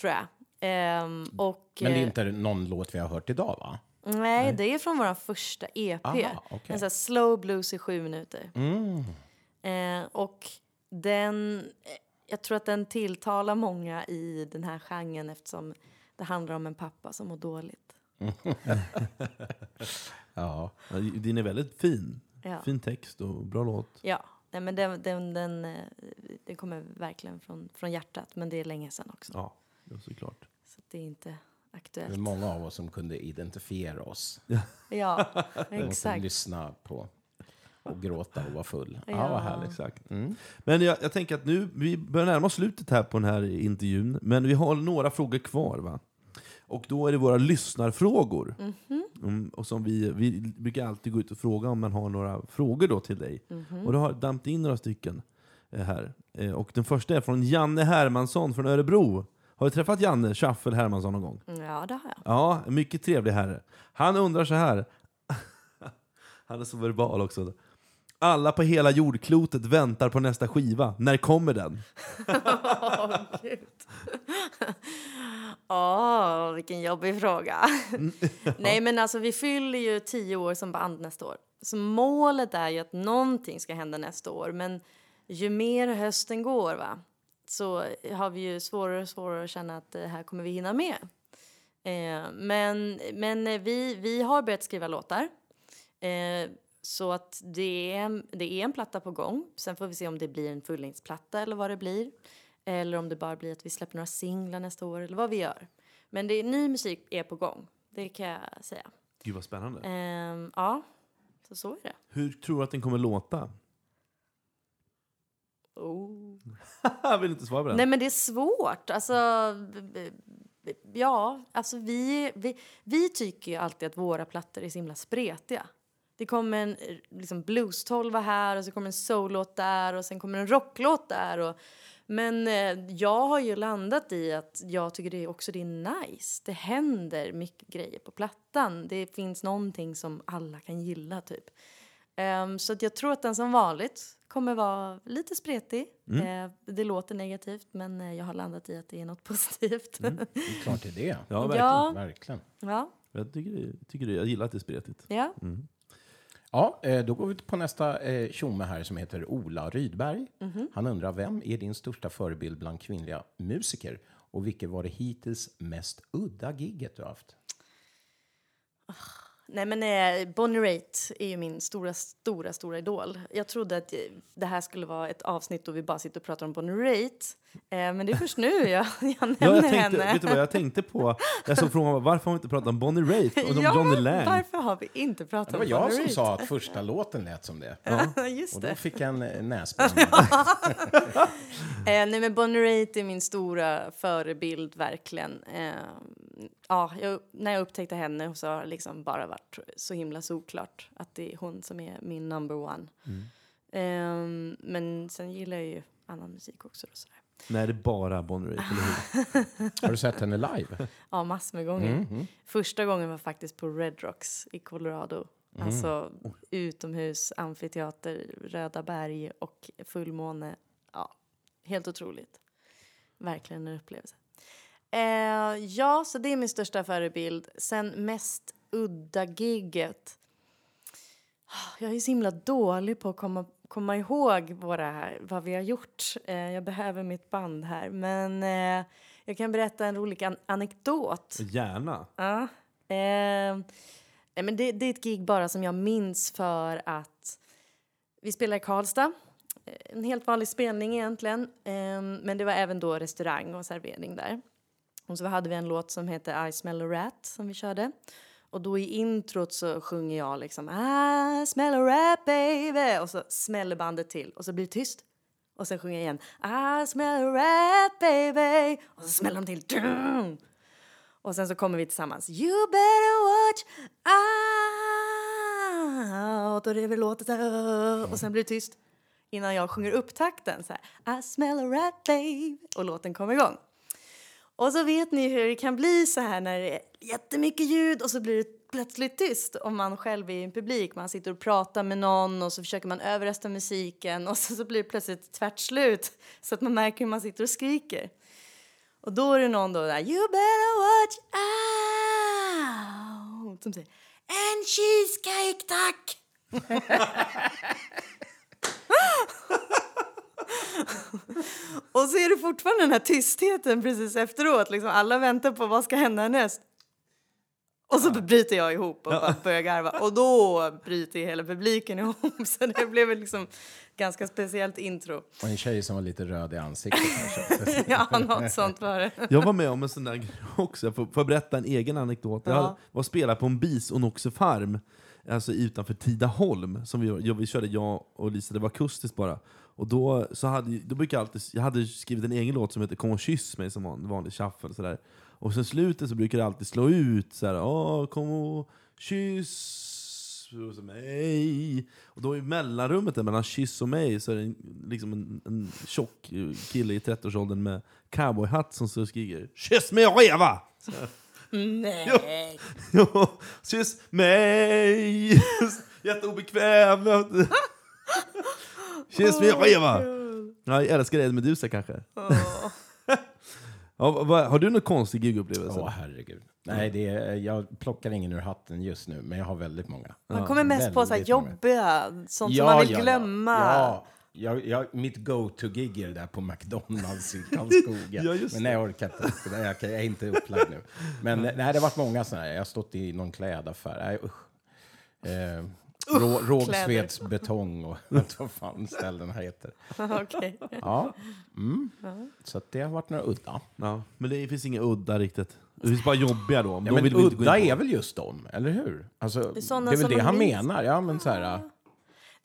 tror jag. Ehm, och, Men det är eh, inte någon låt vi har hört idag va? Nej, det är från vår första EP. Aha, okej. En sån här slow blues i sju minuter. Mm. Eh, och den, eh, jag tror att den tilltalar många i den här genren eftersom det handlar om en pappa som mår dåligt. *laughs* Ja. Din är väldigt fin. Ja, Fin text och bra låt. ja. Nej, men den, den, den, eh, den kommer verkligen från, från hjärtat, men det är länge sedan också. Ja, ja såklart. Så det är inte Det är aktuellt. många av oss som kunde identifiera oss. Ja, *laughs* exakt. lyssna på och gråta och vara full. Ja, Ja. vad härligt. Exakt. Mm. Men jag, jag tänker att nu, vi börjar närma oss slutet här på den här intervjun, men vi har några frågor kvar. va? Och då är det våra lyssnarfrågor. Mm, och som vi, vi brukar alltid gå ut och fråga om man har några frågor då till dig. Och då har dampt in några stycken eh, här. Eh, och den första är från Janne Hermansson från Örebro. Har du träffat Janne Schaffel Hermansson någon gång? Ja, det har jag. Ja, mycket trevlig herre. Han undrar så här. *laughs* Han är så verbal också. Alla på hela jordklotet väntar på nästa skiva. När kommer den? *laughs* Gud. *laughs* Åh, vilken jobbig fråga. *laughs* Nej, men alltså vi fyller ju tio år som band nästa år. Så målet är ju att någonting ska hända nästa år. Men ju mer hösten går va, så har vi ju svårare och svårare att känna att det här kommer vi hinna med. Eh, men men eh, vi, vi har börjat skriva låtar. Eh, så att det är, det är en platta på gång. Sen får vi se om det blir en fullängdsplatta eller vad det blir. Eller om det bara blir att vi släpper några singlar nästa år eller vad vi gör. Men det är, ny musik är på gång. Det kan jag säga. Gud vad spännande. Ehm, ja, så så är det. Hur tror du att den kommer låta? Oh. Jag *laughs* vill inte svara på den. Nej men det är svårt. Alltså, ja, alltså vi, vi, vi tycker ju alltid att våra plattor är så himla spretiga. Det kommer en eh, liksom blues-tolva här och så kommer en soul-låt där och sen kommer en rocklåt där. Och, men eh, jag har ju landat i att jag tycker det är också det är nice. Det händer mycket grejer på plattan. Det finns någonting som alla kan gilla typ. Ehm, så att jag tror att den som vanligt kommer vara lite spretig. Eh, det låter negativt men eh, jag har landat i att det är något *laughs* positivt. Det är klart det är det. Ja, verkligen. ja, Verkligen. ja, Jag, tycker, det- tycker det, jag gillar att det är spretigt. ja. Ja, eh, då går vi på nästa eh, tjomme här som heter Ola Rydberg. Han undrar, vem är din största förebild bland kvinnliga musiker? Och vilket var det hittills mest udda gigget du haft? Nej men eh, Bonnie Raitt är ju min stora, stora, stora idol. Jag trodde att eh, det här skulle vara ett avsnitt då vi bara sitter och pratar om Bonnie Raitt. Eh, men det är först nu jag, *laughs* jag nämner Ja, jag tänkte, henne. vet du vad jag tänkte på? Jag såg frågan varför har vi inte pratat om Bonnie Raitt och om *laughs* ja, Johnny Lang? varför har vi inte pratat Det var om jag Bonnie som Raitt? sa att första låten lät som det. *laughs* Just Och då fick jag en eh, näsbränna. Eh, nej men Bonnie Raitt är min stora förebild verkligen. Eh, ja, jag, när jag upptäckte henne så har det liksom bara varit så himla såklart att det är hon som är min number one. Eh, men sen gillar jag ju annan musik också. Och sådär. Nej, det är bara Bonnie Raitt, eller hur? *laughs* Har du sett henne live? Ja, massor med gånger. Första gången var faktiskt på Red Rocks i Colorado. Alltså utomhus, amfiteater, Röda berg och fullmåne. Ja, helt otroligt. Verkligen en upplevelse. Eh, ja, så det är min största förebild. Sen mest udda gigget. Jag är så himla dålig på att komma, komma ihåg våra, vad vi har gjort. Eh, jag behöver mitt band här. Men eh, jag kan berätta en rolig an- anekdot. Gärna. Ja. Eh, nej, men det, det är ett gig bara som jag minns för att vi spelade i Karlstad. Eh, En helt vanlig spelning egentligen. Eh, men det var även då restaurang och servering där. Och så hade vi en låt som heter I smell a rat som vi körde. Och då i introt så sjunger jag liksom I smell a rat baby och så smäller bandet till och så blir det tyst. Och sen sjunger jag igen I smell a rat baby och så smäller de till. Dum! Och sen så kommer vi tillsammans. You better watch out. Och det väl låten. så. Och sen blir det tyst. Innan jag sjunger upp takten så här. I smell a rat baby. Och låten kommer igång. Och så vet ni hur det kan bli så här när det är jättemycket ljud och så blir det plötsligt tyst om man själv är i en publik. Man sitter och pratar med någon och så försöker man överrösta musiken och så, så blir det plötsligt tvärt slut så att man märker hur man sitter och skriker. Och då är det någon då där, you better watch out, som säger, en cheesecake tack! *laughs* *laughs* och så är det fortfarande den här tystheten precis efteråt, liksom alla väntar på vad ska hända härnäst. Och så bryter jag ihop och bara börjar garva. Och då bryter hela publiken ihop. *laughs* Så det blev liksom ganska speciellt intro. Och en tjej som var lite röd i ansiktet. kanske. *laughs* Ja, något sånt var det. Jag var med om en sån där grej också. Jag får, får jag berätta en egen anekdot? Jag Ja. hade- var och spelade på en bis och farm alltså utanför Tidaholm. Som vi, jag, vi körde jag och Lisa, det var akustiskt bara. Och då, så hade, då brukar jag, alltid, jag hade skrivit en egen låt som heter Kom och kyss mig, som var en vanlig shuffle. Sådär. Och sen slutet så brukar det alltid slå ut såhär, Åh, kom och kyss mig. Och då i mellanrummet där mellan kyss och mig så är det en, liksom en, en tjock kille i 30-årsåldern med cowboyhatt som och skriker Kyss mig och reva! Så här. Nej. Ja, kyss mig! *laughs* Jätteobekväm! Kyss reva! Ja, jag älskar Ed Medusa kanske. *laughs* Ja, vad- har du någon konstig gigupplevelse? Åh, herregud. Nej, det är, jag plockar ingen ur hatten just nu, men jag har väldigt många. Man kommer mest på så här Väldigt många. jobbiga, sånt som man vill glömma. Ja, ja. Jag, jag, mitt go-to-gig är det där på McDonalds i *laughs* Karlskoga. Ja, just men nej, jag orkar inte. Där, jag, kan- jag är inte upplagd nu. Men *laughs* nej, det har varit många sådana här. Jag har stått i någon klädaffär. Nej, usch. Eh, Rå, Rågsveds betong och allt *laughs* vad fan ställena heter. *laughs* Okej. Ja. Mm. Så att det har varit några udda. Ja, men det finns inga udda riktigt. Det finns bara jobbiga då. Ja, De men vill vi inte gå in udda är väl just dem, eller hur? Alltså, är det är väl som det de han minns. menar. Ja, men så här,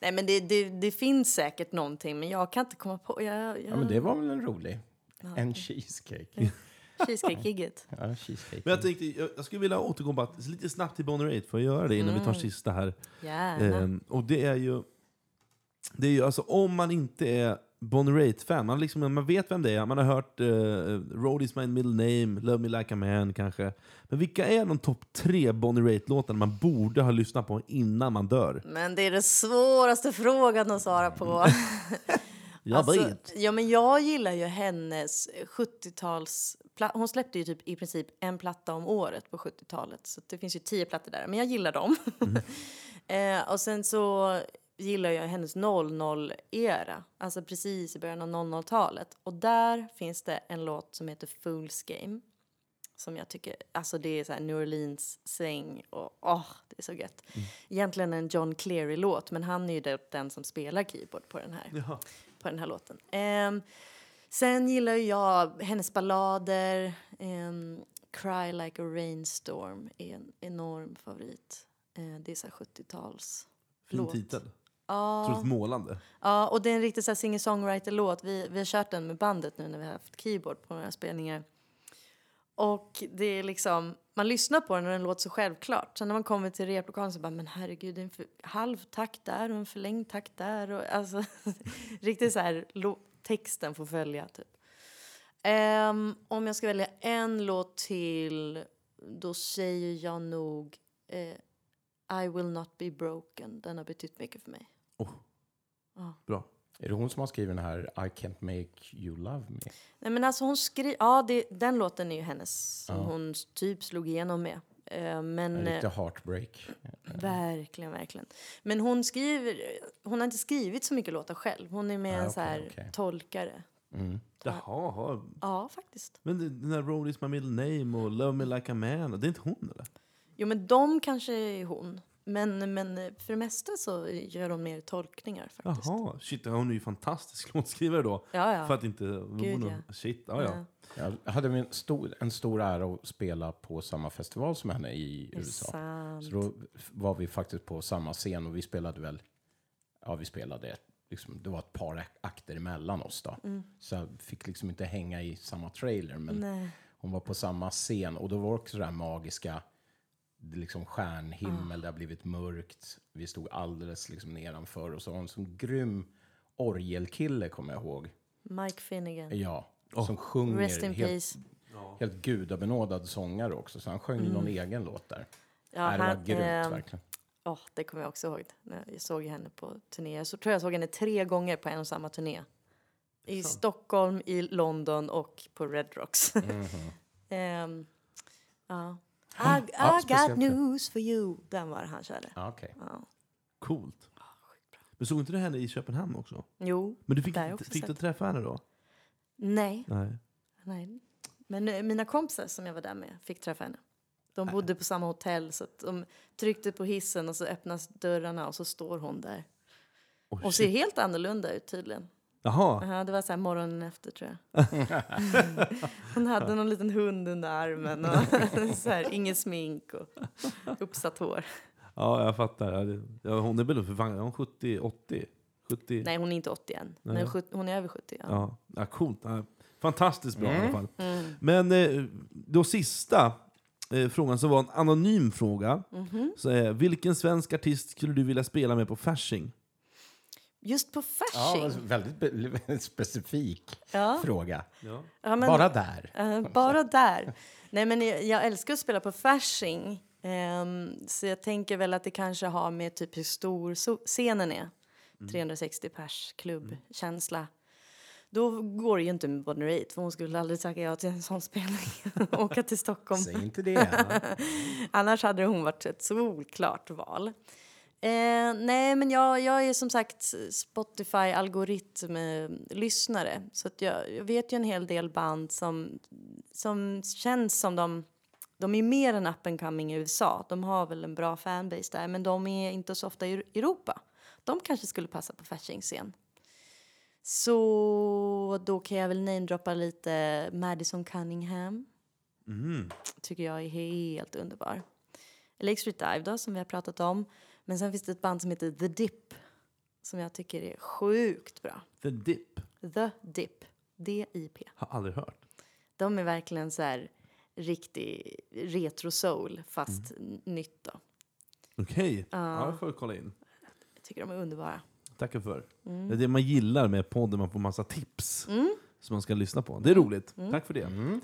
Nej men det, det, det finns säkert någonting men jag kan inte komma på. Jag, jag, ja, men det var väl en rolig. En cheesecake. Cheesecake-gigget. Ja, cheesecake. Men jag tänkte, jag, jag skulle vilja återgå bara lite snabbt till Bonnie Raitt, för att göra det innan vi tar sista här. Gärna. Ehm, och det är ju, det är ju alltså, om man inte är Bonnie Raitt-fan. Man, liksom, man vet vem det är. Man har hört uh, Road is my middle name, Love me like a man kanske. Men vilka är de topp tre Bonnie Raitt-låtarna man borde ha lyssnat på innan man dör? Men det är den svåraste frågan att svara på. *laughs* Jag Alltså, vet. ja, men jag gillar ju hennes 70-tals... pla- Hon släppte ju typ i princip en platta om året på 70-talet. Så det finns ju tio plattor där, men jag gillar dem. *laughs* eh, och sen så gillar jag hennes 00-era, alltså precis i början av 00-talet. Och där finns det en låt som heter Fool's Game. Som jag tycker, alltså det är så här New Orleans sväng och åh, det är så gött. Egentligen en John Cleary-låt, men han är ju den- den som spelar keyboard på den här på den här låten. Ehm, sen gillar jag hennes ballader. ehm, Cry like a rainstorm är en enorm favorit. Eh, det är så här 70-tals. Fin låt. titel. Ja, Otroligt målande. ja, och det är en riktig singer-songwriter-låt. Vi, vi har kört den med bandet nu när vi har haft keyboard på några spelningar. Och det är liksom, man lyssnar på den och den låter så självklart. Sen när man kommer till replokalen så bara, men herregud, det är en för, halv takt där och en förlängd takt där. Och, alltså, *laughs* riktigt så här, texten får följa typ. Ehm, om jag ska välja en låt till, då säger jag nog eh, I will not be broken. Den har betytt mycket för mig. Bra. Är det hon som har skrivit den här I can't make you love me? Nej men alltså hon skri- ja det, den låten är ju hennes som Ja. hon typ slog igenom med. Eh, men En eh, heartbreak. verkligen, verkligen. Men hon skriver, hon har inte skrivit så mycket låtar själv. Hon är mer Ah, en okej, så här okej. tolkare. Mm. Jaha. Ja, faktiskt. Men den där Road is my middle name och Love me like a man, det är inte hon eller? Jo men de kanske är hon. Men, men för det mesta så gör hon mer tolkningar faktiskt. Jaha, shit, hon är ju fantastisk *laughs* låtskrivare då. Ja, ja. För att inte... Gud, ja. Shit, ja, ja. Ja. Jag hade en stor, en stor ära att spela på samma festival som henne i USA. sant. Så då var vi faktiskt på samma scen och vi spelade väl, ja vi spelade, liksom, det var ett par ak- akter emellan oss då. Så jag fick liksom inte hänga i samma trailer men Nej. hon var på samma scen och då var det också det här magiska, liksom stjärnhimmel, det har blivit mörkt, vi stod alldeles liksom nedanför och så hon en sån grym orgelkille kommer jag ihåg. Mike Finnegan. Ja, som sjunger Rest in helt, peace. helt gudabenådad sångare också. Så han sjöng någon egen låt där. Mm. Ja, Nej, det var grymt ehm, verkligen. Åh, det kommer jag också ihåg. när Jag såg henne på turné. Jag så, tror jag såg henne tre gånger på en och samma turné. I Stockholm, i London och på Red Rocks. *laughs* Ehm, ja. I, Ja, I got news for you. Den var han körde. Ja, okej. Ja. Coolt. Men såg inte du henne i Köpenhamn också? Jo, Men du fick, fick du träffa henne då? Nej, Nej. nej. Men eh, mina kompisar som jag var där med fick träffa henne. De bodde på samma hotell så de tryckte på hissen och så öppnas dörrarna och så står hon där. Oj, Och ser helt annorlunda ut tydligen. Jaha. Ja, det var så här morgonen efter tror jag. *laughs* Hon hade någon liten hund under armen och *laughs* så här, inget smink och uppsatt hår. Ja, jag fattar. Ja, hon är väl för fan, är hon 70, 80? 70? Nej, hon är inte 80 än. Nej. Men hon är över 70. Ja. Ja, ja coolt. Ja, fantastiskt bra i alla fall. Mm. Men eh, då sista eh, frågan som var en anonym fråga. Mhm. Så, eh, vilken svensk artist skulle du vilja spela med på Fasching? Just på Ja, Fasching. alltså, väldigt, *laughs* specifik Ja. fråga. Ja. Ja, men- Bara där. Eh, bara där. Nej, men jag, jag älskar att spela på Fasching. Ehm, så jag tänker väl att det kanske har med typ hur stor so- scenen är. 360 pers klubbkänsla. Då går det ju inte med Bonnie Raitt för hon skulle aldrig tacka ja till en sån spelning. *laughs* Åka till Stockholm. Säg inte det. *laughs* Annars hade hon varit ett solklart val. Eh, nej, men jag, jag är som sagt Spotify-algoritm-lyssnare. Så att jag, jag vet ju en hel del band som, som känns som de... De är mer än up and coming i USA. De har väl en bra fanbase där, men de är inte så ofta i Europa. De kanske skulle passa på Fasching-scen. Så då kan jag väl namedroppa lite Madison Cunningham Mm. tycker jag är helt underbar. Lake Street Dive då, som vi har pratat om. Men sen finns det ett band som heter The Dip som jag tycker är sjukt bra. The Dip. The Dip. D-I-P. Har aldrig hört. De är verkligen så här riktig retro soul fast n- nytt då. Okej, Ja. ja. jag får kolla in. Jag tycker de är underbara. tackar för. Mm. Det är det man gillar med podden, man får massa tips som man ska lyssna på. Det är roligt. Mm. Tack för det.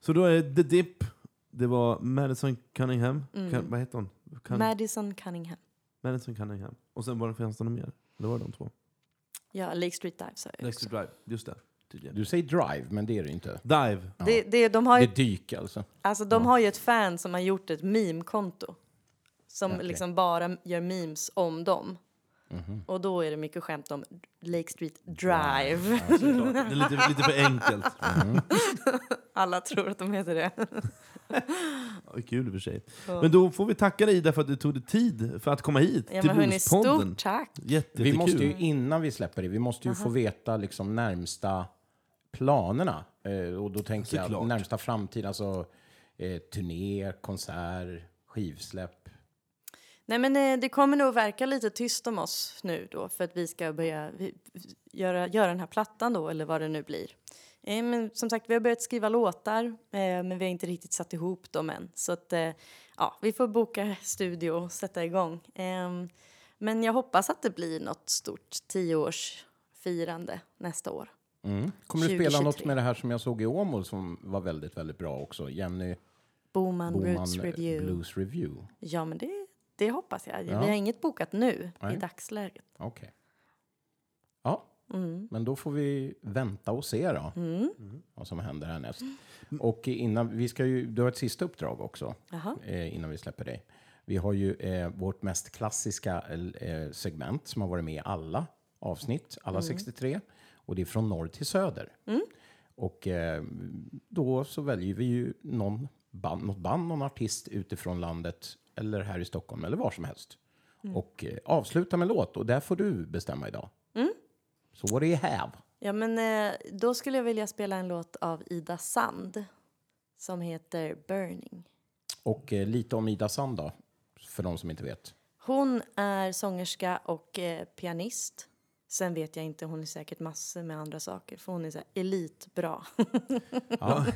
Så då är det The Dip, det var Madison Cunningham. Kan, vad heter hon? Cun- Madison Cunningham. Madison Cunningham. Och sen var det, fanns det något mer? Det var de två. Ja, Lake Street Dive sa jag också. to Drive, just det. Tydligen. Du säger drive, men det är det inte. Dive. Det, det, de har Det ju, är dyk alltså. alltså, de har ju ett fan som har gjort ett meme-konto. Som Okej. liksom bara gör memes om dem. Mhm. Och då är det mycket skämt om Lake Street Drive. Såklart. Det är lite, lite för enkelt. *laughs* Alla tror att de heter det. *laughs* Kul i och för sig. Men då får vi tacka dig därför att du tog dig tid för att komma hit Ja, till men hörni, Bluespodden. stort tack. Jätte, Vi måste ju, innan vi släpper det, vi måste ju få veta liksom närmsta planerna. Eh, och då tänker jag Såklart. närmsta framtid, alltså eh, turné, konsert, skivsläpp. Nej men eh, det kommer nog verka lite tyst om oss nu då för att vi ska börja vi, göra, göra den här plattan då eller vad det nu blir. Eh, men som sagt vi har börjat skriva låtar eh, men vi har inte riktigt satt ihop dem än så att eh, ja vi får boka studio och sätta igång. Eh, men jag hoppas att det blir något stort tioårsfirande nästa år. Mm. Kommer du spela något 2023. med det här som jag såg i Åmål som var väldigt, väldigt bra också? Jenny Boman, Boman Roots Review. Blues Review. Ja men det, det hoppas jag. Ja. Vi har inget bokat nu Nej. i dagsläget. Okej. Mm. men då får vi vänta och se då vad som händer härnäst. Och innan, vi ska ju, du har ett sista uppdrag också eh, innan vi släpper dig. Vi har ju eh, vårt mest klassiska eh, segment som har varit med i alla avsnitt, alla 63. Och det är från norr till söder. Och eh, då så väljer vi ju någon band, något band, någon artist utifrån landet eller här i Stockholm eller var som helst. Och eh, avsluta med låt och där får du bestämma idag. Så what do you have? Ja, men eh, då skulle jag vilja spela en låt av Ida Sand som heter Burning. Och eh, lite om Ida Sand då, för de som inte vet. Hon är sångerska och eh, pianist. Sen vet jag inte, hon är säkert massor med andra saker för hon är så här elitbra. Ja.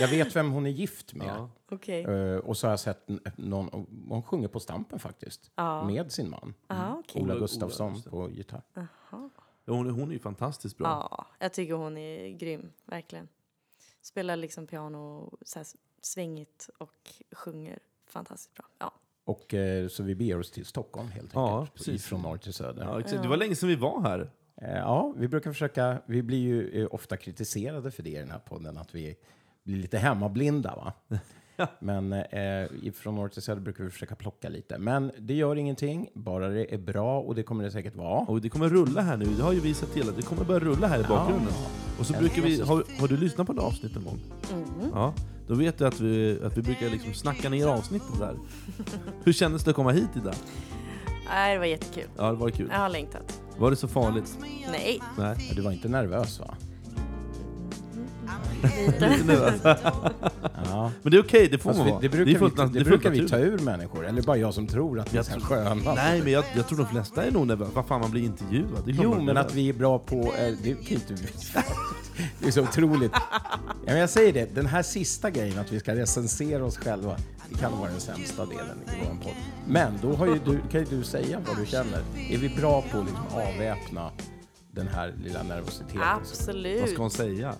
Jag vet vem hon är gift med. Ja. Eh, och så har jag sett någon, hon sjunger på Stampen faktiskt, Ja. med sin man. Ja, okej. Ola Gustafsson på gitarr. Ja, Hon, är- hon är ju fantastiskt bra. Ja, jag tycker hon är grym, verkligen. Spelar liksom piano så här svängigt och sjunger fantastiskt bra. Ja. Och så, så vi beger oss till Stockholm helt Ja, enkelt. precis. Från norr till söder. Ja, exakt. Det var länge sedan vi var här. Eh, Ja, vi brukar försöka, vi blir ju eh, ofta kritiserade för det i den här podden, att vi blir lite hemmablinda. Va? Men eh, från norr till söder brukar vi försöka plocka lite. Men det gör ingenting, bara det är bra och det kommer det säkert vara. Och det kommer rulla här nu, det har ju vi sett till att det kommer börja rulla här i bakgrunden. Och så Ja, brukar vi, det har, har du lyssnat på ett avsnitt någon gång? Ja, då vet du att vi, att vi brukar liksom snacka ner avsnittet där. Hur kändes det att komma hit idag? Nej, det var jättekul. Ja, det var kul. Jag har längtat. Var det så farligt? Nej, Nej. Du var inte nervös va? Lite. Nu, alltså. Ja. Men det är okej, det får Fast man vi, vara. det är brukar, fullt vi, nat- det är fullt brukar vi ta naturligt. ur människor, eller bara jag som tror att vi är Jag så här tror- sköna. Nej, men jag, jag tror de flesta är nog nervösa. Vad fan, man blir intervjuad. Det är klart Jo, man är men nervös. att vi är bra på... Eh, det kan ju inte... Det är så otroligt. Ja, men jag säger det, den här sista grejen, att vi ska recensera oss själva, det kan vara den sämsta delen i vår podd. Men då har ju du, kan ju du säga vad du känner. Är vi bra på att liksom avväpna den här lilla nervositeten? Vad Absolut. ska hon säga?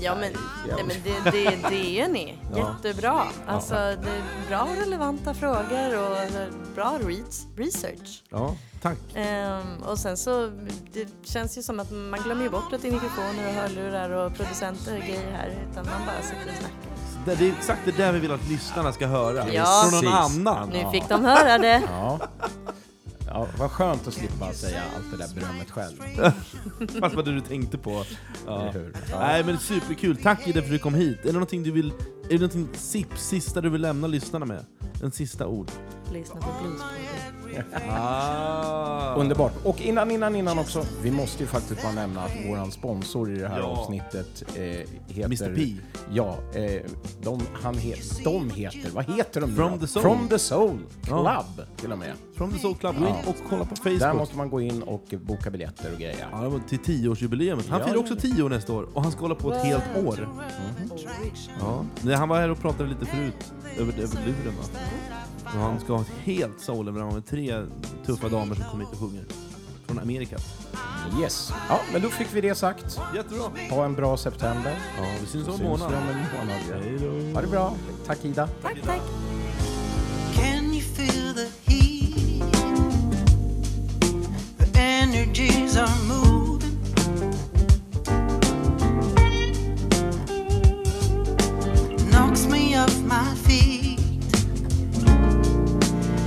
Ja, men, nej, men det, det, det är ni. *laughs* Ja. Jättebra. Alltså, det är bra relevanta frågor och bra re- research. Ja, tack. Ehm, och sen så, det känns ju som att man glömmer ju bort att det är mikrofoner och hörlurar och producenter och grejer här, utan man bara sitter och snackar. Det, det är exakt det där vi vill att lyssnarna ska höra. Ja. Från någon Precis. annan. Nu fick de höra det. Ja. Ja, vad skönt att slippa säga allt det där berömmet själv. *laughs* Fast vad du tänkte på. Ja. Ja. Nej men superkul, tack Ida för att du kom hit. Är det någonting du vill, är det någonting sipp, sista du vill lämna lyssnarna med? En sista ord. Lyssna på Bluespodden. Ah. Underbart. Och innan, innan, innan också, vi måste ju faktiskt bara nämna att våran sponsor i det här Ja. avsnittet eh, heter... Mr P. Ja, eh, de, han he, de heter, vad heter de nu From the Soul. From the Soul Club Ja. till och med. From the Soul Club, gå in Ja. och kolla på Där Facebook. måste man gå in och boka biljetter och grejer. Ja, till tioårsjubileet. Han Ja, firar ja, också ja. tio år nästa år och han ska hålla på ett helt år. Ja. Nej, han var här och pratade lite förut, över, över luren va? Och han ska ha ett helt soul med tre tuffa damer som kommer hit och sjunger. från Amerika. Yes. Ja, men då fick vi det sagt. Jättebra! Ha en bra september. Ja, vi syns om en månad. om en månad. Hej då. Ha det bra. Tack Ida. Tack, tack. Can you feel the heat? The energies are moving. Off my feet.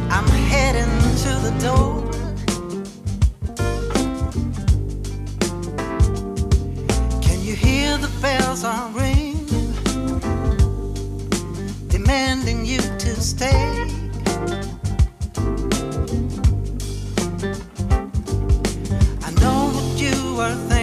I'm heading to the door. Can you hear the bells are ringing? demanding you to stay. I know what you are thinking.